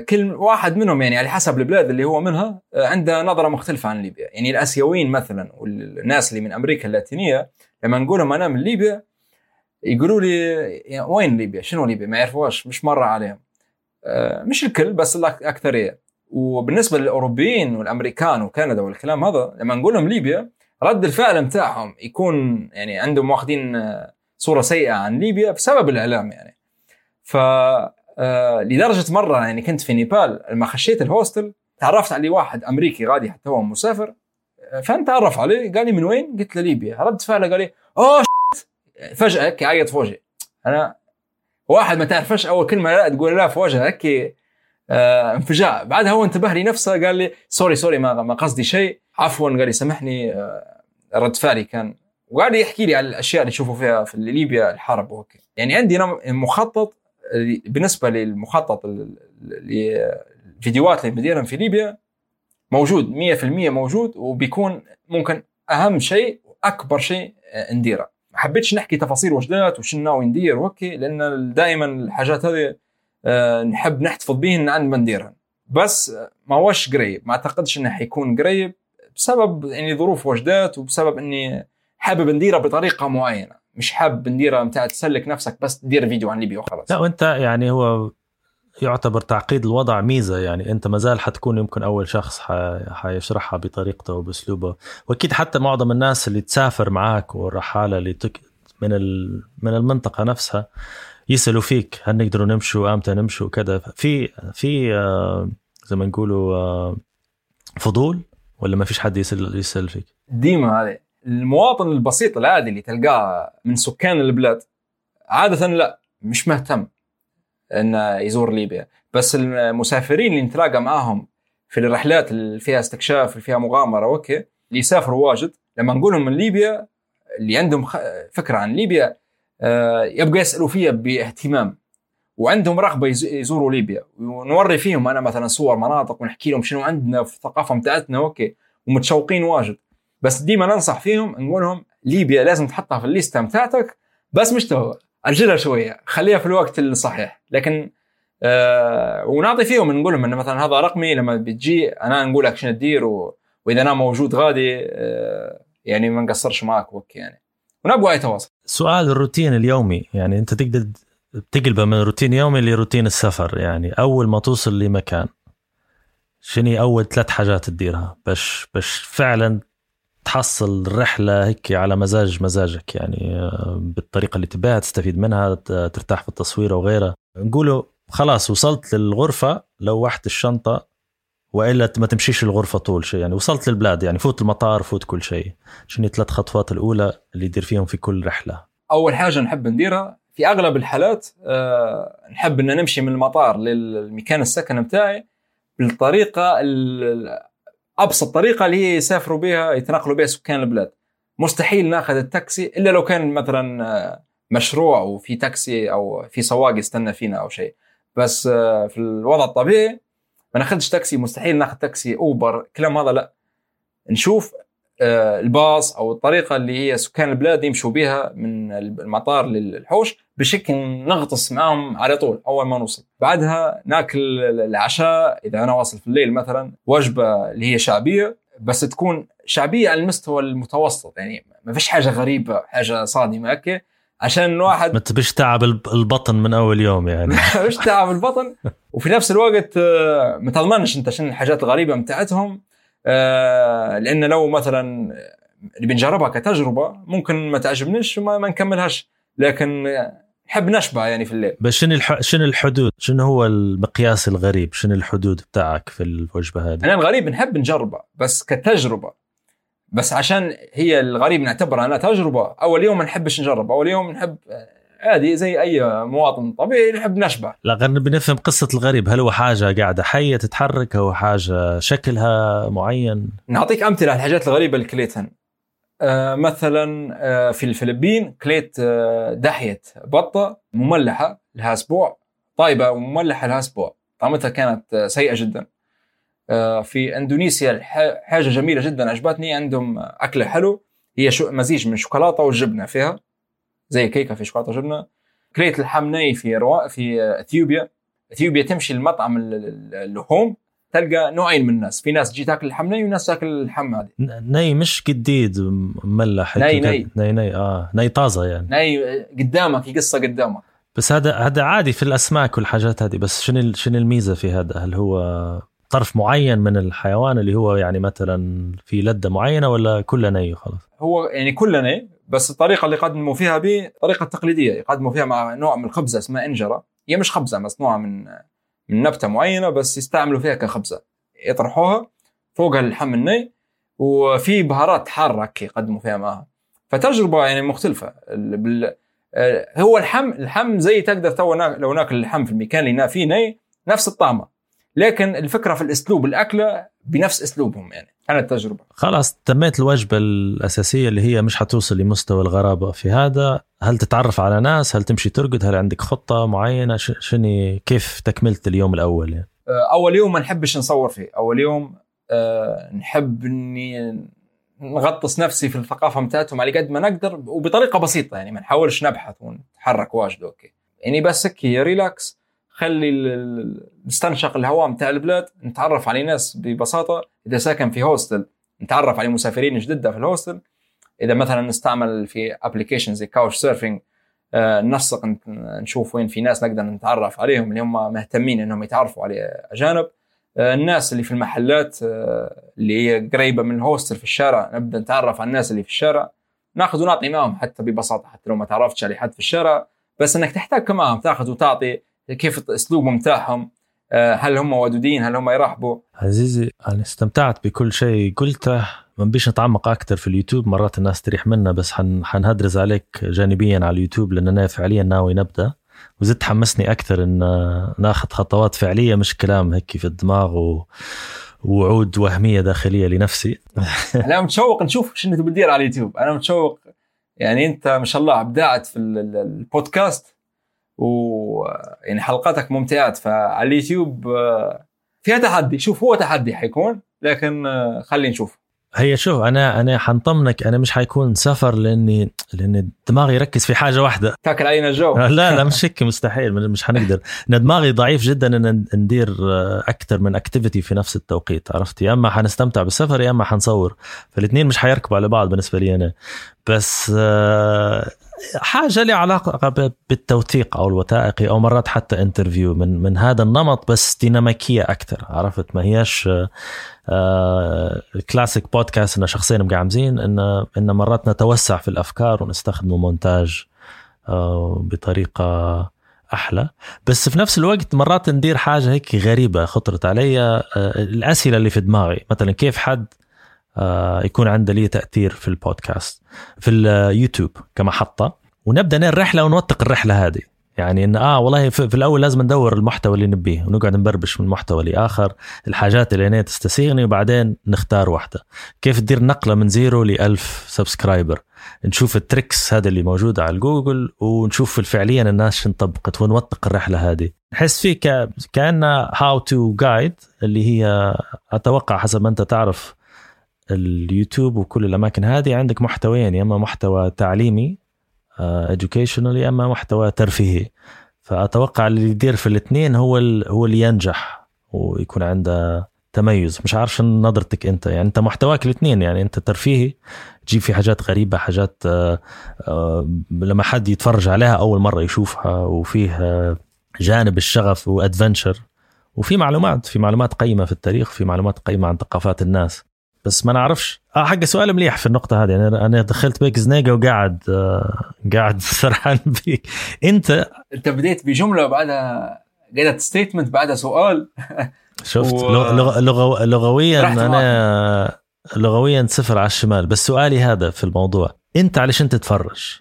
كل واحد منهم يعني على حسب البلاد اللي هو منها آه عنده نظرة مختلفة عن ليبيا. يعني الأسيويين مثلا والناس اللي من أمريكا اللاتينية لما نقول لهم أنا من ليبيا يقولوا لي يعني وين ليبيا؟ شنو ليبيا؟ ما يعرفوهاش مش مرة عليهم. آه، مش الكل بس الاكثريه وبالنسبة للأوروبيين والأمريكان وكندا والكلام هذا لما نقول لهم ليبيا رد الفعل بتاعهم يكون يعني عندهم واخدين آه، صورة سيئة عن ليبيا بسبب الإعلام يعني. ف آه، لدرجة مرة يعني كنت في نيبال لما خشيت الهوستل تعرفت على واحد أمريكي غادي حتى هو مسافر فنتعرف عليه قال لي من وين؟ قلت له ليبيا. رد فعله قال لي أوه فجأة هيك عيط في وجهي أنا واحد ما تعرفش أول كلمة لا تقول لا في وجهه هيك آه بعدها هو انتبه لي نفسه قال لي sorry sorry ما, ما قصدي شيء. عفوا قال لي سامحني آه رد فعلي كان. وقاعد يحكي لي على الأشياء اللي يشوفوا فيها في ليبيا الحرب وهيك. يعني عندي مخطط بالنسبة للمخطط الفيديوهات اللي بديرهم في ليبيا موجود 100% موجود وبيكون ممكن أهم شيء وأكبر شيء آه، نديره. ما حبيتش نحكي تفاصيل وجدات وش ناوي ندير وهكي لأن دائما الحاجات هذه آه، نحب نحتفظ بهن عند ما نديرها بس ما هوش قريب. ما أعتقدش إنه حيكون قريب بسبب يعني ظروف وجدات وبسبب إني حابب نديرها بطريقة معينة. مش حابب نديرها متاع تسلك نفسك بس تدير فيديو عن ليبيا وخلاص.
لا وانت يعني هو يعتبر تعقيد الوضع ميزة يعني انت ما زال حتكون يمكن أول شخص حيشرحها بطريقته وبأسلوبه. وأكيد حتى معظم الناس اللي تسافر معك والرحالة اللي تك من من المنطقة نفسها يسألوا فيك هل نقدروا نمشوا إمتى نمشوا كذا في في آه، زي ما نقولوا آه، فضول ولا ما فيش حد يسأل يسأل فيك؟
ديما هذه المواطن البسيط العادي اللي تلقاه من سكان البلاد عادة لا مش مهتم إنه يزور ليبيا. بس المسافرين اللي نتلاقى معاهم في الرحلات اللي فيها استكشاف اللي فيها مغامرة okay اللي يسافروا واجد لما نقول لهم من ليبيا اللي عندهم فكرة عن ليبيا آه، يبقى يسألوا فيها باهتمام. وعندهم رغبة يزوروا ليبيا. ونوري فيهم أنا مثلا صور مناطق ونحكي لهم شنو عندنا في الثقافة بتاعتنا okay ومتشوقين واجد. بس ديما ننصح فيهم نقول لهم ليبيا لازم تحطها في الليستة بتاعتك بس مش تو اجلها شوية خليها في الوقت الصحيح. لكن آه ونعطي فيهم نقول لهم انه مثلا هذا رقمي لما بتجي أنا نقول لك شنو تدير. وإذا أنا موجود غادي آه يعني ما نقصرش معك وك يعني. ونبغى أي تواصل.
سؤال الروتين اليومي يعني أنت تقدر تقلبه من روتين يومي لروتين السفر يعني أول ما توصل لمكان شنو أول ثلاث حاجات تديرها؟ باش باش فعلا تحصل الرحلة هيك على مزاج مزاجك يعني آه، بالطريقة اللي تبيها تستفيد منها ترتاح في التصوير وغيرها. نقولوا خلاص وصلت للغرفة لوحت الشنطة وإلا ما تمشيش الغرفة طول شيء يعني وصلت للبلاد يعني فوت المطار فوت كل شيء. شنو ثلاث خطوات الأولى اللي يدير فيهم في كل رحلة؟
أول حاجة نحب نديرها في أغلب الحالات آه، نحب ان نمشي من المطار للمكان السكن بتاعي بالطريقة ال- أبسط طريقة اللي هي يسافروا بها يتنقلوا بها سكان البلاد. مستحيل ناخذ التاكسي إلا لو كان مثلا آه، مشروع وفي تاكسي أو في سواق يستنى فينا أو شيء. بس آه، في الوضع الطبيعي ما ناخذش تاكسي مستحيل ناخذ تاكسي أوبر كلام هذا لا. نشوف آه، الباص أو الطريقة اللي هي سكان البلاد يمشوا بها من المطار للحوش بشكل نغطس معهم على طول أول ما نوصل. بعدها ناكل العشاء إذا أنا واصل في الليل مثلا وجبة اللي هي شعبية بس تكون شعبية على المستوى المتوسط يعني ما فيش حاجة غريبة حاجة صادمة أوكي؟ عشان الواحد
ما تبيش تعب الب- البطن من أول يوم يعني.
مش تعب البطن. وفي نفس الوقت آه، ما تضمنش أنت شنو الحاجات الغريبة بتاعتهم آه، لأن لو مثلا اللي بنجربها كتجربة ممكن ما تعجبنيش وما ما نكملهاش. لكن نحب نشبع يعني في الليل.
بس شنو الح... شنو الحدود؟ شنو هو المقياس الغريب؟ شنو الحدود بتاعك في الوجبة هذه؟
أنا الغريب نحب نجربها بس كتجربة. بس عشان هي الغريب نعتبرها انها تجربة. أول يوم ما نحبش نجرب. أول يوم نحب عادي زي أي مواطن طبيعي نحب نشبع
لا غير بنفهم قصة الغريب. هل هو حاجة قاعدة حية تتحرك؟ هو حاجة شكلها معين؟
نعطيك أمثلة على الحاجات الغريبة اللي كليتها مثلا آه في الفلبين كليت آه دحيه بطة مملحة لها أسبوع طيبه ومملحة لها أسبوع. طعمتها كانت آه سيئة جدا. آه في إندونيسيا حاجة جميلة جدا عجبتني. عندهم أكلة حلو هي مزيج من شوكولاتة والجبنه فيها زي كيكة في شوكولاتة وجبنة. كليت اللحم ني في روا في آه، إثيوبيا. إثيوبيا تمشي المطعم اللحوم تلقى نوعين من الناس. في ناس تجي تاكل اللحم ني وناس تاكل اللحم هذه.
ني مش جديد مملح.
ني- ني.
ني ني آه. ني طازة يعني.
ني قدامك يقصه قدامك.
بس هذا هذا عادي في الأسماك والحاجات هذه. بس شنو شنو الميزة في هذا؟ هل هو طرف معين من الحيوان اللي هو يعني مثلا في لده معينة ولا كله ني وخلاص؟
هو يعني كله ني بس الطريقة اللي يقدموا فيها به طريقة تقليدية. يقدموا فيها مع نوع من الخبزة اسمها إنجرة. هي مش خبزة مصنوعه من من نبتة معينة بس يستعملوا فيها كخبزة. يطرحوها فوقها اللحم الني وفي بهارات حارة يقدموا فيها معها فتجربة يعني مختلفة. ال- بال... آه، هو اللحم اللحم زي تقدر تو لو ناكل اللحم في المكان اللي فيه ني نفس الطعمة. لكن الفكرة في الأسلوب الأكلة بنفس أسلوبهم يعني. كانت تجربه
خلاص تميت الوجبة الأساسية اللي هي مش حتوصل لمستوى الغرابة في هذا. هل تتعرف على ناس؟ هل تمشي ترقد؟ هل عندك خطة معينة؟ ش- شنو كيف تكملت اليوم الأول؟ يعني
أول يوم ما نحبش نصور فيه. أول يوم آه، نحب إني نغطس نفسي في الثقافة بتاعتهم على قد ما نقدر وبطريقة بسيطة يعني ما نحاولش نبحث ونتحرك واجد okay. يعني بس هيك relax خلي نستنشق الهواء بتاع البلاد نتعرف على ناس ببساطة. إذا ساكن في hostel نتعرف على مسافرين جدد في ال hostel إذا مثلا نستعمل في application زي Couchsurfing آه، ننسق نت- نشوف وين في ناس نقدر نتعرف عليهم اللي هم مهتمين إنهم يتعرفوا على أجانب. آه، الناس اللي في المحلات آه، اللي هي قريبة من الهوستل في الشارع نبدأ نتعرف على الناس اللي في الشارع. ناخذ ونعطي معهم حتى ببساطة حتى لو ما تعرفتش على حد في الشارع. بس إنك تحتك معهم تاخذ وتعطي. كيف أسلوبهم بتاعهم آه، هل هم ودودين هل هم يرحبوا
عزيزي أنا استمتعت بكل شيء قلته. ما نبيش نتعمق أكثر في اليوتيوب مرات الناس تريح منا بس حن حنهدرز عليك جانبيا على اليوتيوب لأن أنا فعليا ناوي نبدأ. وزدت حمسني أكثر إن ناخذ خطوات فعلية مش كلام هيك في الدماغ و... وعود وهمية داخلية لنفسي.
أنا متشوق نشوف شنو تبي تدير على اليوتيوب. أنا متشوق يعني أنت ما شاء الله أبدعت في ال- ال- البودكاست. و يعني حلقاتك ممتعات فعلى اليوتيوب آه، فيها تحدي. شوف هو تحدي حيكون لكن آه، خلي نشوف.
هي شوف أنا أنا حنطمنك أنا مش حيكون سفر لأني لأن دماغي يركز في حاجة واحدة.
تاكل علينا الجو.
لا لا مش هيك مستحيل مش حنقدر. ان دماغي ضعيف جدا ان ندير أكثر من activity في نفس التوقيت عرفت؟ يا إما حنستمتع بالسفر يا إما حنصور. فالاثنين مش حيركبوا على بعض بالنسبة لي أنا. بس آه، حاجة لها علاقة بالتوثيق أو الوثائقي أو مرات حتى interview من من هذا النمط بس ديناميكية أكثر عرفت؟ ما هياش آه classic podcast إن شخصين مقعمزين ان إن مرات نتوسع في الأفكار ونستخدم مونتاج آه بطريقة أحلى. بس في نفس الوقت مرات ندير حاجة هيك غريبة خطرت علي آه الأسئلة اللي في دماغي. مثلا كيف حد آه يكون عنده لي تأثير في البودكاست في اليوتيوب كمحطة. ونبدأ الرحله ونوثق الرحلة هذه. يعني إن آه والله في, الأول لازم ندور المحتوى اللي نبيه ونقعد نبربش من محتوى لآخر الحاجات اللي هنا تستسيغني وبعدين نختار واحدة. كيف تدير نقلة من zero ل 1000 subscriber؟ نشوف ال tricks هذا اللي موجودة على جوجل ونشوف فعليا الناس شن طبقت ونوثق الرحلة هذه. نحس فيه ك... كأنه how to guide اللي هي أتوقع حسب ما أنت تعرف اليوتيوب وكل الأماكن هذه عندك محتويين يا إما محتوى تعليمي educational يا إما محتوى ترفيهي. فأتوقع اللي يدير في الاثنين هو ال... هو اللي ينجح ويكون عنده تميز. مش عارف شو نظرتك أنت يعني أنت محتواك الاثنين يعني أنت ترفيهي تجيب في حاجات غريبة حاجات آآ آآ لما حد يتفرج عليها أول مرة يشوفها وفيه جانب الشغف و adventure وفي معلومات في معلومات قيمة في التاريخ في معلومات قيمة عن ثقافات الناس. بس ما نعرفش. آه حق سؤال مليح في النقطة هذه. يعني أنا دخلت بيك زنيقة وقاعد آه قاعد سرحان بيك. أنت؟
أنت بديت بجملة بعدها قالت statement بعدها سؤال.
شفت. و... لغ... لغ... لغويا أنا لغويا صفر على الشمال. بس سؤالي هذا في الموضوع. أنت علشان تتفرج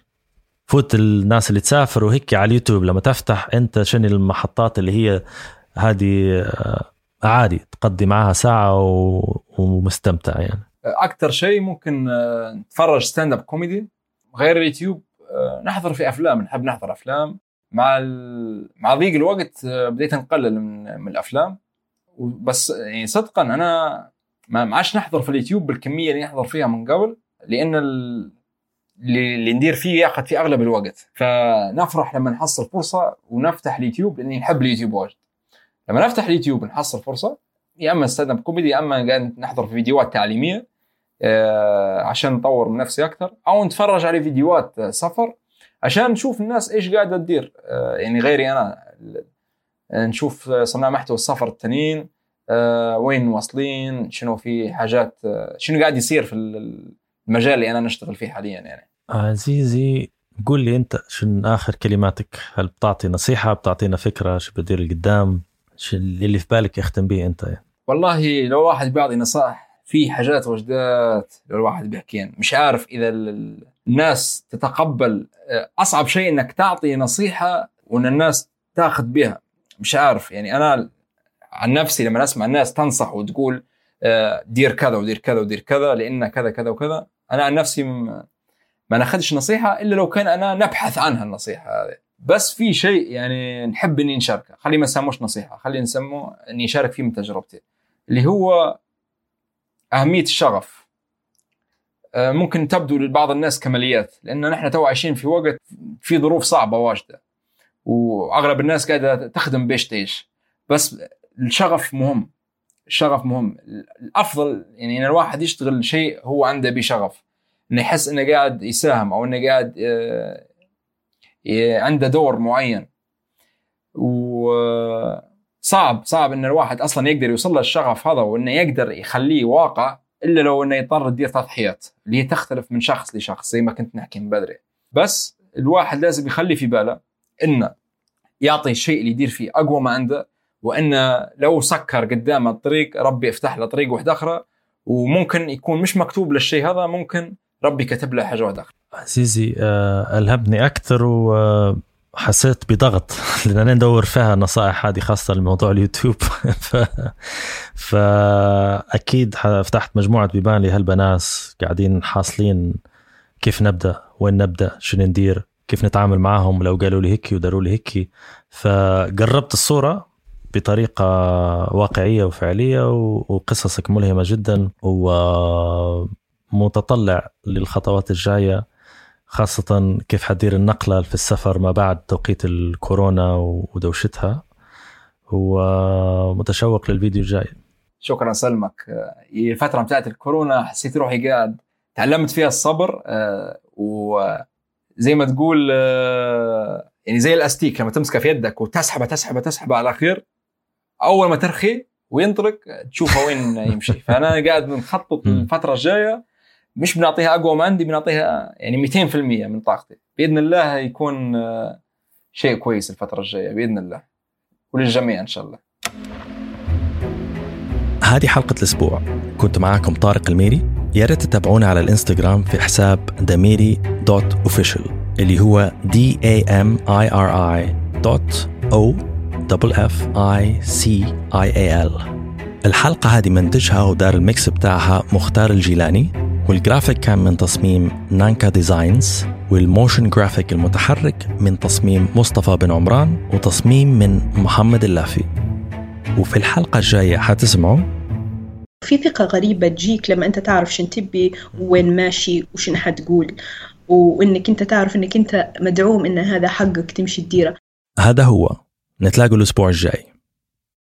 فوت الناس اللي تسافر وهيك على اليوتيوب لما تفتح أنت شنو المحطات اللي هي هذه عادي تقضي معها ساعة و... ومستمتع يعني.
أكثر شيء ممكن نتفرج stand up comedy غير اليوتيوب نحضر في أفلام نحب نحضر أفلام. مع ال... مع ضيق الوقت بديت نقلل من, من الأفلام. بس يعني صدقا أنا ما عادش نحضر في اليوتيوب بالكمية اللي نحضر فيها من قبل لأن ال... اللي ندير فيه ياخذ في أغلب الوقت. فنفرح لما نحصل فرصة ونفتح اليوتيوب لأني نحب اليوتيوب واجد. لما نفتح اليوتيوب نحصل فرصة يا أما stand up comedy يا أما نحضر في فيديوهات تعليمية عشان نطور من نفسي أكثر أو نتفرج على فيديوهات سفر عشان نشوف الناس إيش قاعدة تدير. يعني غيري أنا نشوف صناع محتوى السفر التانيين وين واصلين شنو في حاجات شنو قاعد يصير في المجال اللي أنا نشتغل فيه حاليا يعني.
عزيزي قول لي أنت شنو آخر كلماتك؟ هل بتعطي نصيحة بتعطينا فكرة شو بدير القدام اللي في بالك يختم به انت يعني.
والله لو واحد بيعطي نصائح في حاجات وجدات لو الواحد بيحكيها مش عارف إذا الناس تتقبل أصعب شيء إنك تعطي نصيحة وإن الناس تاخذ بها مش عارف يعني أنا عن نفسي لما أسمع الناس تنصح وتقول دير كذا ودير كذا ودير كذا لأن كذا كذا وكذا أنا عن نفسي ما نأخذش نصيحة إلا لو كان أنا نبحث عنها النصيحة هذه بس في شيء يعني نحب إني نشاركه. خلي ما نسموش نصيحة خلي نسموه إني اشارك فيه من تجربتي. اللي هو أهمية الشغف. ممكن تبدو لبعض الناس كماليات لأن نحن تو عايشين في وقت في ظروف صعبة واجدة وأغلب الناس قاعدة تخدم بيش تعيش بس الشغف مهم الشغف مهم. الأفضل يعني إن الواحد يشتغل شيء هو عنده بشغف. إنه يحس إنه قاعد يساهم أو إنه قاعد عنده دور معين. وصعب صعب إن الواحد أصلا يقدر يوصل للشغف هذا وإنه يقدر يخليه واقع إلا لو إنه يضطر يدير تضحيات اللي هي تختلف من شخص لشخص زي ما كنت نحكي من بدري. بس الواحد لازم يخلي في باله إنه يعطي الشيء اللي يدير فيه أقوى ما عنده وإنه لو سكر قدامه الطريق ربي يفتح له طريق واحد أخرى. وممكن يكون مش مكتوب للشيء هذا ممكن ربي كتب له حاجة واحدة أخرى.
عزيزي أه ألهمني أكثر وحسيت بضغط أنا ندور فيها نصائح هذه خاصة لموضوع اليوتيوب. ف... فأكيد فتحت مجموعة بيبان لهالبناس قاعدين حاصلين كيف نبدأ وين نبدأ شو ندير كيف نتعامل معهم لو قالوا لي هيك وداروا لي هيك فقربت الصورة بطريقة واقعية وفعلية وقصصك ملهمة جدا ومتطلع للخطوات الجاية. خاصة كيف حدير النقلة في السفر ما بعد توقيت الكورونا ودوشتها ومتشوق للفيديو الجاي.
شكرا سلمك. الفترة بتاعت الكورونا حسيت روحي قاعد تعلمت فيها الصبر و زي ما تقول آه، يعني زي الأستيك لما تمسكه في يدك وتسحبه تسحبه تسحبه على الأخير أول ما ترخي وينطلق تشوفه وين يمشي. فأنا قاعد نخطط الفترة الجاية مش بنعطيها أقوى ما عندي بنعطيها يعني 200% من طاقتي. بإذن الله يكون آه، شيء كويس الفترة الجاية بإذن الله. وللجميع إن شاء الله.
هذه حلقة الأسبوع. كنت معاكم طارق الميري. يا ريت تتابعونا على الإنستغرام في حساب دميري dot official اللي هو D A M I R I dot O F I C I A L. الحلقة هذه منتجها ودار ال mix بتاعها مختار الجيلاني. والجرافيك كان من تصميم نانكا ديزاينز وال motion graphic المتحرك من تصميم مصطفى بن عمران وتصميم من محمد اللافي. وفي الحلقة الجاية حتسمعوا.
في ثقة غريبة تجيك لما أنت تعرف شن تبي وين ماشي وشن حتقول وإنك أنت تعرف إنك أنت مدعوم إن هذا حقك تمشي تديره.
هذا هو. نتلاقوا الأسبوع الجاي.